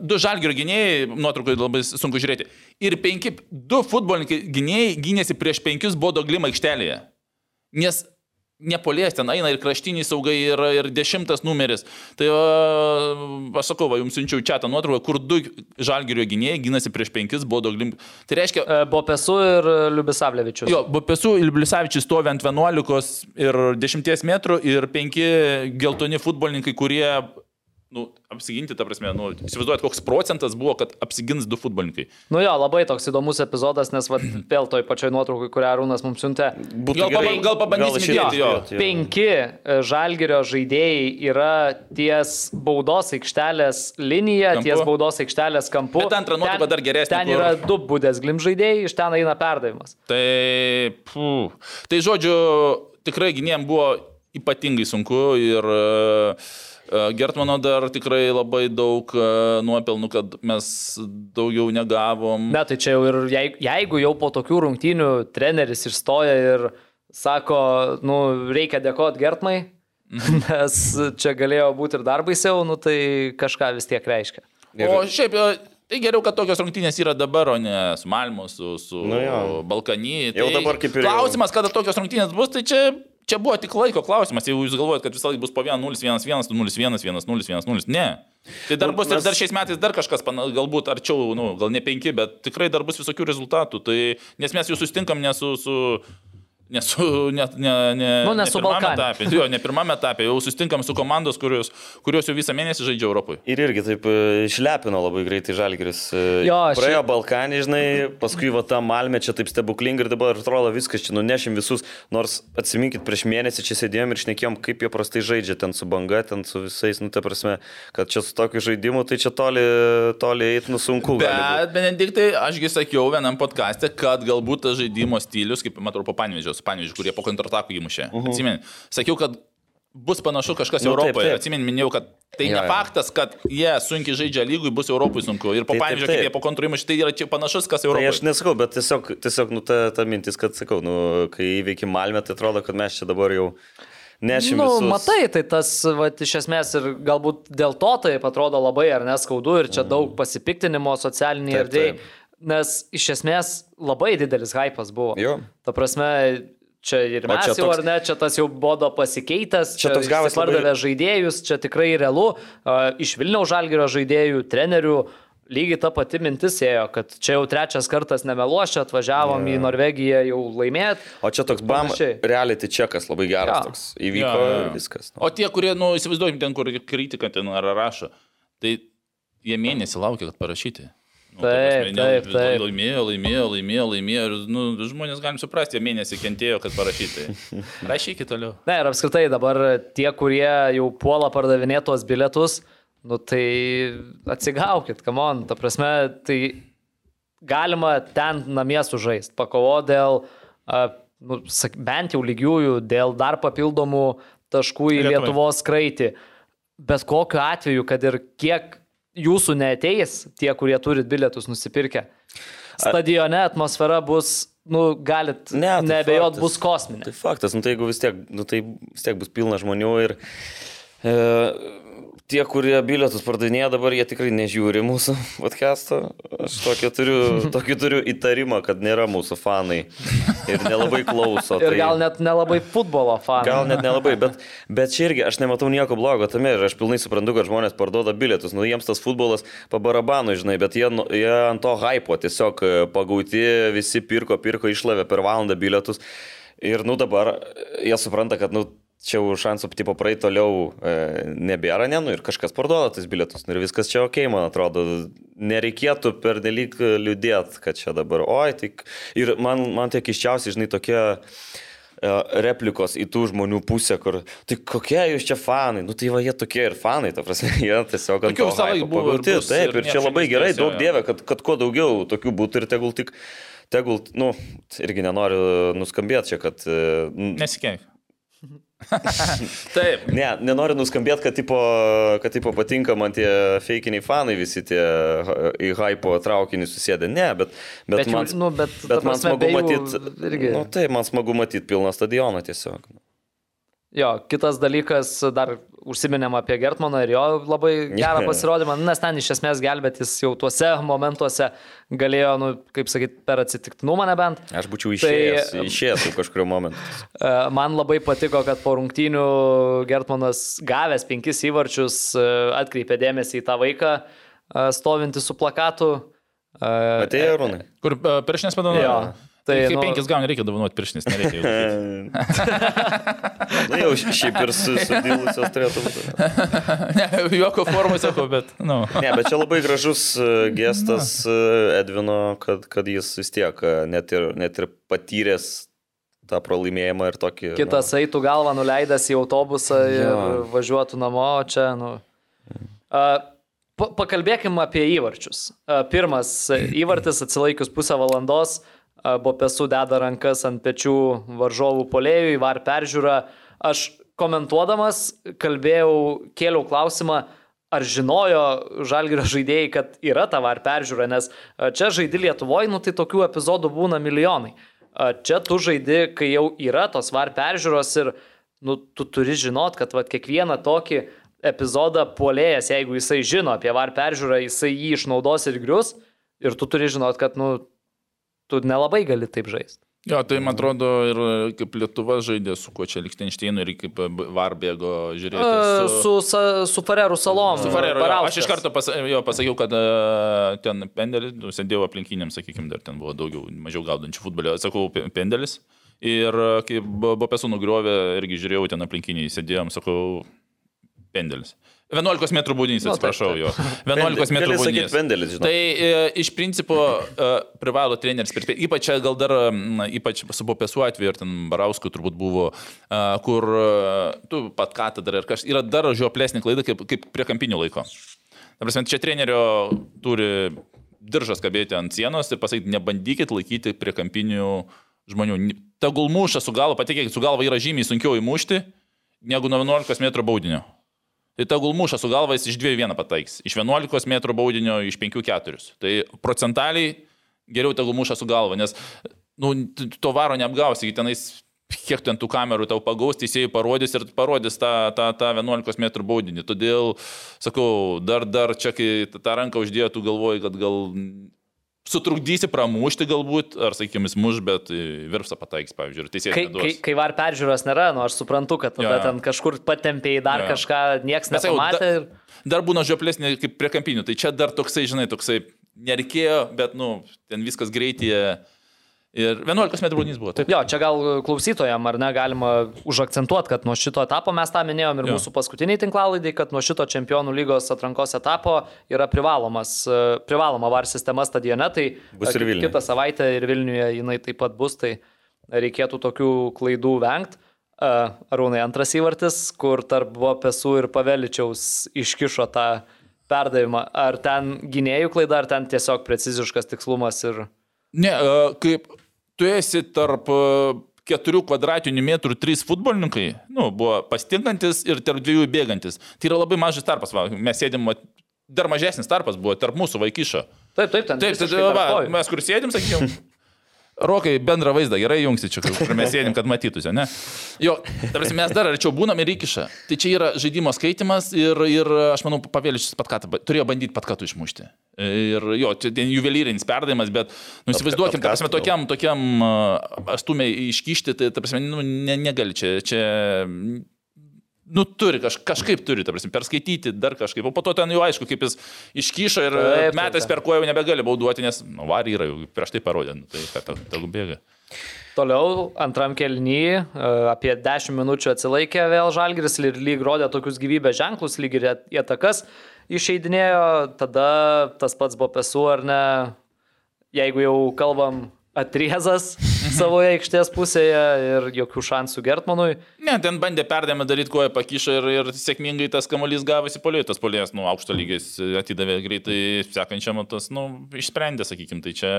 du žalgerio gynėjai, nuotraukai labai sunku žiūrėti, ir penki, du futbolininkai gynėjai gynėsi prieš penkis bodo glimą aikštelėje. Nes nepolės ten eina ir kraštiniai saugai, ir, ir dešimtas numeris. Tai aš sakau, va, jums siunčiau čia tą nuotrauką, kur du žalgerio gynėjai gynasi prieš penkis bodo glim. Tai reiškia, E, Bopesu ir Liubisavlevičius. Jo, Bopesų ir Blisavičius stovi ant 11 ir 10 metrų ir 5 geltoni futbolininkai, kurie, nu, apsiginti, ta prasme, nu, įsivaizduojat, koks procentas buvo, kad apsigins du futbolininkai. Nu jo, labai toks įdomus epizodas, nes va, vėl toj pačioj nuotraukai, kurią Arūnas mums siuntė. Būtų Gal gerai- gal pabandysim išeiti, įdėti, jo. jo. Penki e, žalgerio žaidėjai yra ties baudos aikštelės linija, Kampu. ties baudos aikštelės kampu. Bet antra nuotrauka Ten- dar geresnė, Ten kur- yra du būdės glim žaidėjai, iš ten eina perdavimas. Tai, pū, tai žodžiu, tikrai gynėjim buvo ypatingai sunku ir uh, Gertmano dar tikrai labai daug uh, nuopelnų, kad mes daugiau negavom. Ne, tai čia jau ir jei- jeigu jau po tokių rungtynių treneris išstoja ir sako, nu, reikia dėkoti Gertmai, Mhm. nes čia galėjo būti ir dar baisiau, nu, tai kažką vis tiek reiškia. O šiaip, e, tai geriau, kad tokios rungtynės yra dabar, o ne su Malmu, su, su Nu jo. Balkany. Jau Tai dabar kaip ir jau- Klausimas, kada tokios rungtynės bus, tai čia, čia buvo tik laiko klausimas. Jeigu jūs galvojat, kad visą laiką bus po 1-0-1-1, 0-1-1, 1-0-1-0, ne. Tai dar Nu, bus ir mes- dar šiais metais dar kažkas, pana- galbūt arčiau, nu, gal ne penki, bet tikrai dar bus visokių rezultatų. Tai, nes mes jau sustinkam ne su... su Ne su, ne, ne, ne, Nu, ne su pirmame etape, jo, ne pirmame etape, jau sustinkam su komandos, kurios, kurios jau visą mėnesį žaidžia Europoje. Ir irgi taip e, išlepino labai greitai Žalgiris. e, Jo, Praėjo Balkanį, žinai, paskui va tą Malmę čia taip stebuklingai ir dabar atrodo viskas, čia nunešim visus. Nors atsiminkit, prieš mėnesį čia sėdėjom ir šnekėjom, kaip jie prastai žaidžia ten su banga, ten su visais, nu, ta prasme, kad čia su tokiu žaidimu, tai čia toli, toli eiti, nu, sunku. gali būt. Bet, Benediktai, ašgi sakiau vienam podcast'e, kad galbūt tas žaidimo stilius, kaip matau, po Panevežio, su Panevežiu, kurie po kontratakų įmušė. Uh -huh. Atsimeni, sakiau, kad bus panašu kažkas Nu, nu, taip, Europoje. taip. Atsimeni, minėjau, kad tai Jo, ne faktas, kad jie sunkiai žaidžia lygui, bus Europoje sunku. Ir po Taip, taip, Panevežio, kaip taip. jie po kontrų įmušė, tai yra čia panašus, kas Tai Europoje. aš nesakau, bet tiesiog, tiesiog nu, ta, ta mintis, kad sakau, nu, kai įveikim Malmę, tai atrodo, kad mes čia dabar jau nešim nu, visus. matai, tai tas, va, iš esmės ir galbūt dėl to tai atrodo labai ar neskaudu ir čia daug pasipiktinimo erdvėje, taip. Nes iš esmės labai didelis hypas buvo. Jo. Ta prasme, čia ir mes čia jau toks- ar ne, čia tas jau bodo pasikeitęs, Čia toks gavosi labai- pardavė žaidėjus, čia tikrai realu, iš Vilniaus žalgerio žaidėjų, trenerių. Lygiai ta pati mintis ėjo, kad čia jau trečias kartas nemeluos, čia atvažiavom yeah. į Norvegiją jau laimėti. O čia toks bam, Panašiai. reality čekas labai geras Jo. toks. Įvyko jo, jo. ir viskas. Nu. O tie, kurie, nu, įsivaizduokim ten, kur kritika ten ar rašo, tai jie mėnesį laukia, kad parašyti. Nu, ta Taip, ne, taip, taip. Laimėjo, laimėjo, laimėjo, laimėjo. Ir, nu, žmonės galim suprasti, jie mėnesį kentėjo, kad parašyti. Rašykit toliau. Ne, ir apskritai dabar tie, kurie jau puola pardavinėti tuos bilietus, nu tai atsigaukit, kamon, ta prasme, tai galima ten namie sužaisti, pakovo dėl, a, nu, sak- bent jau lygiųjų, dėl dar papildomų taškų į. Lietuvos kraitį. Bet kokiu atveju, kad ir kiek jūsų neteis, tie, kurie turit bilietus nusipirkę, stadione atmosfera bus, nu, galit Ne, tai nebejot, faktas. bus kosminė. Tai faktas, nu tai jeigu vis tiek, nu tai vis tiek bus pilna žmonių ir E, tie, kurie bilietus pardavinėja dabar, jie tikrai nežiūri mūsų podcast'o. Aš tokį turiu, tokį turiu įtarimą, kad nėra mūsų fanai ir nelabai klauso. Ir tai- gal net nelabai futbolo fanai. Gal net nelabai, bet, bet čia irgi aš nematau nieko blogo tame ir aš pilnai suprantu, kad žmonės parduoda bilietus. Nu, jiems tas futbolas pabarabanu, žinai, bet jie, nu- jie ant to hypo tiesiog e, pagauti, visi pirko, pirko, išlavė per valandą bilietus. Ir, nu, dabar jie supranta, kad, nu, čia jau šansų tipo praeit toliau e, nebėra, ne, nu, ir kažkas parduoda tais bilietus. Nu, ir viskas čia ok, man atrodo. Nereikėtų per nelik liūdėt, kad čia dabar, oi, tik. Ir man, man tie kiščiausiai, žinai, tokie e, replikos į tų žmonių pusę, kur, tai kokie jūs čia fanai, nu tai va jie tokie ir fanai, ta prasme, jie tiesiog ant to hypo buvo ir pagauti. bus, Taip, ir ir čia labai gerai, daug dievė, kad, kad kuo daugiau tokių būtų ir tegul tik, tegul, nu, irgi nenoriu nuskambėti čia, kad... e, Nesikeik. Taip. Ne, nenoriu nuskambėti, kad, tipo, kad tipo, patinka man tie feikiniai fanai, visi tie ha- į hypo traukinį susėdę. Ne, bet, bet, Bet man, nu, bet, bet man prasme, smagu matyti. Nu, tai man smagu matyti pilną stadioną tiesiog. Jo, kitas dalykas, dar užsiminėm apie Gertmaną ir jo labai gerą pasirodymą, nes ten iš esmės gelbėtis jau tuose momentuose galėjo, nu, kaip sakyt, per atsitiktinumą nebent. Aš būčiau išėjęs, tai, išėjęs jau kažkurio momentu. E, Man labai patiko, kad po rungtynių Gertmanas gavęs penkis įvarčius e, atkreipė dėmesį į tą vaiką e, stovintį su plakatu. E, Atėjo rūnai. Kur e, Jo, padovanojo? Tai, kai nu- penkis gauni, reikia dovanoti pirštinės, nereikia. Na jau šiaip ir su- sudilusios turėtų būti. ne, juoko formų sakau, bet. Nu. Ne, bet čia labai gražus e, gestas e, Edvino, kad, kad jis vis tiek e, net ir, net ir patyręs tą pralaimėjimą ir tokį... Kitas eitų galvą nuleidęs į autobusą ir Jo. važiuotų namo, o čia, nu. A, pa- Pakalbėkim apie įvarčius. A, Pirmas įvartis atsilaikius pusę valandos, Bopesu deda rankas ant pečių varžovų polėjui, var peržiūra. Aš komentuodamas kalbėjau, kėliau klausimą, ar žinojo žalgerio žaidėjai, kad yra ta var peržiūra, nes čia žaidži Lietuvoje, nu tai tokių epizodų būna milijonai. Čia tu žaidi, kai jau yra tos var peržiūros ir nu, tu turi žinot, kad vat, kiekvieną tokį epizodą puolėjas, jeigu jisai žino apie var peržiūrą, jisai jį išnaudos ir grius ir tu turi žinot, kad nu, tu nelabai gali taip žaisti. Jo, tai man atrodo ir kaip Lietuva žaidė su kuo čia Lichtensteinu ir kaip Varbėgo žiūrėti. Su, su, su, su Farerų salom. Su jo, Barauskas. aš iš karto pas, jo, pasakiau, kad e, ten pendelis, nu, sėdėjau aplinkiniam, sakykime, dar ten buvo daugiau, mažiau gaudančių futbolio, sakau, pe- pendelis. Ir e, kai buvo pesų nugriovė, irgi žiūrėjau ten aplinkiniai, sėdėjom, sakau, pendelis. 11 m baudinys, Nu, atsiprašau jo. 11 m Gali sakyt baudinys. pendelis, žinau. Tai e, iš principo e, privalo treneris, ypač čia gal dar, m, ypač su Bopesu atveju ir ten Barauskui turbūt buvo, e, kur e, tu pat katedra ir kažkas, yra dar žioplesnė klaida kaip, kaip prie kampinių laiko. Ta prasme, čia trenerio turi diržas kabėti ant sienos ir pasakyti, nebandykit laikyti prie kampinių žmonių. Ni- Tegul muša su galva, patikėkit, su galva yra žymiai sunkiau įmušti negu nuo 11 m baudinio. Tai tegul muša su galva jis iš 2-1 pataiks. Iš 11 m baudinio iš 5-4. Tai procentaliai geriau tegul muša su galva, nes nu, to varo neapgausi, tenais kiek ten tų kamerų tau pagaus, teisėjai parodys ir parodys tą, tą, tą 11 m baudinį. Todėl, sakau, dar, dar čia, kai tą ranką uždėjo, tu galvoji, kad gal sutrukdysi pramušti galbūt, ar, sakykime, muš, bet į virpsą pataiks, pavyzdžiui, ir teisėjas. Kai, kai, kai var peržiūros nėra, nu aš suprantu, kad tada jo. ten kažkur patempėjai dar Jo, jo. kažką, jau nepamatė. da- ir- Dar būna žioplesnė kaip prie kampinių, tai čia dar toksai, žinai, toksai nereikėjo, bet, nu, ten viskas greitai. Ir 11 m baudinys buvo, taip. Jo, čia gal klausytojam ar ne galima užakcentuoti, kad nuo šito etapo mes tą minėjom ir Jo. mūsų paskutiniai tinklalaidai, kad nuo šito čempionų lygos atrankos etapo yra privalomas, e, privaloma var sistema stadione, tai Bus ir e, Vilniuje. kitą savaitę ir Vilniuje jinai taip pat bus, tai reikėtų tokių klaidų vengti. Arūnai, antras įvartis, kur tarp Vopesų ir Paveličiaus iškišo tą perdavimą. Ar ten gynėjų klaida, ar ten tiesiog preciziškas tikslumas ir... Ne, e, kaip tu esi tarp e, keturių kvadratinių metrų trys futbolininkai, nu, buvo pastinkantis ir tarp dviejų bėgantis. Tai yra labai mažas tarpas, va, mes sėdėm, dar mažesnis tarpas buvo tarp mūsų vaikišo. Taip, taip, ten Taip, tai va, mes kur sėdėm, sakykime. Rokai, bendrą vaizdą gerai jungsi čia, kur mes sėdim, kad matytųsi, ne? Jo, tarsi mes dar arčiau būnam ir įkiša. Tai čia yra žaidimo skaitimas ir, ir aš manau, pavėlišis pat ką turėjo bandyti pat ką tu išmušti. Ir jo, čia juvelyrinis perdavimas, bet, nu, įsivaizduokim, ta prasme, tokiam, tokiam astumiai iškišti, tai, ta prasme, nu, ne, negali čia, čia Nu, turi, kaž, kažkaip turi, ta prasme, perskaityti, dar kažkaip. O po to ten jau aišku, kaip jis iškyšo ir Taip, metais per kuo jau nebegali bauduoti, nes, nu, varį yra, jau prieš tai parodė, nu, tai tegu bėga. Toliau antram kelnyje apie 10 minučių atsilaikė vėl Žalgiris ir lyg rodė tokius gyvybės ženklus, lyg ir į atakas išeidinėjo, tada tas pats buvo pesu ar ne, jeigu jau kalbam atriezas savo aikštės pusėje ir jokių šansų Gertmanui. Ne, ten bandė perdėmę daryti, kuo jie pakišo ir, ir sėkmingai tas kamuolys gavosi poliui, tas polijas, nu, aukšto lygis atidavė greitai sekančiam, tas, nu, išsprendė, sakykim, tai čia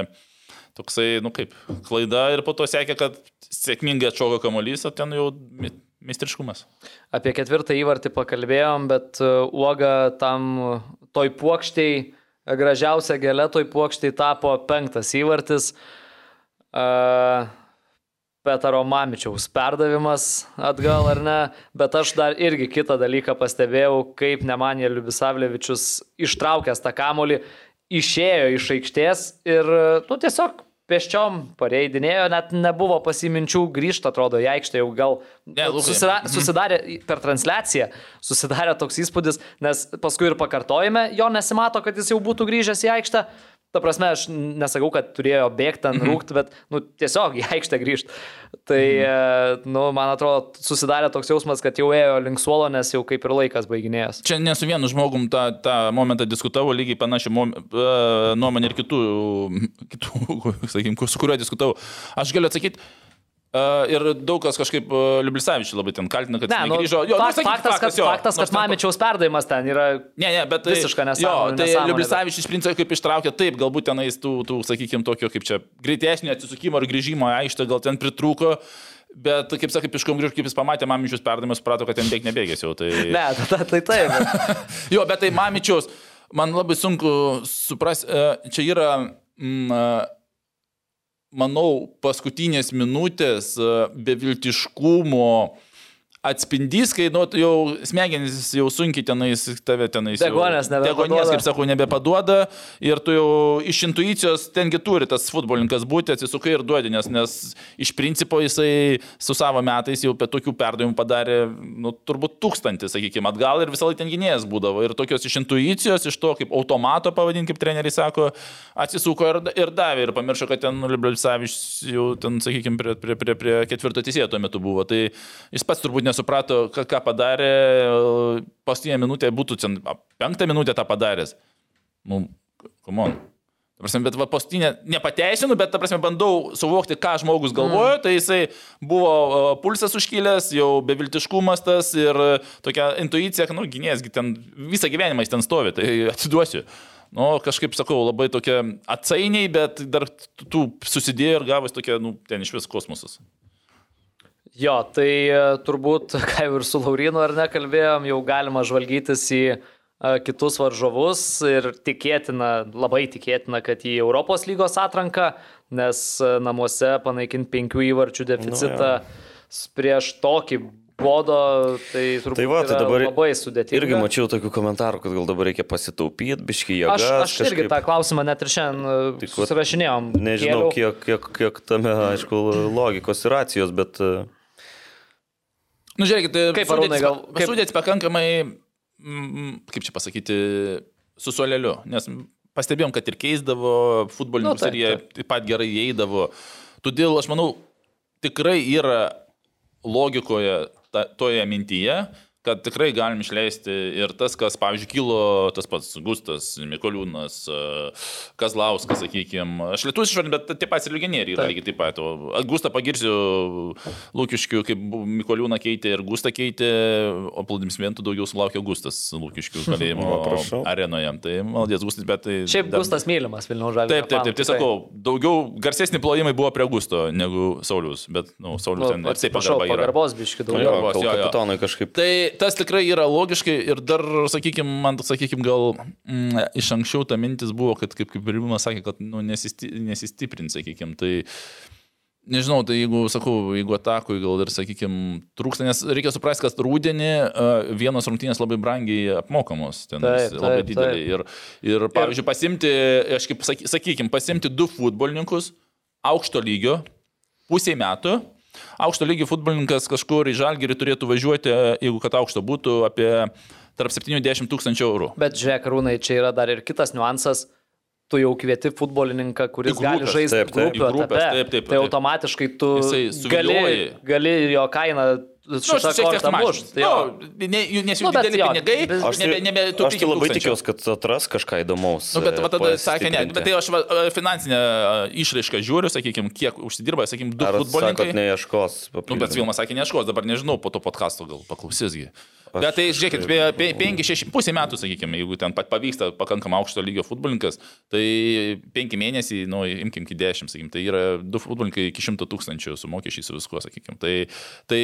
toksai, nu kaip, klaida ir po to sekė, kad sėkmingai atšoko kamuolys, o ten jau mi- mistriškumas. Apie ketvirtą įvartį pakalbėjom, bet uh, uoga tam toj puokštiai, gražiausia gėlė toj puokštiai tapo penktas įvartis. Petaro Mamičiaus perdavimas atgal ar ne, bet aš dar irgi kitą dalyką pastebėjau, kaip Nemanė Liubisavlevičius ištraukęs tą kamolį, išėjo iš aikštės ir, nu, tiesiog pėsčiom pareidinėjo, net nebuvo pasiminčių grįžti, atrodo, į aikštę jau gal Ne, Lukai. susira, susidarė per transliaciją, susidarė toks įspūdis, nes paskui ir pakartojime jo nesimato, kad jis jau būtų grįžęs į aikštę. Ta prasme, aš nesakau, kad turėjo bėgti ant rūkti, bet, nu, tiesiog į aikštę grįžti. Tai, mhm. nu, man atrodo, susidarė toks jausmas, kad jau ėjo link suolo, nes jau kaip ir laikas baiginėjęs. Čia ne su vienu žmogum tą, tą momentą diskutavau, lygiai panašią e, nuomonę ir kitų, kitų sakykim, su kuriuo diskutavau. Aš galiu atsakyti. Uh, ir daug kas kažkaip uh, Liublisavičius labai ten kaltina, kad jis nu, negrįžo. Jo, nu, fakt, sakyk, faktas, kad, jo, faktas, kad Mamičiaus perdavimas ten yra Ne, ne, bet tai, Visiška nesąmonė, tai Liublisavičius iš principo kaip ištraukė, taip, galbūt tenais tų, tų sakykime, tokio kaip čia greitesnio atsisukimo ar grįžimo į aikštę gal ten pritrūko. Bet, kaip sakai, piškom grįžti, kaip jis pamatė Mamičius perdavimas, suprato, kad ten beveik nebėgės jau. Tai... Ne, tai, tai taip. bet- Jo, bet tai Mamičiaus, man labai sunku suprasti, čia yra, mm, e, manau, paskutinės minutės e, beviltiškumo atspindys, kai nu, jau smegenys jau sunkiai tenais, tave tenais. jau- Deguonies nebepaduoda. Deguonies, kaip sakau, nebepaduoda ir tu jau iš intuicijos tengi turi tas futbolininkas būti, atsisukai ir duodi, nes, nes iš principo jisai su savo metais jau apie tokių perdavimų padarė, nu, turbūt tūkstantį, sakykime, atgal ir visą laiką ten gynėjas būdavo. Ir tokios iš intuicijos, iš to kaip automato, pavadink, kaip treneriai sako, atsisuko ir, ir davė ir pamiršo, kad ten Liublisavičius jau ten, sakykime, prie, prie, prie, prie ketvirto teisėjo tuo metu buvo. Tai jis pats turbūt nesuprato, ką, ką padarė, paskutinė minutė būtų ten, penktą minutę tą padaręs. Nu, komon. Prasme, bet va, paskutinė, nepateisinu, bet, ta prasme, bandau suvokti, ką žmogus galvoja, mm. tai jisai buvo pulsas užkilęs, jau beviltiškumas tas ir tokia intuicija, nu, gynėjas, gi ten visą gyvenimą jis ten stovi, tai atiduosiu. Nu, kažkaip sakau, labai tokia atsainiai, bet dar tų susidėjo ir gavus tokia, nu, ten iš vis kosmosas. Jo, tai e, turbūt, ką jau ir su Laurinu ar nekalbėjom, jau galima žvalgytis į e, kitus varžovus ir tikėtina, labai tikėtina, kad į Europos lygos atranką, nes e, namuose panaikinti penkių įvarčių deficitą nu, prieš tokį bodo, tai turbūt Tai va, tai dabar labai sudėtinga. Irgi mačiau tokių komentarų, kad gal dabar reikia pasitaupyti, biški jėgas. Aš, aš irgi tą klausimą net ir šiandien Tik susirašinėjom. Nežinau, kėliau. kiek, kiek, kiek tame, aišku, logikos ir racijos, bet... e, Nu, žiūrėkit, Kaip, Arūnai, gal- kaip... sudėtis pakankamai, mm, kaip čia pasakyti, su suoleliu, nes pastebėjom, kad ir keisdavo futbolininkus, nu, taip, ir jie taip. taip pat gerai įeidavo. Todėl aš manau, tikrai yra logikoje ta, toje mintyje, kad tikrai galim išleisti ir tas, kas, pavyzdžiui, kilo tas pats Gustas, Mikoliūnas, e, Kazlauskas, sakykime. Aš lietuvis išvardinu, bet tie patys ir legionieriai yra Taip. lygiai taip pat. O Gustą pagirsiu Lūkiškių, kaip Mikoliūną keitė ir Gustą keitė, o aplaudimsmentų daugiau sulaukė Gustas Lūkiškių kalėjimo arenoje. Tai maldės Gustas, bet tai... Šiaip dar- Gustas mylimas Vilniaus žalio. Taip, taip, taip, tai sakau, daugiau garsesni plojimai buvo prie Gusto negu Saulius, bet, na, nu, Saulius ten ir taip Atsiprašau, pagarbos biški Jo, daugiau. Pagarbos, jo, jo. kažkaip. Tai tas tikrai yra logiškai ir dar, sakykime, man, sakykime, gal mm, iš anksčiau ta mintis buvo, kad, kaip, kaip ir Rimas sakė, kad nu, nesisti, nesistiprint, sakykime, tai Nežinau, tai jeigu, sakau, jeigu atakui gal ir, sakykime, trūksta, nes reikia suprasti, kad rūdienį vienos rungtynės labai brangiai apmokamos, ten Taip, labai taip, didelį. Ir, ir, pavyzdžiui, pasimti, aš kaip, saky- sakykime, pasimti du futbolininkus aukšto lygio, pusiai metų. Aukšto lygio futbolininkas kažkur į žalgerį turėtų važiuoti, jeigu kad aukšto būtų, apie tarp 70 tūkstančių eurų. Bet žiūrėk, Rūnai, čia yra dar ir kitas niuansas. Tu jau kvieti futbolininką, kuris Į gali žaisti taip, taip. grupių Į grupes, etape. taip, taip, tai taip. automatiškai tu gali, gali jo kainą Nu, aš šitą tiek kortą mušt. Jo. Nu, ne, nes Nu, bet dideli jo, pinigai, Aš tai, nebe, nebe aš tai 5000 labai tikiuosi, kad atras kažką įdomaus. Nu, bet e, va tada sakė, ne, bet tai aš va, e, finansinę e, išraišką žiūriu, sakykime, kiek užsidirba, sakykime, du Ar futbolininkai. sakot, neieškos? Nu, bet Vilmas sakė, neieškos, dabar nežinau, po to podkasto gal paklausysgi. Bet tai, žiūrėkit, 5-6 pusė metų, sakykime, jeigu ten pavyksta pakankamai aukšto lygio futbolininkas, tai 5 mėnesiai, nu, imkim iki 10, sakykime, tai yra du futbolininkai iki 100 tūkstančių su mokesčiais su viskuo, sakykime. Tai, tai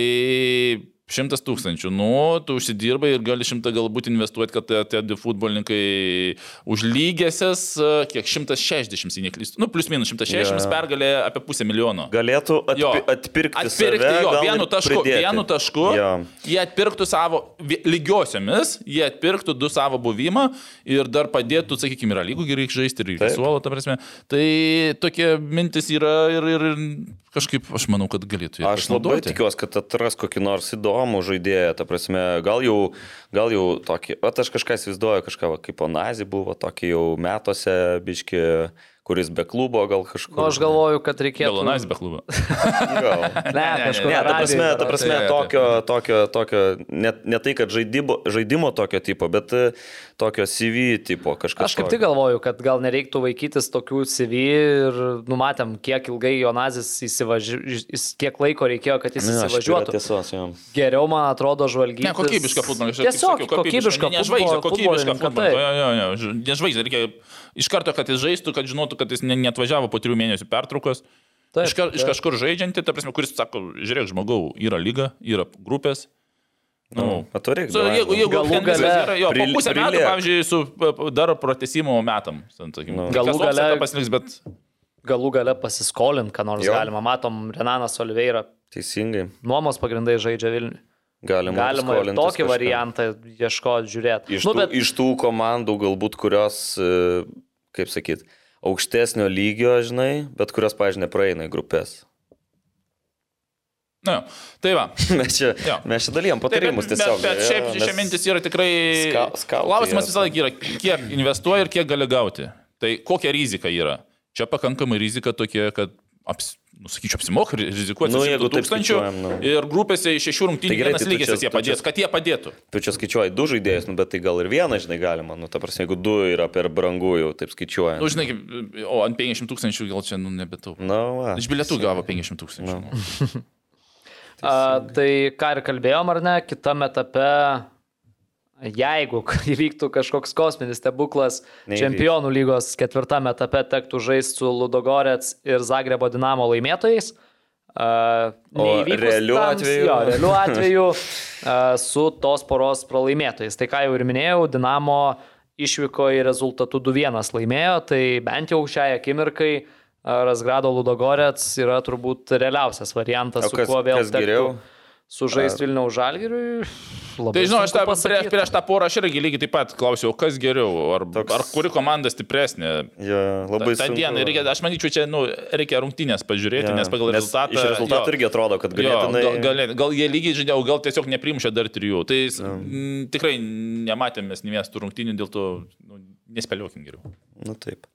100 tūkstančių, nu, tu užsidirbai ir gali šimtą galbūt investuoti, kad tie- du futbolininkai užlygėsias, e, kiek 160, jei neklystu, nu, plus minus 160 Jo. pergalė apie pusę milijono. Galėtų atpi, Jo. atpirkti, Atpirkti save, jo, vienu tašku, pridėti. vienu tašku Jo. jie atpirktų savo lygiosiomis, jie atpirktų du savo buvimą ir dar padėtų, sakykime, yra lygų gerai žaisti ir Taip. suolo, ta prasme. Tai tokie mintis yra ir, ir, ir kažkaip aš manau, kad galėtų Aš labai tikiuosi, kad atras kokį nors įdomų žaidėją, ta prasme, gal jau, gal jau tokį, o aš kažką įsivaizduoju, kažką va, kaip Onazi buvo, tokį jau metuose, biški, kuris be klubo gal kažkur. Nu, aš galvoju, kad reikėtų. Gelonais be klubo. Gal. Ne, ne, kažkur. Ne, ta prasme, ta prasme Tai- tokio, tokio, tokio ne, ne tai, kad žaidybo, žaidimo tokio tipo, bet tokio CV tipo kažkas. Aš kaip tik galvoju, kad gal nereiktų vaikytis tokių CV ir numatėm, kiek ilgai Jonazis įsivažiuotų, kiek laiko reikėjo, kad jis įsivažiuotų. Tiesos, jo. Geriau, man atrodo, žvalgyti. Ne, kokybišką futbolą. Tiesiog kokybišką Ne žvaigždę, kokybišką futbolą. Ne žvaigždę, reikia iš karto, kad jis žaistų, kad žinotų, kad jis ne- neatvažiavo po trijų mėnesių pertraukos. Taip, Iš, iš taip. kažkur žaidžianti, ta prasme, kuris sako, žiūrėk, žmogau, yra lyga, yra grupės. Nu, Atvaryk. Su, jeigu, jeigu Galų gale yra, jo, pril- pusę metų, priliek. pavyzdžiui, su dar pratesimo metam. sakykim. Nu. Galų gale- pasiliks, bet Galų gale pasiskolint, ką nors Jo. galima. Matom, Renanas Oliveira Teisingai. nuomos pagrindai žaidžia Vilniui. Galima, Galima ir tokį kažką. variantą ieškoti, žiūrėti. Iš, Nu, bet iš tų komandų galbūt, kurios, e, kaip sakyt, aukštesnio lygio, žinai, bet kurios, pažiūrėjau, nepraeina į grupės. Na, tai va. Mes čia, Jo. mes čia dalyjam Taip, patarimus bet, tiesiog. Bet, bet šiaip jo, nes- mintis yra tikrai... Klausimas visą laiką yra, kiek investuoji ir kiek gali gauti. Tai kokia rizika yra? Čia pakankamai rizika tokia, kad, aps, nu, sakyčiau, apsimoka ri- rizikuoti Nu, nu, jeigu taip tūkstančių skaičiuojam, nu. ir grupėse iš šešių rungtynių Tai vienas tai lygis jie padės, čia- kad jie padėtų. Tu čia skaičiuoji du žaidėjus, nu, bet tai gal ir vieną, žinai, galima. Nu, ta prasme, jeigu du yra per brangu, jau taip skaičiuojant. Nu, žinai, o ant 500 tūkstančių gal čia, nu, nebetau. Na, va. Iš bilietų gavo 500 tūkstančių. Nu. a, tai ką ir kalbėjom, ar ne, kitame etape, jeigu įvyktų kažkoks kosminis stebuklas, Neįvyks. čempionų lygos ketvirtame etape tektų žaisti su Ludogorets ir Zagrebo Dinamo laimėtojais. Uh, realiu atveju? Jo, realiu atveju uh, su tos poros pralaimėtojais. Tai ką jau ir minėjau, Dinamo išvyko į rezultatų 2-1 laimėjo, tai bent jau šiai akimirkai uh, Razgrado Ludogorets yra turbūt realiausias variantas, O su kas, kuo vėl kas geriau? Sužaisti Vilniaus Žalgiriui. Tai žinau, aš tą, prieš, prieš tą porą aš irgi lygiai taip pat klausiau, kas geriau, ar, Toks- ar kuri komanda stipresnė. Jo, labai Ta, ta diena, reikia, aš manyčiau, čia nu, reikia rungtynės pažiūrėti, Jo. nes pagal Nes rezultatą... Iš rezultatų jo, irgi atrodo, kad jo, galėtumai. gal, gal, gal jie lygiai o gal tiesiog neprimšė dar trijų. Tai m, tikrai nematėme mes nemėstų rungtynių, dėl to nu, nespėliokim geriau. Nu taip.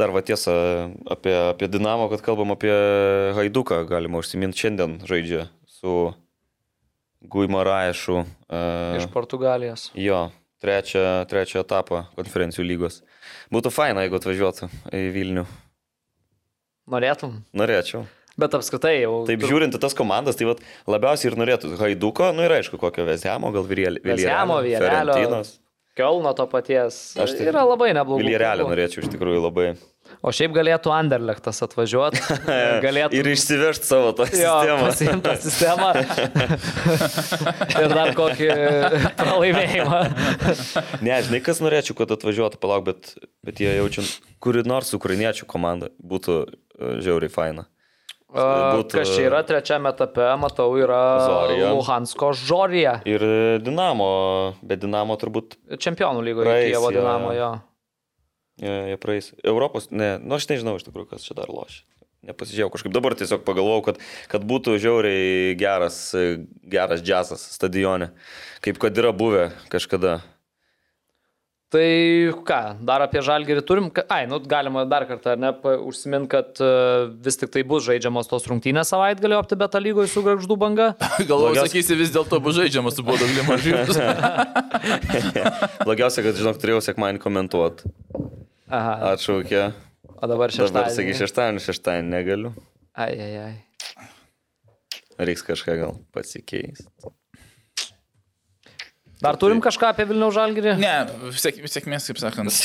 Dar va tiesa apie, apie Dinamo, kad kalbam apie Haiduką, galima užsiminti šiandien žaidžia su Guimaraešu. Uh, Iš Portugalijos. jo, trečią, trečią etapą konferencijų lygos. Būtų faina, jeigu atvažiuotų į Vilnių. Norėtum? Norėčiau. Bet apskritai jau. Taip tur- žiūrint tas komandas, tai vat, labiausiai ir norėtų Haiduko, nu ir aišku, kokio Vezemo, gal Vilielio. Vezemo, Vilelio. Kielno to paties. Aš tai Yra labai neblogų. Viljarelį klubų. norėčiau iš tikrųjų labai. O šiaip galėtų Anderlechtas atvažiuoti. Galėtų Ir išsivežti savo tą Jo, sistemą. pasiimti tą sistemą. ir dar kokį pralaimėjimą. Ne, žinai, kas norėčiau, kad atvažiuotų, palauk, bet, bet jie jaučia, kuri nors ukrainiečių komanda būtų e, žiauriai faina. Būtų- Kas čia yra trečiame etape, matau, yra Zorija. Luhansko Žorija. Ir Dinamo, bet Dinamo turbūt Čempionų lygoje Kievo jo. Dinamo jo. jie, jie praeis. Europos, ne, nu aš nežinau iš tikrųjų, kas čia dar lošia. Nepasižiūrėjau kažkaip. Dabar tiesiog pagalvojau, kad, kad būtų žiauriai geras, e, geras džiazas stadione, kaip kad yra buvę kažkada. Tai ką, dar apie žalgerį turim. Ai, nu galima dar kartą, ar ne, užsimint, kad e, vis tik tai bus žaidžiamos tos rungtynės savaitgalio aptibeta lygoje su Grakždų banga. Galvoju, Blogiausia- sakysi, vis dėlto bus žaidžiamas su Bodo Glimaržyvis. Blogiausia, kad, žinok, turėjau sekmanį komentuoti. Aha, Atšaukė. o dabar Dabar sakai šeštadienį. šeštadienį, šeštadienį negaliu. Ai, ai, ai. Reiks kažką gal pasikeisti. Dar turim kažką apie Vilniaus žalgerį? Ne, sėk, sėkmės, kaip sakant.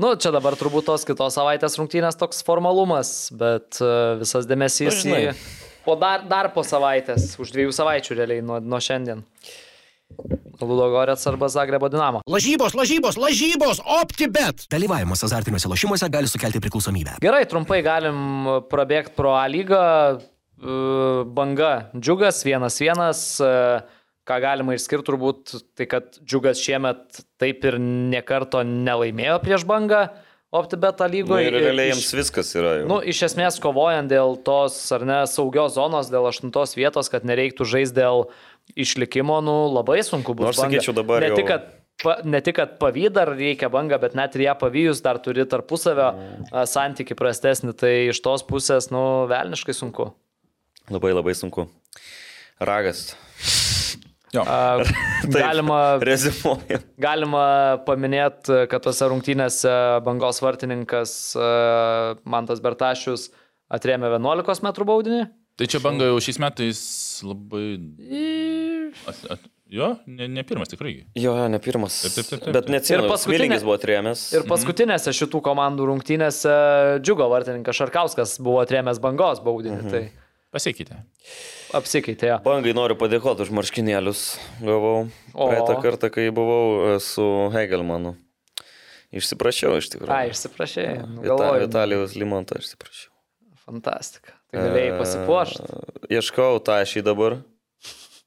Nu, čia dabar turbūt tos kitos savaitės rungtynės toks formalumas, bet e, visas dėmesys Nu, į... Po dar, dar po savaitės, už dviejų savaičių realiai nuo, nuo šiandien. Ludogorets arba Zagrebo Dinamo. Lažybos, lažybos, lažybos, OptiBet. Dalyvavimas azartiniuose lošimuose gali sukelti priklausomybę. Gerai, trumpai galim prabėgti pro A lygą. E, Banga Džiugas 1-1. e, Ką galima išskirti turbūt, tai kad Džiugas šiemet taip ir niekarto nelaimėjo prieš Bangą OptiBeta Nu, lygoje. ir realiai jiems viskas yra jau. Nu, iš esmės kovojant dėl tos, ar ne, saugios zonos, dėl aštuntos vietos, kad nereiktų žaisti dėl išlikimo, nu, labai sunku bus. Nu, aš sakyčiau, dabar ne jau- tik, kad, pa, ne tik, kad pavy dar reikia bangą, bet net ir ją pavijus dar turi tarpusavio a, santyki prastesnį, tai iš tos pusės, nu, velniškai sunku. Labai labai sunku. Ragas. Jo. A, galima, Rezimuoja. galima paminėti, kad tose rungtynėse bangos vartininkas Mantas Bertašius atrėmė 11 m baudinį. Tai čia banga jau šiais metais labai... At, at, jo, ne, ne pirmas tikrai. Jo, jo, ne pirmas. Taip, taip, taip, taip. Bet neatsimenu, Ir paskutinės buvo atrėmęs. Ir paskutinėse šitų komandų rungtynėse Džiugo vartininkas Šarkauskas buvo atrėmęs bangos baudinį. Tai Pasikeitė. apsikeitė. jo. Bangai noriu padėkoti už marškinėlius. Gavau O. praeitą kartą, kai buvau e, su Hegelmanu. Išsiprašiau iš tikrųjų. Ai, išsiprašė. Galvoju. Vitalijos Limonto išsiprašiau. Fantastika. Tai galėjai pasipuošti. E, Ieškau tą šį dabar,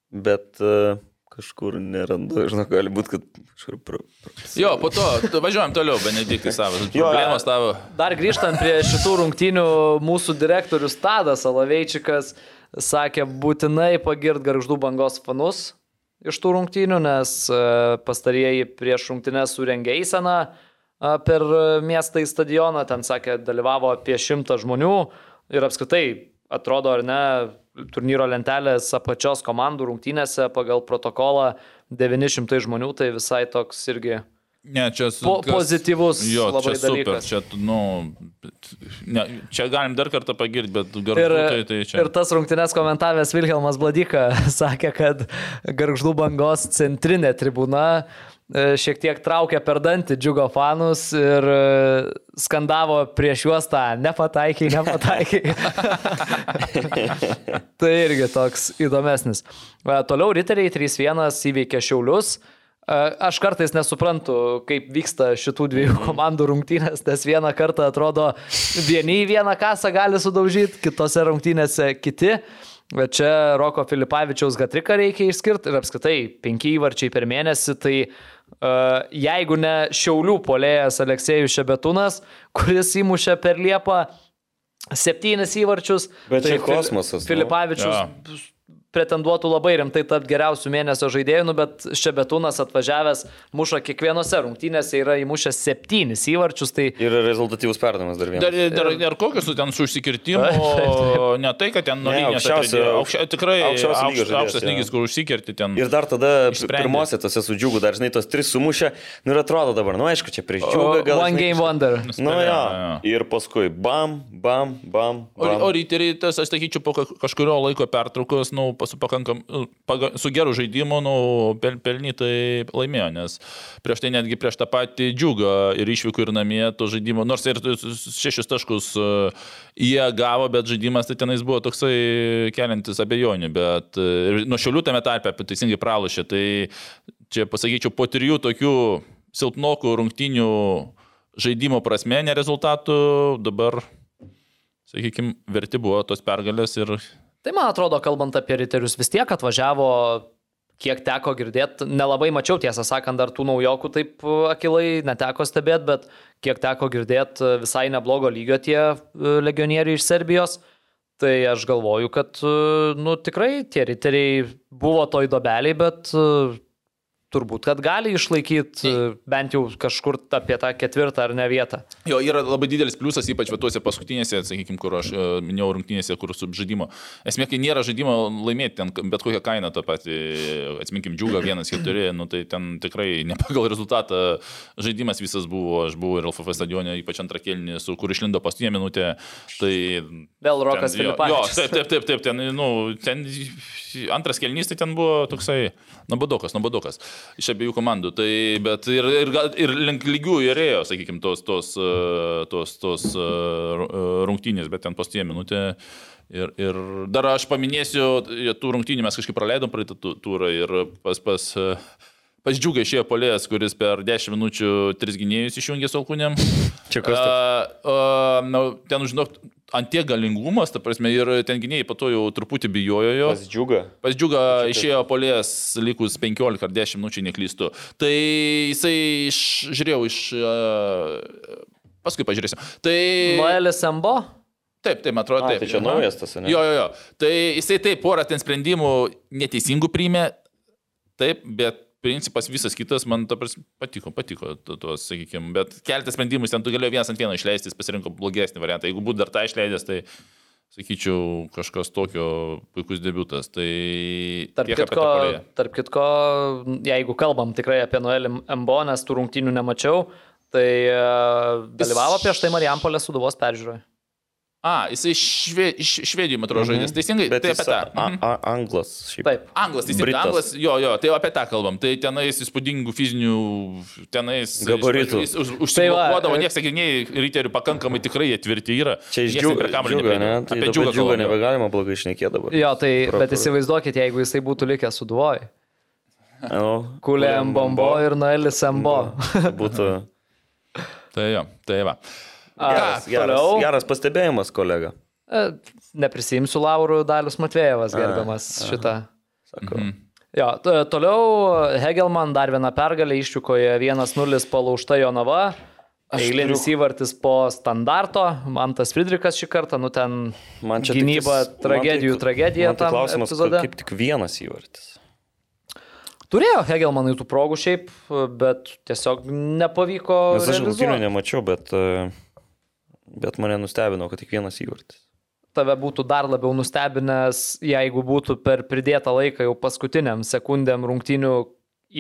bet e, kažkur nerandu. Žinau, gali būti, kad kažkur... Pro, pro... Jo, po to važiuojam toliau, Benediktai savo. Problemos tavo. Dar grįžtant prie šitų rungtynių, mūsų direktorius Tadas Alaveičikas sakė būtinai pagirt garždų bangos fanus iš tų rungtynių, nes e, pastarieji prieš rungtynės surengė eiseną e, per miestą į stadioną, ten sakė, dalyvavo apie šimtą žmonių ir apskritai atrodo, ar ne, turnyro lentelės apačios komandų rungtynėse pagal protokolą 900 žmonių, tai visai toks irgi Ne, čia su, Po- pozityvus jo, čia super, dalykas. Čia, nu, ne, čia galim dar kartą pagirti, bet Ir, garždu tai, tai čia. ir tas rungtynės komentavęs Vilhelmas Bladika sakė, kad garždų bangos centrinė tribūna šiek tiek traukė per dantį džiugo fanus ir e, skandavo prieš juos tą nepataikiai, nepataikiai. tai irgi toks įdomesnis. E, Toliau riteriai 3-1 įveikė Šiaulius. E, Aš kartais nesuprantu, kaip vyksta šitų dviejų komandų rungtynės, nes vieną kartą atrodo vieni į vieną kasą gali sudaužyti, kitose rungtynėse kiti. Bet čia Roko Filipavičiaus gatriką reikia išskirti ir apskritai penki įvarčiai per mėnesį, tai uh, jeigu ne Šiaulių polėjas Aleksėjus Šebetūnas, kuris įmušė per Liepą septynis įvarčius, Bet tai čia kosmosas, nu. Filipavičius Jo. Pretenduotų labai rimtai tapti geriausių mėnesio žaidėjų, nu, bet Šebetūnas atvažiavęs muša kiekvienose rungtynėse, yra įmušęs septynis įvarčius, tai Ir rezultatyvus perdavimas dar vienas. Dar, dar, dar kokius tu ten su užsikirtimu, ne tai, kad ten aukščiausio- atradėjo. Aukščia, tikrai aukščiausio lygio aukštas, žaidėjas, aukštas lygis, kur užsikirti ten. Ir dar tada Išsprendė. pirmose tose su džiugu, dar žinai, tos tris sumušė, nu ir atrodo dabar, nu aišku, čia prieš džiugą gal. One žinai, Game Wonder. Nu jo. jo. Ir paskui bam, bam, bam. O, bam. o ryteriai, tas, aš sakyčiau, po ka- kažkurio laiko pertraukos, nu, pa- su, pakankam, paga, su geru žaidimu, nu, pel, pelnytai laimėjo, nes prieš tai netgi prieš tą patį džiugą ir išvykų ir namie to žaidimo, nors ir šešis taškus e, jie gavo, bet žaidimas tai tenais buvo toksai keliantis abejonių, bet e, nuo šiulių tame tarpe teisingai pralošė, tai čia pasakyčiau, po trijų tokių silpnokų rungtinių žaidimo prasme, ne rezultatų, dabar, sakykime, verti buvo tos pergalės ir Tai man atrodo, kalbant apie riterius, vis tiek atvažiavo, kiek teko girdėti, nelabai mačiau, tiesą sakant, dar tų naujokų taip e, akilai neteko stebėti, bet kiek teko girdėti, visai neblogo lygio tie e, legionieriai iš Serbijos. Tai aš galvoju, kad, e, nu, tikrai tie riteriai buvo toj dobeliai, bet e, turbūt, kad gali išlaikyti bent jau kažkur apie tą ketvirtą ar ne vietą. Jo, yra labai didelis pliusas, ypač tuose paskutinėse, sakykime, kur aš e, minėjau rungtynėse, kur su žaidimo. Esmė, kai nėra žaidimo laimėti ten bet kokią kainą tą patį, atsiminkim, džiugą vienas keturi, nu, tai ten tikrai ne pagal rezultatą žaidimas visas buvo, aš buvau ir LFF stadione, ypač antrą kelnį, su kur išlindo paskutinę minutę. Tai Vėl Rokas Filipavičius. taip, taip, taip, taip, ten, nu, ten antras kelnys, tai ten buvo toksai nuobodokas, nuobodokas iš abiejų komandų. Tai, bet ir, ir, ir link lygių ir ėjo, sakykime, tos, tos, e, tos, tos e, e, rungtynės, bet ten pastie minutė. Ir, ir dar aš paminėsiu, tų rungtynių mes kažkaip praleidom praeitą tu- turą ir pas, pas, e, pas džiugai išėjo polės, kuris per 10 minučių tris gynėjus išjungė su alkūnėm. Čia kas? A, a, na, ten, žinok, ant tiek galingumas, ta prasme, ir ten gynėjai po to jau truputį bijojo jo. Pas džiugą. Pas džiugą išėjo polės likus 15 ar 10 minučių, neklystu. Tai jisai iš, žiūrėjau iš... Uh, paskui pažiūrėsim. Tai... Noelis Embo? Taip, taip, man atrodo, A, taip. tai čia Aha. naujas tas, ne? Jo, jo, jo. Tai jisai taip, porą ten sprendimų neteisingų priimė, taip, bet principas visas kitas man ta prasme, patiko, patiko, tu- tuos, sakykime, bet keletas sprendimus ten tu galėjai vienas ant vieno išleisti, jis pasirinko blogesnį variantą. Jeigu būtų dar tą išleidęs, tai sakyčiau, kažkas tokio puikus debutas. Tai Tarp kitko, tarp kitko, jeigu kalbam tikrai apie Noelį Embo, nes tų rungtynių nemačiau, tai e, dalyvavo prieš tai Marijampolės suduvos peržiūroje. A, jisai šve, Švedijų, man atrodo, žaidės. Teisingai, Bet tai jis apie tą. a, Mhm. a, anglas šiaip. Taip. Anglas, teisingai, Britas. anglas, jo, jo, tai apie tą kalbam. Tai tenais įspūdingų fizinių, tenais Gabaritų. Jis už- Tai va, Užsiblokuodavo, e- niekas sakiniai, ryterių pakankamai tikrai jie tvirti yra. Čia iš džiugą, džiugą, ne? Tai Apie dabar džiugą džiugą nebegalima blogai išnekėti dabar. Jo, tai, Pro- bet įsivaizduokit, jeigu jisai būtų likęs suduvoj. Nu, Kulė Mbombo ir Noelis Embo. Būtų Tai jo, tai va. Geras, geras, geras pastebėjimas, kolega. E, Neprisimsiu laurų Dalius Matvėjevas, gerbiamas šitą. Sako. Jo, t- toliau Hegelman dar vieną pergalę išvykoje 1-0 palaužta Jonava. Eilinis įvartis po standarto, Mantas Friedrichas šį kartą, nu ten Man čia gynyba, tik tais- tragedijų man tai- tragedija man tai klausimas, epizode. kaip tik vienas įvartis. Turėjo Hegelmanai tų progų šiaip, bet tiesiog nepavyko. Nes aš rungtynių nemačiau, bet, e, bet mane nustebino, kad tik vienas įvartis. Tave būtų dar labiau nustebinęs, jeigu būtų per pridėtą laiką jau paskutiniam sekundėm rungtynių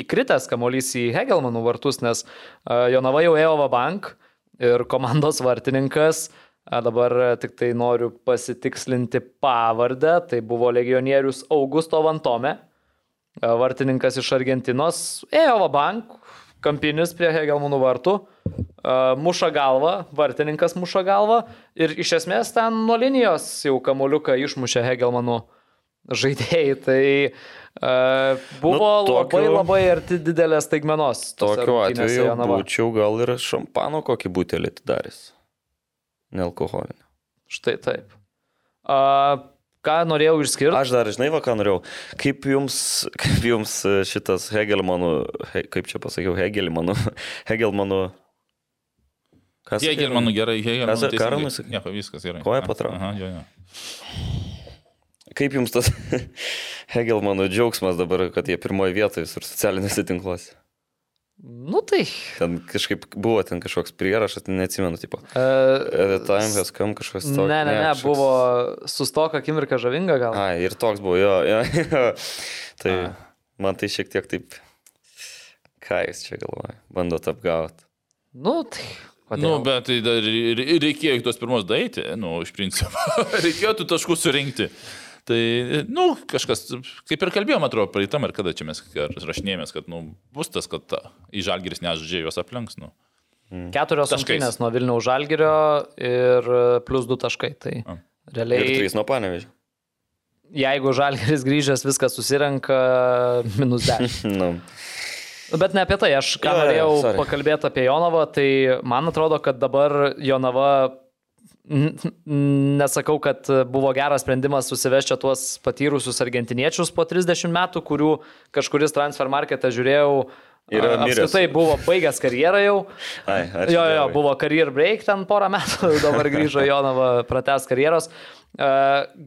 įkritęs kamuolys į Hegelmanų vartus, nes a, Jonava jau ėjo Vabank ir komandos vartininkas. a, Dabar tik tai noriu pasitikslinti pavardę. Tai buvo legionierius Augusto Vantome, a, vartininkas iš Argentinos. Ėjo Vabank, kampinis prie Hegelmanų vartų. Muša galvą, vartininkas muša galvą ir iš esmės ten nuo linijos jau kamuoliuką išmušė Hegelmanų žaidėjai. Tai uh, buvo Nu, tokiu- labai labai arti didelės staigmenos. tose Tokiu atveju Jonava. būčiau gal ir šampano kokį butelį atidaręs. Nealkoholinį. Štai taip. Uh, ką norėjau išskirti? Aš dar, žinai, va, ką norėjau. Kaip jums, kaip jums šitas Hegelmanų, he, kaip čia pasakiau, Hegelmanų, Hegelmanų. Kas? Hegelmanų gerai, Hegelmanų. Kas-. Ramai sakai? Nieko, viskas gerai. Koja Aha, patraukė. Aha, jo, jo. Kaip jums tas Hegelmanų džiaugsmas dabar, kad jie pirmoje vietoje ir socialinėse tinkluose? Nu tai. Ten kažkaip buvo ten kažkoks prierašas, neatsimenu, tipo. Uh, the time has come kažkas toks. ne, ne, ne, kažkoks- buvo sustok akimirka žavinga gal. Ai, ir toks buvo, jo, jo. jo. Tai A. man tai šiek tiek taip. Ką jūs čia galvoja? Bandot apgauti. Nu tai. Kodėl? Nu, bet tai dar ir- ir reikėjo iki tos pirmos daiti, nu, iš principo. reikėjo tų taškų surinkti. Tai, nu, kažkas, kaip ir kalbėjom, atrodo, praeitam ir kada čia mes rašinėjomės, kad, nu, bus tas, kad ta, į žalgiris nežaidžia juos aplenks, nu. Keturios Taškais. rungtynės nuo Vilniaus Žalgirio ir plus du taškai. Tai A. Ir realiai, trys nuo panevežė. jeigu Žalgiris grįžęs viską susirenka, minus 10. Nu, Bet ne apie tai, aš ką Jo, jo, norėjau sorry. pakalbėti apie Jonavą, tai man atrodo, kad dabar Jonava, nesakau, kad buvo geras sprendimas susivežti tuos patyrusius argentiniečius po 30 metų, kurių kažkuris transfer marketą žiūrėjau. Miręs. apskritai buvo baigęs karjerą jau. ai. Jo, jo, Dievui. buvo career break ten porą metų, dabar grįžo Jonava prates karjeros.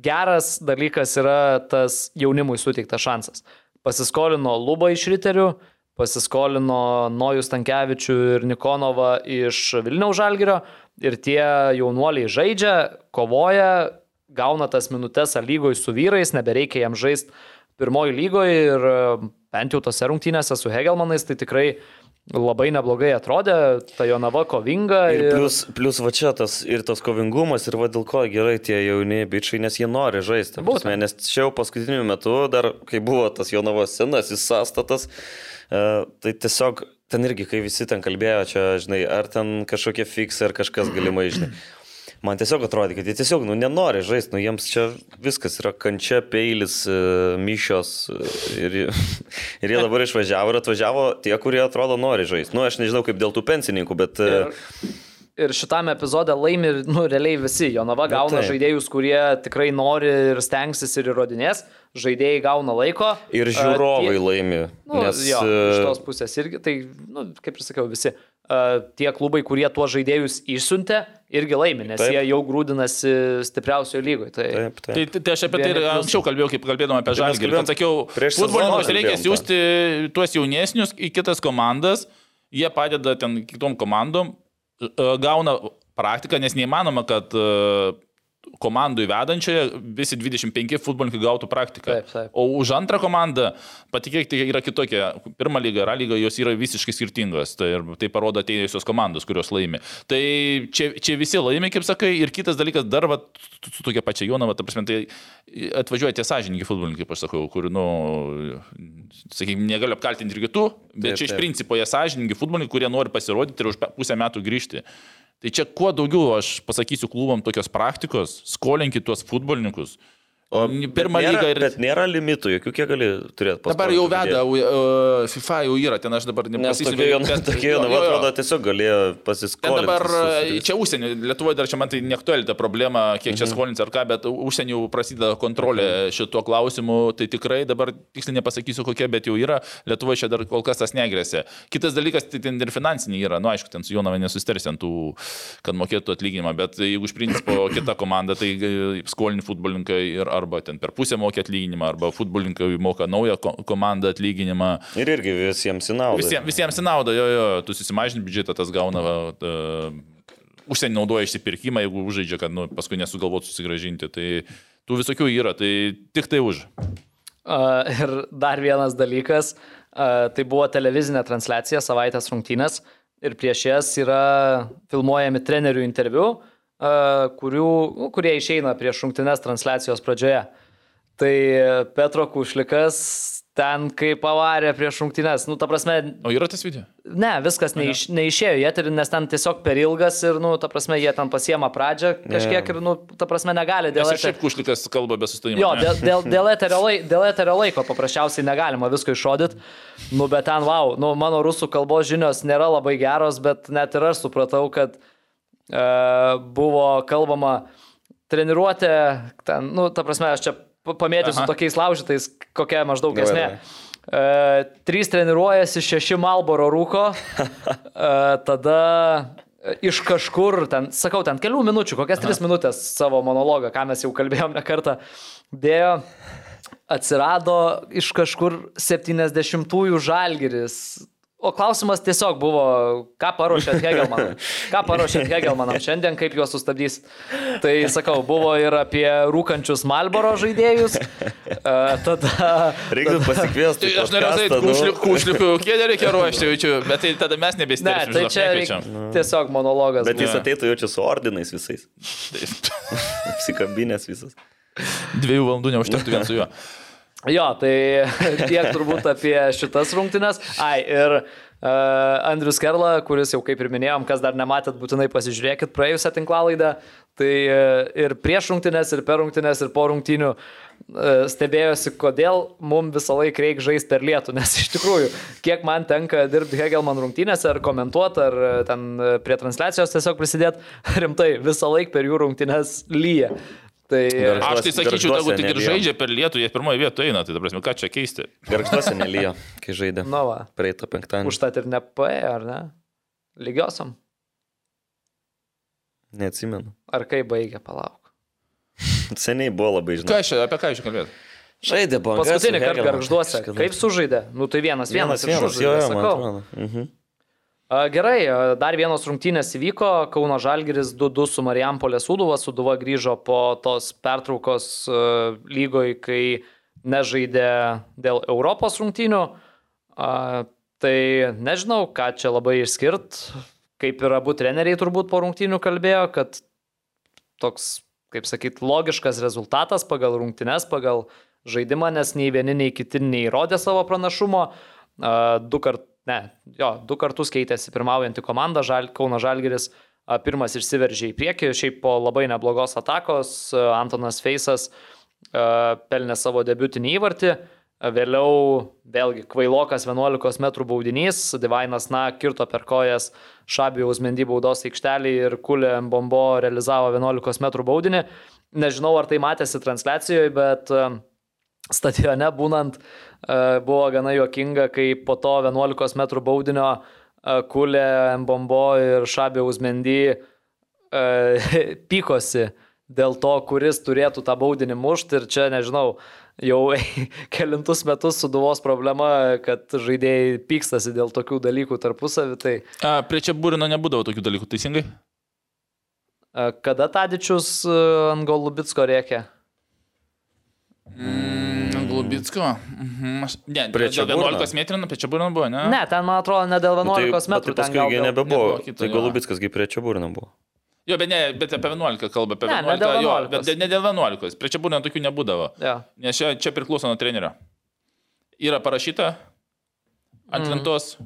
Geras dalykas yra tas jaunimui suteiktas šansas. Pasiskolino Lubą iš Riterių, pasiskolino Nojų Stankievičių ir Nikonovą iš Vilniaus Žalgirio ir tie jaunuoliai žaidžia, kovoja, gauna tas minutės lygoj su vyrais, nebereikia jam žaisti pirmoji lygoje ir e, bent jau tose rungtynėse su Hegelmanais tai tikrai labai neblogai atrodė, ta Jonava kovinga. Ir plus, plus va čia tas ir tas kovingumas, ir va dėl ko gerai tie jauni bičiai, nes jie nori žaisti. Būtent. Nes čia jau paskutiniu metu, dar kai buvo tas Jonavos senas, jis sąstatas, tai tiesiog ten irgi, kai visi ten kalbėjo, čia, žinai, ar ten kažkokie fiksai, ar kažkas galimai, žinai. Man tiesiog atrodė, kad jie tiesiog, nu, nenori žaisti, nu, jiems čia viskas yra kančia, peilis, e, mišios e, ir, ir jie dabar išvažiavo ir atvažiavo tie, kurie atrodo nori žaisti. Nu, aš nežinau kaip dėl tų pensininkų, bet... e, Ir, ir šitame epizode laimi, nu, realiai visi. Jonava gauna taip. žaidėjus, kurie tikrai nori ir stengsis ir įrodinės. Žaidėjai gauna laiko. Ir žiūrovai tie- laimi. Nu, nes, jo, iš e, tos pusės irgi, tai, nu, kaip ir sakiau, visi uh, tie klubai, kurie tuos žaidėjus išsiuntė, irgi laimi, nes Taip. jie jau grūdinasi stipriausioje lygoje. Tai, Taip, taip. Tai, tai, tai aš apie tai ir anksčiau kalbėjau, kaip kalbėjom apie Tai kalbėjom Kad sakiau, futbolininkus reikia siūsti tuos jaunesnius į kitas komandas, jie padeda ten kitom komandom, e, gauna praktiką, nes neįmanoma, kad e, komandų įvedančioje visi 25 futbolininkai gautų praktiką. Taip, taip. O už antrą komandą, patikėkite, yra kitokia. Pirma lyga, yra lyga, jos yra visiškai skirtingos. Tai, tai parodo atėjusios komandos, kurios laimi. Tai čia, čia visi laimi, kaip sakai. Ir kitas dalykas, dar va, su- tokia pačia Jonava, ta prasme, tai atvažiuoja tie sąžininkai futbolininkai, kaip aš sakau, kur, nu, sakykime, negaliu apkaltinti ir kitų, bet Taip, čia iš taip. principo jie sąžininkai futbolininkai, kurie nori pasirodyti ir už pusę metų grįžti. Tai čia kuo daugiau aš pasakysiu klubam tokios praktikos, skolinkit tuos futbolininkus. O pirmą nėra, lygą ir... Bet nėra limitų, jokių kiek gali turėti paskolinti. Dabar jau veda, uh, FIFA jau yra, ten aš dabar Nes nepasisiu. tokia jauna, tokia jauna, man atrodo, tiesiog galėjo pasiskolinti. dabar, su- su- čia užsienio, Lietuvoje dar čia man tai neaktuali ta problema, kiek Mhm. čia skolinti ar ką, bet užsienio prasideda kontrolė šituo klausimu, tai tikrai dabar tiksliai nepasakysiu kokia, bet jau yra, Lietuvoje čia dar kol kas tas negresia. Kitas dalykas, tai ten ir finansiniai yra, nu aišku, ten su Jonava nesusitarsi ant tų, kad mokėtų atlyginimą, bet jeigu iš principo kita komanda, tai e, skolini futbolininkai ir arba ten per pusę moka atlyginimą, arba futbolininkai moka naują ko- komandą atlyginimą. Ir irgi visiems į naudą. Visiems, visiems į naudą, jo, jo, tu susimažini biudžetą, tas gauna, va, uh, užsienį naudoja išsipirkimą, jeigu užžaidžia, kad nu, paskui nesugalvot susigražinti. Tai tų visokių yra, tai tik tai už. Uh, ir dar vienas dalykas, uh, tai buvo televizinė transliacija savaitės rungtynės ir prieš jas yra filmuojami trenerių interviu, uh, kurių, nu, kurie išeina prieš rungtynės transliacijos pradžioje. Tai Petro Kušlikas ten kaip pavarė prieš rungtynės, nu ta prasme, O yra tas video? ne, viskas neiš, neišėjo į eterį, nes ten tiesiog per ilgas ir, nu, ta prasme, jie ten pasiema pradžią kažkiek ir, nu, ta prasme, negali dėl eterio. šiaip kušlikas kalba be sustojimo. Jo, ne? dėl, dėl, dėl, eterio lai, dėl eterio laiko paprasčiausiai negalima visko išrodyti. Nu, bet ten, wow, nu, mano rusų kalbos žinios nėra labai geros, bet net ir aš supratau, kad e, buvo kalbama treniruotė, ten, nu, ta prasme, aš čia pa- pamėtysiu Aha. tokiais laužytais, kokia maždaug esmė. davai. E, trys treniruojasi, šeši Malboro rūko, e, tada e, iš kažkur, ten, sakau, ten kelių minučių, kokias tris minutės savo monologą, ką mes jau kalbėjom ne kartą, dėjo, atsirado iš kažkur 70-ųjų žalgeris. O klausimas tiesiog buvo, ką paruošėt Hegelmanam? Ką paruošėt Hegelmanam šiandien, kaip juos sustabdys? Tai sakau, buvo ir apie rūkančius Malboro žaidėjus. E, tada... Reikėtų pasikviesti. Tai aš norėjau sakyti, kušliukų, kušliukų kėdę reikia ruošti, jaučiu, bet tai tada mes Ne, nebestebėsime. tai čia reik, tiesiog monologas. Bet jis Ne. ateitų jau čia su ordinais visais. Apsikabinės visas. Dviejų valandų neužtektų vien su juo. Jo, tai tiek turbūt apie šitas rungtynes. Ai, ir uh, Andrius Kerla, kuris jau kaip ir minėjom, kas dar nematėt, būtinai pasižiūrėkit praėjusią tinklalaidą. Tai uh, ir prieš rungtynes, ir per rungtynes, ir po rungtynių uh, stebėjosi, kodėl mums visą laiką reikia žaisti per lietų. Nes iš tikrųjų, kiek man tenka dirbti Hegelman rungtynėse, ar komentuoti, ar uh, ten uh, prie transliacijos tiesiog prisidėti, rimtai, visą laiką per jų rungtynes lyja. Tai. Aš tai sakyčiau, jeigu tik ir žaidžia per lietų, jie pirmoje vietoje eina, tai ta prasme, ką čia keisti? Gargžduose nelyjo, kai žaidė. nu va. Praeitą penktadienį. Užtat ir nepaėjo, ar ne? Lygiosiam. Neatsimenu. Ar kai baigė, palauk. Seniai buvo labai, žinai. Ką čia, apie ką čia kalbėti? Žaidė buvo. Paskutinį kartą garžduose. Kaip sužaidė? Nu tai vienas, vienas, Vienas, vienas, jo, jo, man. Mhm. Gerai, dar vienos rungtynės įvyko. Kauno Žalgiris 2-2 su Marijampolė Sūduva. Sūduva grįžo po tos pertraukos lygoj, kai nežaidė dėl Europos rungtynių. Tai nežinau, ką čia labai išskirt. Kaip ir abu treneriai turbūt po rungtynių kalbėjo, kad toks, kaip sakyt, logiškas rezultatas pagal rungtynes, pagal žaidimą, nes nei vieni, nei kiti neįrodė savo pranašumo. Du, kart, ne, jo, du kartus keitėsi pirmaujantį komandą, Žal, Kauno Žalgeris pirmas išsiveržė į priekį, šiaip po labai neblogos atakos Antonas Feisas pelnė savo debutinį įvartį. Vėliau vėlgi kvailokas 11 m baudinys, Divainas Na kirto per kojas Šabijaus mendy baudos aikštelį ir Kulė Bombo realizavo 11 m baudinį. Nežinau, ar tai matėsi transliacijoje, bet e, stadione būnant e, buvo gana juokinga, kai po to 11 m baudinio e, Kulė Bombo ir Šabijaus mendy pykosi dėl to, kuris turėtų tą baudinį mušti ir čia, nežinau, jau kelintus metus suduvos problema, kad žaidėjai pykstasi dėl tokių dalykų tarpusavį. Tai A, prie čia būrino nebūdavo tokių dalykų, teisingai? e, kada Tadičius e, ant Golubitsko rėkė? Mm, Glubitsko. Mhm. Ne, Prie Čiaburno? 11 metrų, prie čia būrino buvo, ne? Ne, ten man atrodo ne dėl 11 tai, metrų. Tai ten paskui gal dėl- nebebuvo. nebuvo kito, Tai jo. Golubitskas gi prie čia būrino buvo. Jo, bet ne, bet apie 11 kalba, apie Ne, ne 11. dėl jo, 11. bet ne dėl 11. Prie čia būrino tokių nebūdavo. Ja. Nes čia, čia priklauso nuo trenerio. Yra parašyta ant Mm. lentos.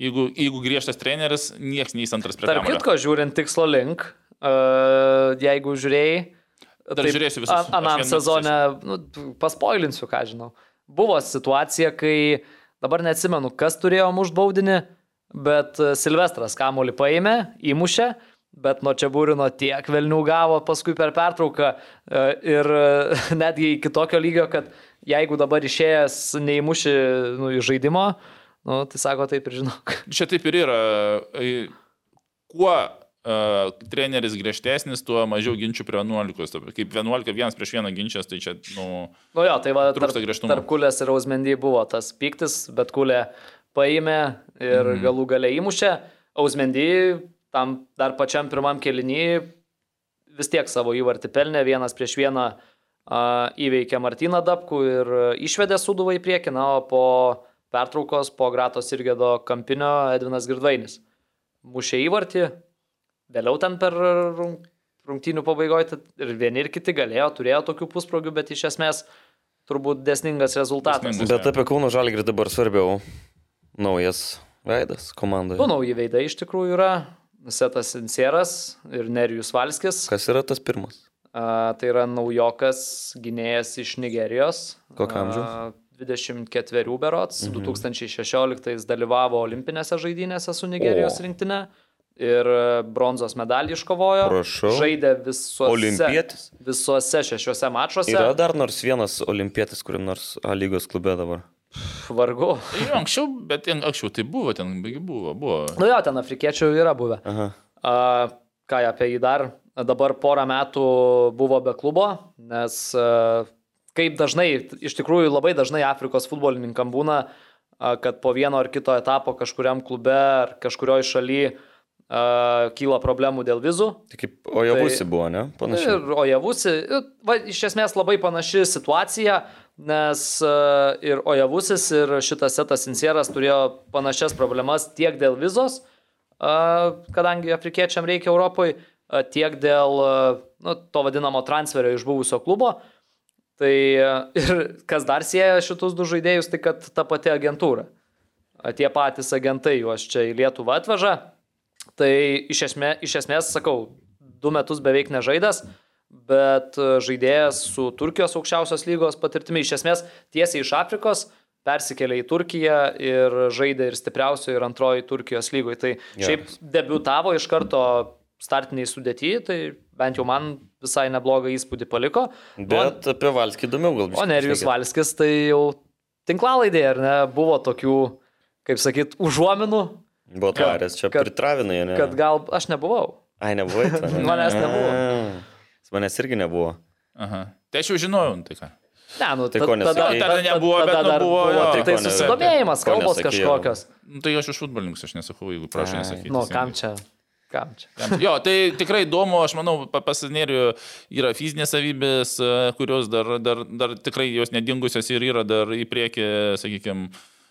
Jeigu, jeigu griežtas treneris, niekas neįs antras prie Tarp kamuolio. kitko, žiūrint tikslo link, uh, jeigu žiūrėjai. Dar žiūrėsiu visus. an- Anam sezone, nu, paspoilinsiu, ką žinau. Buvo situacija, kai dabar neatsimenu, kas turėjo mušt baudinį, bet e, Silvestras kamuolį paėmė, įmušė, bet nuo čia būrino tiek velnių gavo paskui per pertrauką e, ir e, netgi iki tokio lygio, kad jeigu dabar išėjęs neįmuši nu, iš žaidimo, nu, tai sako taip ir žinok. Čia taip ir yra. Kuo uh, treneris griežtesnis, tuo mažiau ginčių prie 11. Ta- Kaip 11 vienas prieš vieną ginčias, tai čia, nu, Nu jo, tai va, tarp, griežtumo. tarp kulės ir Ausmendy buvo tas piktis, bet kulė paėmė ir mm. galų gale įmušė. Ausmendy tam dar pačiam pirmam kelinį vis tiek savo įvartį pelnė, vienas prieš vieną a, įveikė Martyną Dabkų ir išvedė suduvą į priekį, na, o po pertraukos, po Gratos ir Gėdo kampinio Edvinas Girdvainis. Mušė įvartį, vėliau ten per rung- rungtynių pabaigoje ir vieni ir kiti galėjo, turėjo tokių pusprogių, bet iš esmės turbūt desningas rezultatas. Desningas. Bet apie Kauno Žalgirį dabar svarbiau. Naujas veidas komandoje. Du nauji veidai iš tikrųjų yra. Setas Sincieras ir Nerijus Valskis. Kas yra tas pirmas? A, tai yra naujokas gynėjas iš Nigerijos. Kokio amžiaus? A, 24 berots. Mhm. 2016 dalyvavo olimpinėse žaidynėse su Nigerijos O. rinktinė. Ir e, bronzos medalį iškovojo. Prašau. Žaidė visuose, Olimpietis? visuose šešiuose mačuose. Yra dar nors vienas olimpietis, kuriam nors A lygos klube dabar. Vargu. jo, anksčiau, bet ten, anksčiau tai buvo, ten buvo, buvo. Nu jo, ten afrikiečių yra buvę. Aha. A, ką apie jį dar? Dabar porą metų buvo be klubo, nes a, kaip dažnai, iš tikrųjų labai dažnai Afrikos futbolininkam būna, a, kad po vieno ar kito etapo kažkuriam klube ar kažkurioje šalyje kyla problemų dėl vizų. Tai kaip Ojavusi buvo, ne? Panašiai. Ir Ojavusi, va, iš esmės labai panaši situacija, nes e, ir Ojavusis, ir šitas setas Sincieras turėjo panašias problemas tiek dėl vizos, e, kadangi afrikiečiam reikia Europoje, a, tiek dėl nu, to vadinamo transferio iš buvusio klubo. Tai ir kas dar sieja šitus du žaidėjus, tai kad ta pati agentūra. Tie patys agentai juos čia į Lietuvą atveža. Tai iš, esmė, iš esmės, sakau, du metus beveik nežaidęs, bet a, žaidėjas su Turkijos aukščiausios lygos patirtimi, iš esmės tiesiai iš Afrikos, persikėlė į Turkiją ir žaidė ir stipriausioje, ir antroji Turkijos lygoje. Tai Jo. šiaip debiutavo iš karto startiniai sudėti, tai bent jau man visai neblogą įspūdį paliko. Bet apie Valskį įdomiau gal O Nerijus Valskis tai jau tinklalaidė, ar ne, buvo tokių, kaip sakyt, užuominų, Buvo tarės, čia kad- pritravinai, ne? kad gal aš nebuvau. Ai, nebuvai. ne? Manęs nebuvo. Manęs irgi nebuvo. Aha. Tai aš jau žinojau, nu tai ką. Ne, nu, Tai ta- ko nesakei? Tada nebuvo, bet tada nu dar buvo, jo. Tai, Tai susidomėjimas, kalbos kažkokios. Nu, tai aš už futbolininkus aš nesakau, jeigu prašau nesakyti. Nu, kam čia? Kam čia? Jo, tai tikrai įdomu, aš manau, pa- pas Nerijų yra fizinės savybės, kurios dar, dar, dar tikrai jos nedingusios ir yra dar į priekį, sakykime,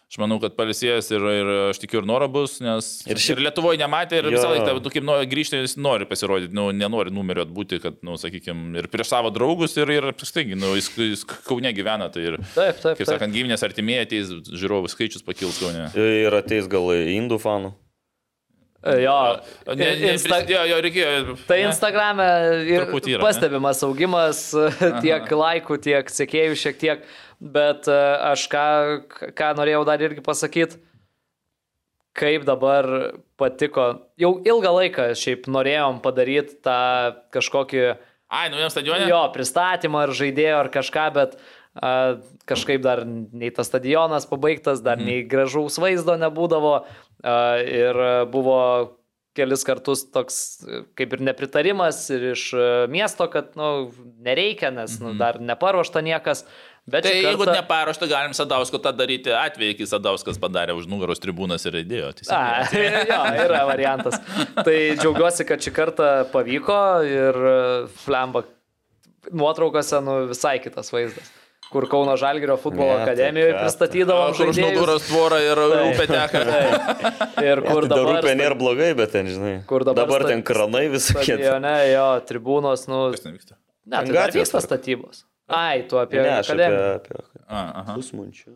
aš manau, kad palisėjęs ir, ir aš tikiu ir noro bus, nes Ir šiaip- ir Lietuvoje nematė ir Jo. visą laiką, tu kaip nori grįžti, jis nori pasirodyti, nu, nenori numerio atbūti, kad, nu, sakykime, ir prieš savo draugus, ir, ir apskritai, nu, jis, jis Kaune gyvena, tai ir, Taip, taip, kaip taip. sakant, gyvinės artimieji ateis, žiūrovų skaičius pakils Kaune. Ir ateis gal indų fanų. Jo, Ne, ne, Insta... prisidėjo, jo, reikėjo. Tai ne? Instagram'e ir yra, ne? pastebimas augimas tiek laikų, tiek sekėjų šiek tiek, bet e, aš ką, ką norėjau dar irgi pasakyti, kaip dabar patiko, jau ilgą laiką šiaip norėjom padaryti tą kažkokį Ai, naujam stadionė? jo pristatymą ar žaidėjo ar kažką, bet a, kažkaip dar nei tas stadionas pabaigtas, dar nei gražaus vaizdo nebūdavo a, ir buvo kelis kartus toks e, kaip ir nepritarimas ir iš e, miesto, kad nu, nereikia, nes nu, dar neparuošta niekas. Bet Tai šį jeigu kartą- neparuošta, galim Sadausko tą daryti atvejį, kai Sadauskas padarė už nugaros tribūnas ir įdėjo. A, jo, yra variantas. Tai džiaugiuosi, kad šį kartą pavyko ir flemba nuotraukose nu, visai kitas vaizdas. Kur Kauno Žalgirio futbolo Ne, tai akademijoje ką tu. pristatydavom Kur už nugaros tvorą ir upė teka. Taip. Ir kur Dar dabar... upė nėra blogai, bet ten, žinai. Kur dabar dabar ten kranai visokie. Ne, jo, tribūnos, nu... Kas ten vyksta? Ne, tai dar gatvės vyksta statybos. Ai, tu apie... Ne, aš apie, akademiją. apie A, aha. pusmunčių.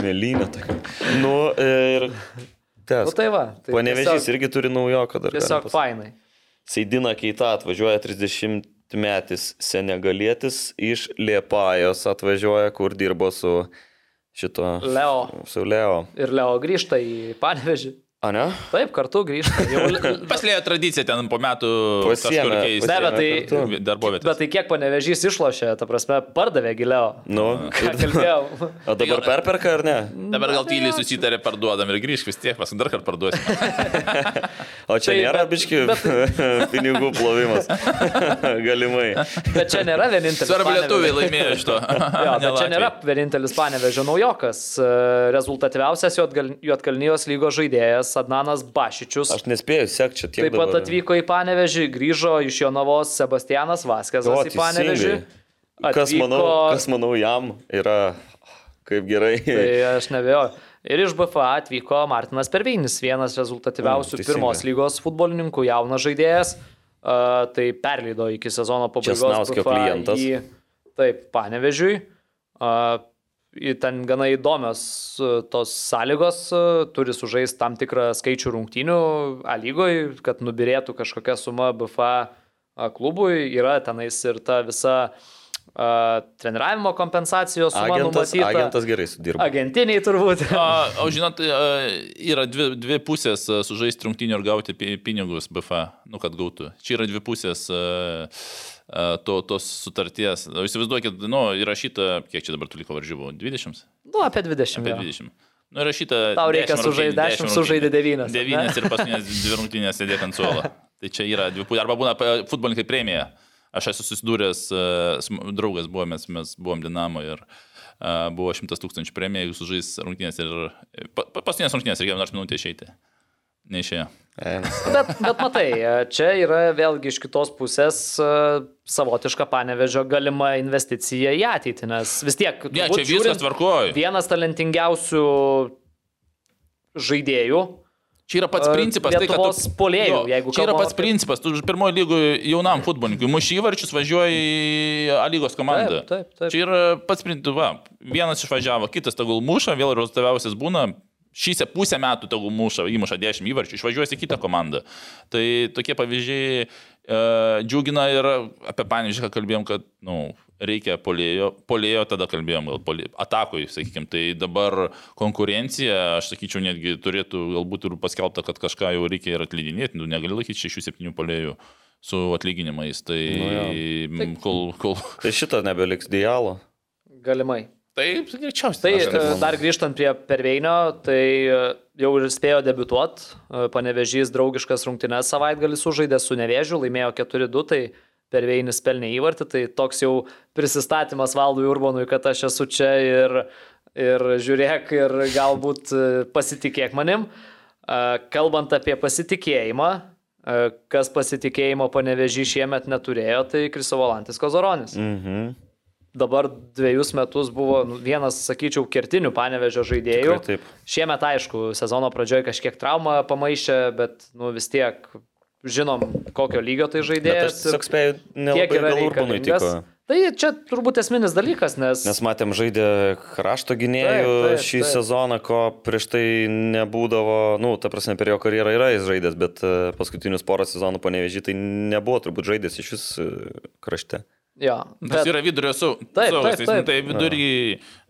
Mėlynę tokia. Nu, ir... Tes. Nu tai va. Tai Panevežys tiesiog- irgi turi naujoką dar. Tiesiog fainai. Seidina Keita atvažiuoja 30 metis senegalietis iš Liepajos atvažiuoja, kur dirbo su šito. Leo. Su Leo. Ir Leo grįžta į Panevežį. A ne? Taip, kartu grįžta. Jau... Paslėjo tradiciją ten po metų Pasiėmė- kažkur keisti. Be, bet tai, bet tai kiek panevežys išlošė, ta prasme, pardavė gilėjo. Nu, Ką kalbėjau? o dabar perperka ar ne? Dabar gal tyliai susitarė, parduodam ir grįžk vis tiek, paskui dar kartą parduosim. O čia Tai, nėra bet- biški bet- pinigų plovimas. Galimai. Bet čia nėra vienintelis. Svarbu, lietuviai laimėjo iš to. Jo, bet čia nėra vienintelis panevežio naujokas. E, Rezultatyviausias Juotkalnijos lygos žaidėjas Adnanas Bašičius. Aš nespėjau sekti čia tiek. Taip pat dabar. atvyko į Panevežį, grįžo iš Jonavos Sebastianas Vaskesas O, į Panevežį. teisingai. Kas, manau, kas manau jam yra kaip gerai. Tai aš nebejoju. Ir iš BFA atvyko Martinas Pervinis, vienas rezultatyviausių Mm, pirmos lygos futbolininkų, jaunas žaidėjas. Uh, tai perleido iki sezono pabaigos. Česnauskio klientas. Į, taip, Panevežiui. Uh, ten gana įdomios uh, tos sąlygos, uh, turi sužaisti tam tikrą skaičių rungtynių A lygoje, kad nubirėtų kažkokia suma BFA uh, klubui. Yra tenais ir ta visa uh, treniravimo kompensacijos suma Agentas, numatyta. agentas gerai sudirbo. Agentiniai turbūt. O, o žinot, a, yra dvi, dvi pusės sužaisti rungtynį ir gauti pi- pinigus BFA, nu kad gautų. Čia yra dvi pusės a, to, tos sutarties. O įsivaizduokit, nu, įrašyta, kiek čia dabar tų liko varžybų? 20? Nu, apie 20. Apie jo. 20. Nu, įrašyta. Tau reikia 10 sužaist rungtynių, 10, 10 sužaidė rungtynių. 9. 9 ir paskutinės dvi rungtynės sėdėti ant suolo. Tai čia yra dvi pusės. Arba būna pa- futbolininkai premija. Aš esu susidūręs, sm- draugas buvo, mes, mes buvom Dinamo ir buvo 100 tūkstančių premija, jeigu sužais rungtynės ir pa, pa, paskutinės rungtynės reikėjo nors minutę išeiti. Neišėjo. Bet, bet matai, čia yra vėlgi iš kitos pusės e, savotiška panevežio galima investicija į ateitį, nes vis tiek... Ne, turbūt čia viskas žiūrint, tvarkoja. Vienas talentingiausių žaidėjų Čia yra pats E, principas. tai, kad tu- Lietuvos puolėjų, Jo, jeigu Čia yra pats apie- principas. Tu pirmojo lygoje jaunam futbolininkui muši įvarčius, važiuoji į A lygos komandą. Taip, taip, taip. Čia yra pats principas. Va, vienas išvažiavo, kitas tegul muša, vėl rezultatyviausias būna. Šį se- pusę metų tegul muša, įmuša 10 įvarčių, išvažiuosi į kitą komandą. Tai tokie pavyzdžiai e, džiugina ir apie Panežiką kalbėjom, kad nu, reikia polėjo, polėjo tada kalbėjom, gal polėjo, atakui, sakykime. Tai dabar konkurencija, aš sakyčiau, netgi turėtų galbūt ir paskelbta, kad kažką jau reikia ir atleidinėti, nu, negali laikyti 6-7 polėjų su atlyginimais. Tai Nu nu, kol, kol... Tai šito nebeliks dialo. Galimai. Taip, greičiausiai. Tai Aš e, dar grįžtant prie Perveinio, tai e, jau ir spėjo debituoti. Panevežys draugiškas rungtynes savaitgalį sužaidė su Nevežiu, laimėjo 4-2, tai Perveinis pelnė įvartį. Tai toks jau prisistatymas Valdui Urbonui, kad aš esu čia ir, ir žiūrėk ir galbūt e, pasitikėk manim. E, Kalbant apie pasitikėjimą, e, kas pasitikėjimo panevežį šiemet neturėjo, tai Krisovolantis Kozoronis Mhm. Dabar dviejus metus buvo nu, vienas, sakyčiau, kertinių panevežio žaidėjų. Tikrai taip. Šiemet, aišku, sezono pradžioje kažkiek traumą pamaišė, bet nu, vis tiek žinom, kokio lygio tai žaidėjas. tiesiog spėjau, nelabai gal Urbanui tiko. Tai čia turbūt esminis dalykas, nes... Nes matėm žaidė krašto gynėjų Taip, taip, šį taip. sezoną, ko prieš tai nebūdavo, nu, ta prasme, per jo karjerą yra jis žaidęs, bet e, paskutinius porą sezonų panevežį tai nebuvo turbūt žaidęs iš vis e, krašte. Jo, Tas bet, yra vidurio su. Taip, saugas, taip, jis, taip. nu, Tai vidurį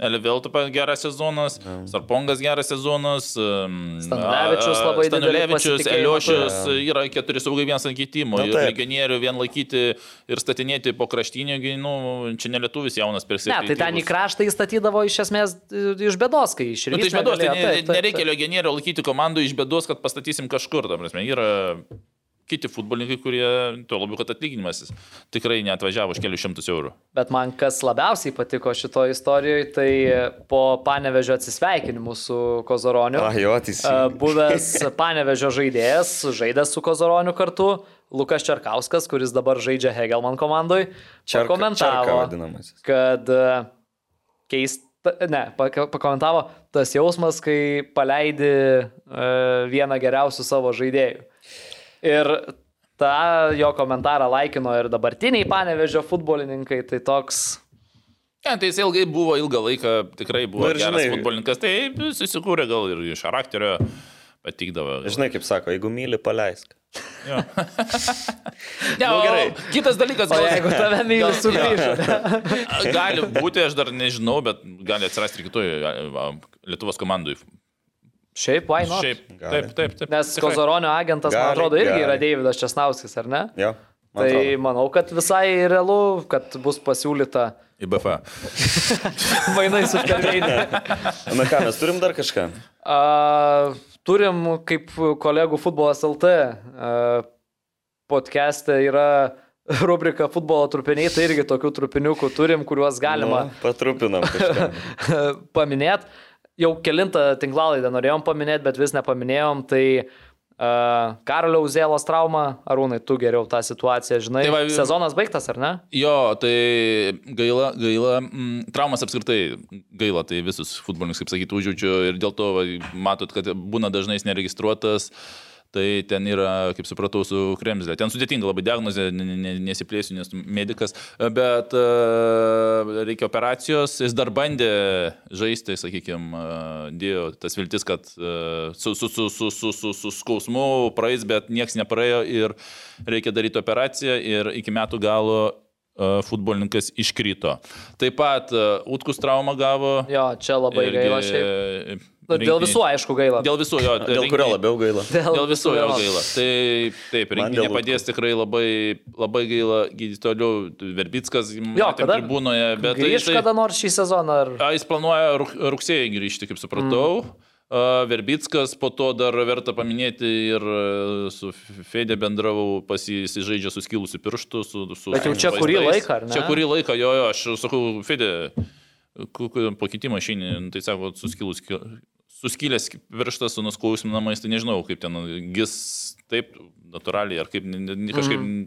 Elvelto geras sezonas, Sarpongas geras sezonas, Stanulevičius labai didelį Stanulevičius, Eliošius, yra keturi saugai vienas ant keitimo. Nu, Ir taip. legionierių vien laikyti ir statinėti po kraštinio, gi, nu, čia nelietuvis jaunas ne, perspektyvus. tai ten į kraštą įstatydavo iš esmės e, iš bėdos, kai iš Nu, tai iš ryto bėdos, tai ne, Taip, taip, nereikia taip. legionierių laikyti komandų iš bėdos, kad pastatysim kažkur. Ta prasme, yra kiti futbolininkai, kurie, tuo labiau, kad atlyginimas tikrai neatvažiavo už kelius šimtus eurų. Bet man kas labiausiai patiko šito istorijoje, tai po panevežio atsisveikinimų su Kozoroniu. Ah, jo, teisingai. Buvęs panevežio žaidėjas, žaidęs su Kozoroniu kartu, Lukas Čerkauskas, kuris dabar žaidžia Hegelman komandai, Čerka vadinamasis. kad e, keista, ne, pakomentavo tas jausmas, kai paleidi e, vieną geriausių savo žaidėjų. Ir tą jo komentarą laikino ir dabartiniai panevežio futbolininkai, tai toks Ne, tai jis ilgai buvo, ilgą laiką tikrai buvo ir geras žinai- futbolininkas, tai susikūrė gal ir iš charakterio, patikdavo. Žinai, kaip sako, jeigu myli, paleisk. Jo. ne, Nu, o, gerai. Kitas dalykas, O jeigu tave myli, gal- sugrįžo. Gali būti, aš dar nežinau, bet gali atsirasti ir kitoje Lietuvos komandai. Šiaip, why not? Šiaip, Gali. taip, taip, taip. Nes tikrai. Kozoronio agentas, man Gali, atrodo, irgi gali. yra Deividas Česnauskis, ar ne? Jo. man Tai atrodo. manau, kad visai realu, kad bus pasiūlyta Į BFA. mainai su perveinė. Na ką, mes turim dar kažką? A, turim kaip kolegų futbolas LT a, podcast'e yra rubrika futbolo trupiniai, tai irgi tokių trupiniukų turim, kuriuos galima Nu, patrupinam kažką. paminėti. Jau kilintą tinklalaidą norėjom paminėti, bet vis nepaminėjom, tai uh, Karolio Uzėlos trauma, Arūnai, tu geriau tą situaciją žinai. Tai va- Sezonas baigtas, ar ne? Jo, tai gaila, gaila, mm, traumas apskritai gaila, tai visus futbolininkus, kaip sakyti, užjaučiu ir dėl to va, matot, kad būna dažnai neregistruotas. Tai ten yra, kaip supratau, su Kremzlė. Ten sudėtinga labai diagnozė, ne- ne- ne- nesiplėsiu, nes medikas, bet uh, reikia operacijos. Jis dar bandė žaisti, sakykime, dėjo tas viltis, kad uh, su, su, su, su, su, su, su skausmu praeis, bet niekas nepraėjo ir reikia daryti operaciją ir iki metų galo uh, futbolininkas iškrito. Taip pat Utkus traumą gavo. Jo, čia labai irgi, gaila šiaip. Nu, Dėl visų, aišku, gaila. Dėl visų jo. Dėl kurio labiau gaila? Dėl visų jo gaila. Tai taip, dėl nepadės tikrai labai, labai gaila gydyti toliau. Verbickas, Jo, kada? tribūnoje, bet Grįž jisai- kada nors šį sezoną, ar... A, Jis planuoja rug- rugsėjai grįžti, kaip supratau. Mm. Verbickas, po to dar verta paminėti ir e, su Fede bendravau, pas jį jis žaidžia su skilusiu pirštu. Su, su, Bet jau su čia kurį vaistais. laiką, ar ne? Čia kurį laiką, jo, jo, aš sakau, Fede, po kitimo išeini, tai sako, suskilus, suskilęs pirštas su nuskausminamais, tai nežinau, kaip ten gis taip natūraliai, ar kaip, ne, kažkaip, Mhm.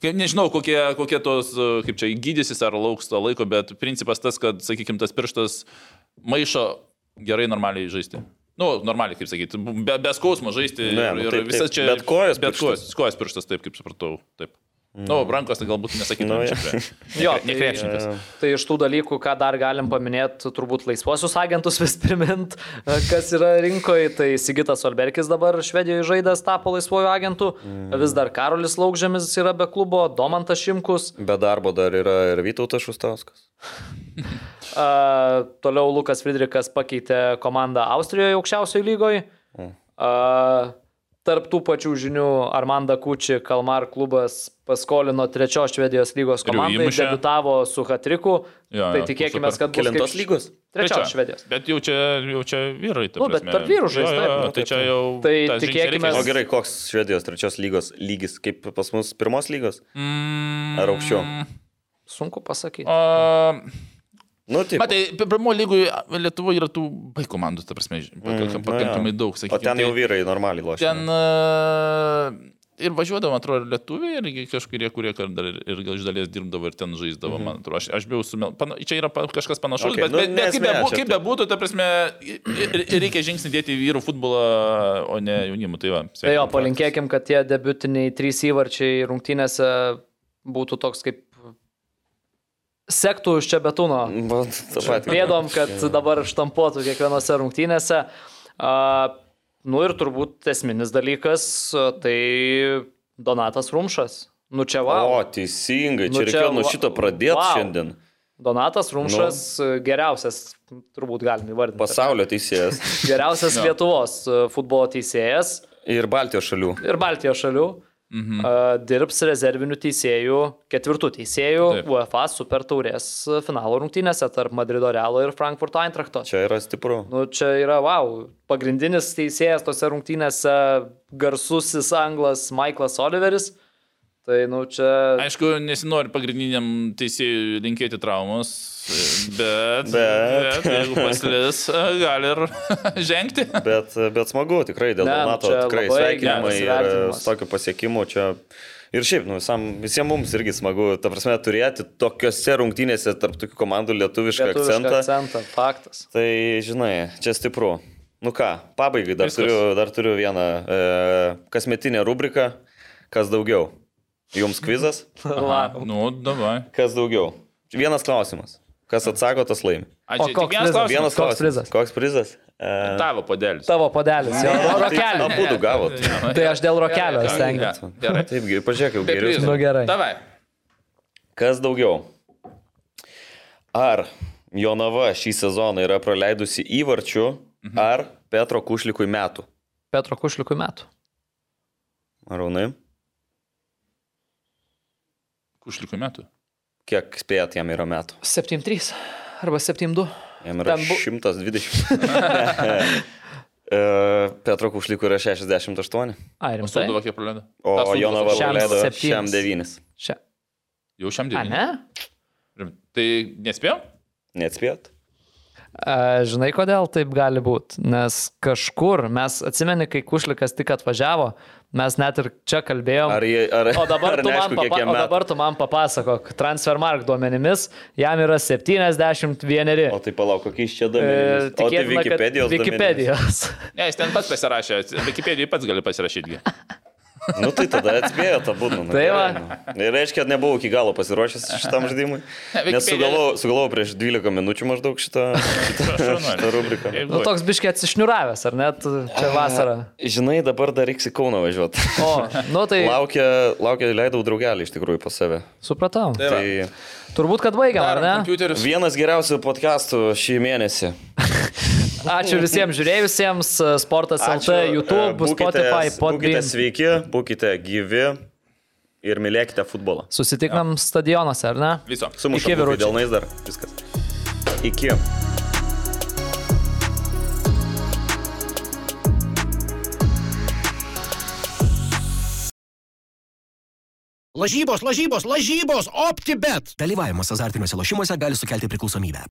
kaip nežinau, kokie, kokie tos, kaip čia gydysis ar lauks to laiko, bet principas tas, kad, sakykime, tas pirštas maišo gerai normaliai žaisti. Nu, normaliai, kaip sakyti, be, be skausmo žaisti. Ne, ir, nu ir taip, visas taip. čia. Bet kojos bet pirštas. kojos, kojos pirštas, taip kaip supratau. Taip. Mm. Nu, rankos tai galbūt nesakytum. Nu, Nu, jo. Ne tai- krepšininkas. Tai iš tų dalykų, ką dar galim paminėti, turbūt laisvuosius agentus vis primint, kas yra rinkoje. Tai Sigitas Olberkis dabar Švedijoje žaidęs tapo laisvuoju agentu. Mm. Vis dar Karolis Laukžėmis yra be klubo, Domantas Šimkus. Be darbo dar yra ir Vytautas Šustauskas. Uh, toliau Lukas Friedrichas pakeitė komandą Austrijoje aukščiausioje lygoje. Uh, tarp tų pačių žinių Armanda Kuči Kalmar klubas paskolino trečios Švedijos lygos komandai, įmušė. debitavo su Hatriku. Jo, tai jo, tikėkime, super. kad bus Kelintos kaip- lygos? Trečios Švedijos. Bet jau čia, jau čia vyrai. Nu, bet tarp vyrų jo, nu, Tai čia jau. Tai reikės. O gerai, koks Švedijos trečios lygos lygis, kaip pas mus pirmos lygos? Mm, Ar aukščiau? Sunku pasakyti. O, Nu, taip. Matai, pirmo lygoje Lietuvoje yra tų baig komandų, ta prasme, pakankamai, Mm, pakankamai jo. daug, O sakykime. ten jau vyrai normaliai lošia. Ten uh, ir važiuodavo, man atrodo, ir lietuviai, ir kažkurie, kurie dar ir, ir gal iš dalies dirbdavo ir ten žaisdavo, man atrodo. Aš, aš buvau sumel... Pana, čia yra kažkas panašaus, Okay, bet, nu, bet, bet kaip, bebu, kaip taip. bebūtų, ta prasme, reikia žingsnį dėti į vyrų futbolą, o ne jaunimų. Tai va, Tai jo, palinkėkim, kad tie debutiniai trys įvarčiai rungtynėse būtų toks kaip sektų iš čia betūno. Va, patį. Pėdom, kad dabar štampuotų kiekvienose rungtynėse. Nu ir turbūt esminis dalykas, tai Donatas Rumšas. Nu čia O, wow. teisingai, Nu, čia čia reikėjo nuo va- šito pradėti wow. šiandien. Donatas Rumšas nu. geriausias, turbūt galim įvardinti. Pasaulio teisėjas Geriausias Lietuvos futbolo teisėjas ir Baltijos šalių. ir Baltijos šalių. Mhm. Uh, dirbs rezervinių teisėjų, ketvirtų teisėjų Taip. UEFA Super Taurės finalo rungtynėse tarp Madrido Realo ir Frankfurto Eintrachto. Čia yra stipru. Nu, čia yra, wow, pagrindinis teisėjas tose rungtynėse garsusis anglas Michaelas Oliveris. Tai, nu, čia... Aišku, nesinori pagrindiniam teisėjui linkėti traumos, bet, Bet. bet jeigu pasilis, gali ir žengti. Bet, bet smagu, tikrai dėl Ne, nu, čia tikrai sveikinimai ir su tokiu pasiekimu čia. Ir šiaip, nu, visam, visiems mums irgi smagu, ta prasme, turėti tokiuose rungtynėse tarp tokių komandų lietuvišką, lietuvišką akcentą. akcentą. Faktas. Tai, žinai, čia stipru. Nu ką, pabaigai dar, Viskas. turiu, dar turiu vieną e, kasmetinę rubriką. Kas daugiau? Jums kvizas? Nu, davai. Kas daugiau? Vienas klausimas. Kas atsako, tas laimi. A, O čia koks vienas prizas? klausimas. Vienas Koks klausimas. prizas? Koks prizas? E, Tavo padelis. Tavo padelis, jo, rokelį. Abu du gavot. Tai aš dėl rokelio stengiuosi. Gerai. Taip, ge- pažiūrėk, jau geriau. Nu, gerai. Davai. Kas daugiau? Ar Jonava šį sezoną yra praleidusi įvarčių, Mhm. ar Petro Kušlikui metų? Petro Kušliukui metų. Arūnai, Kušlikų metų. kiek spėjat jam yra metų? 7-3 arba 7-2. Jam yra Ten bu- 120. E, Petro Kušlikui yra 68, Ai, O rimtai. Sūduva kiek praleido? o Jonava praleido septynis. šiam 9. Čia. Jau šiam A, dienai. ne? Tai nespėjom? Neatspėjot? A, žinai, kodėl taip gali būti? Nes kažkur, mes atsimeni, kai Kušlikas tik atvažiavo, mes net ir čia kalbėjom. Ar, ar, O dabar, ar tu man, neaišku, papa, o dabar tu man papasakok, Transfermark duomenimis, jam yra 71. O tai palauk, kokiais čia E, duomenimis? O tai Wikipedijos duomenys? Wikipedijos. Ne, jis ten pats pasirašė. Wikipedijai pats gali pasirašyti. Nu tai tada atspėjo tą būdą. Nu, Tai va. nu. Ir reiškia, kad nebuvau iki galo pasiruošęs šitam žaidimui. Nes sugalvojau, sugalvojau prieš 12 minučių maždaug šitą, šitą, šitą rubriką. Nu, toks biškiai atsišniuravęs, ar net čia vasarą. Žinai, dabar dar reiks į Kauną važiuoti. O, nu tai Laukia, laukia, leidau draugelį iš tikrųjų pas save. supratau. Tai. Tai Turbūt, kad baigiam, ar ne? Kompiuterius. vienas geriausių podcastų šį mėnesį. Ačiū visiems žiūrėjusiems, Sportas LT, YouTube, Būkite- Spotify, Būkite Podbean. sveiki, būkite gyvi ir mylėkite futbolą. Susitikam stadionuose, ar ne? Viso. Sumušam vyručiai. dėlnais dar. Viskas. Iki. Lažybos, lažybos, lažybos, optibet. Dalyvavimas azartiniuose lošimuose gali sukelti priklausomybę.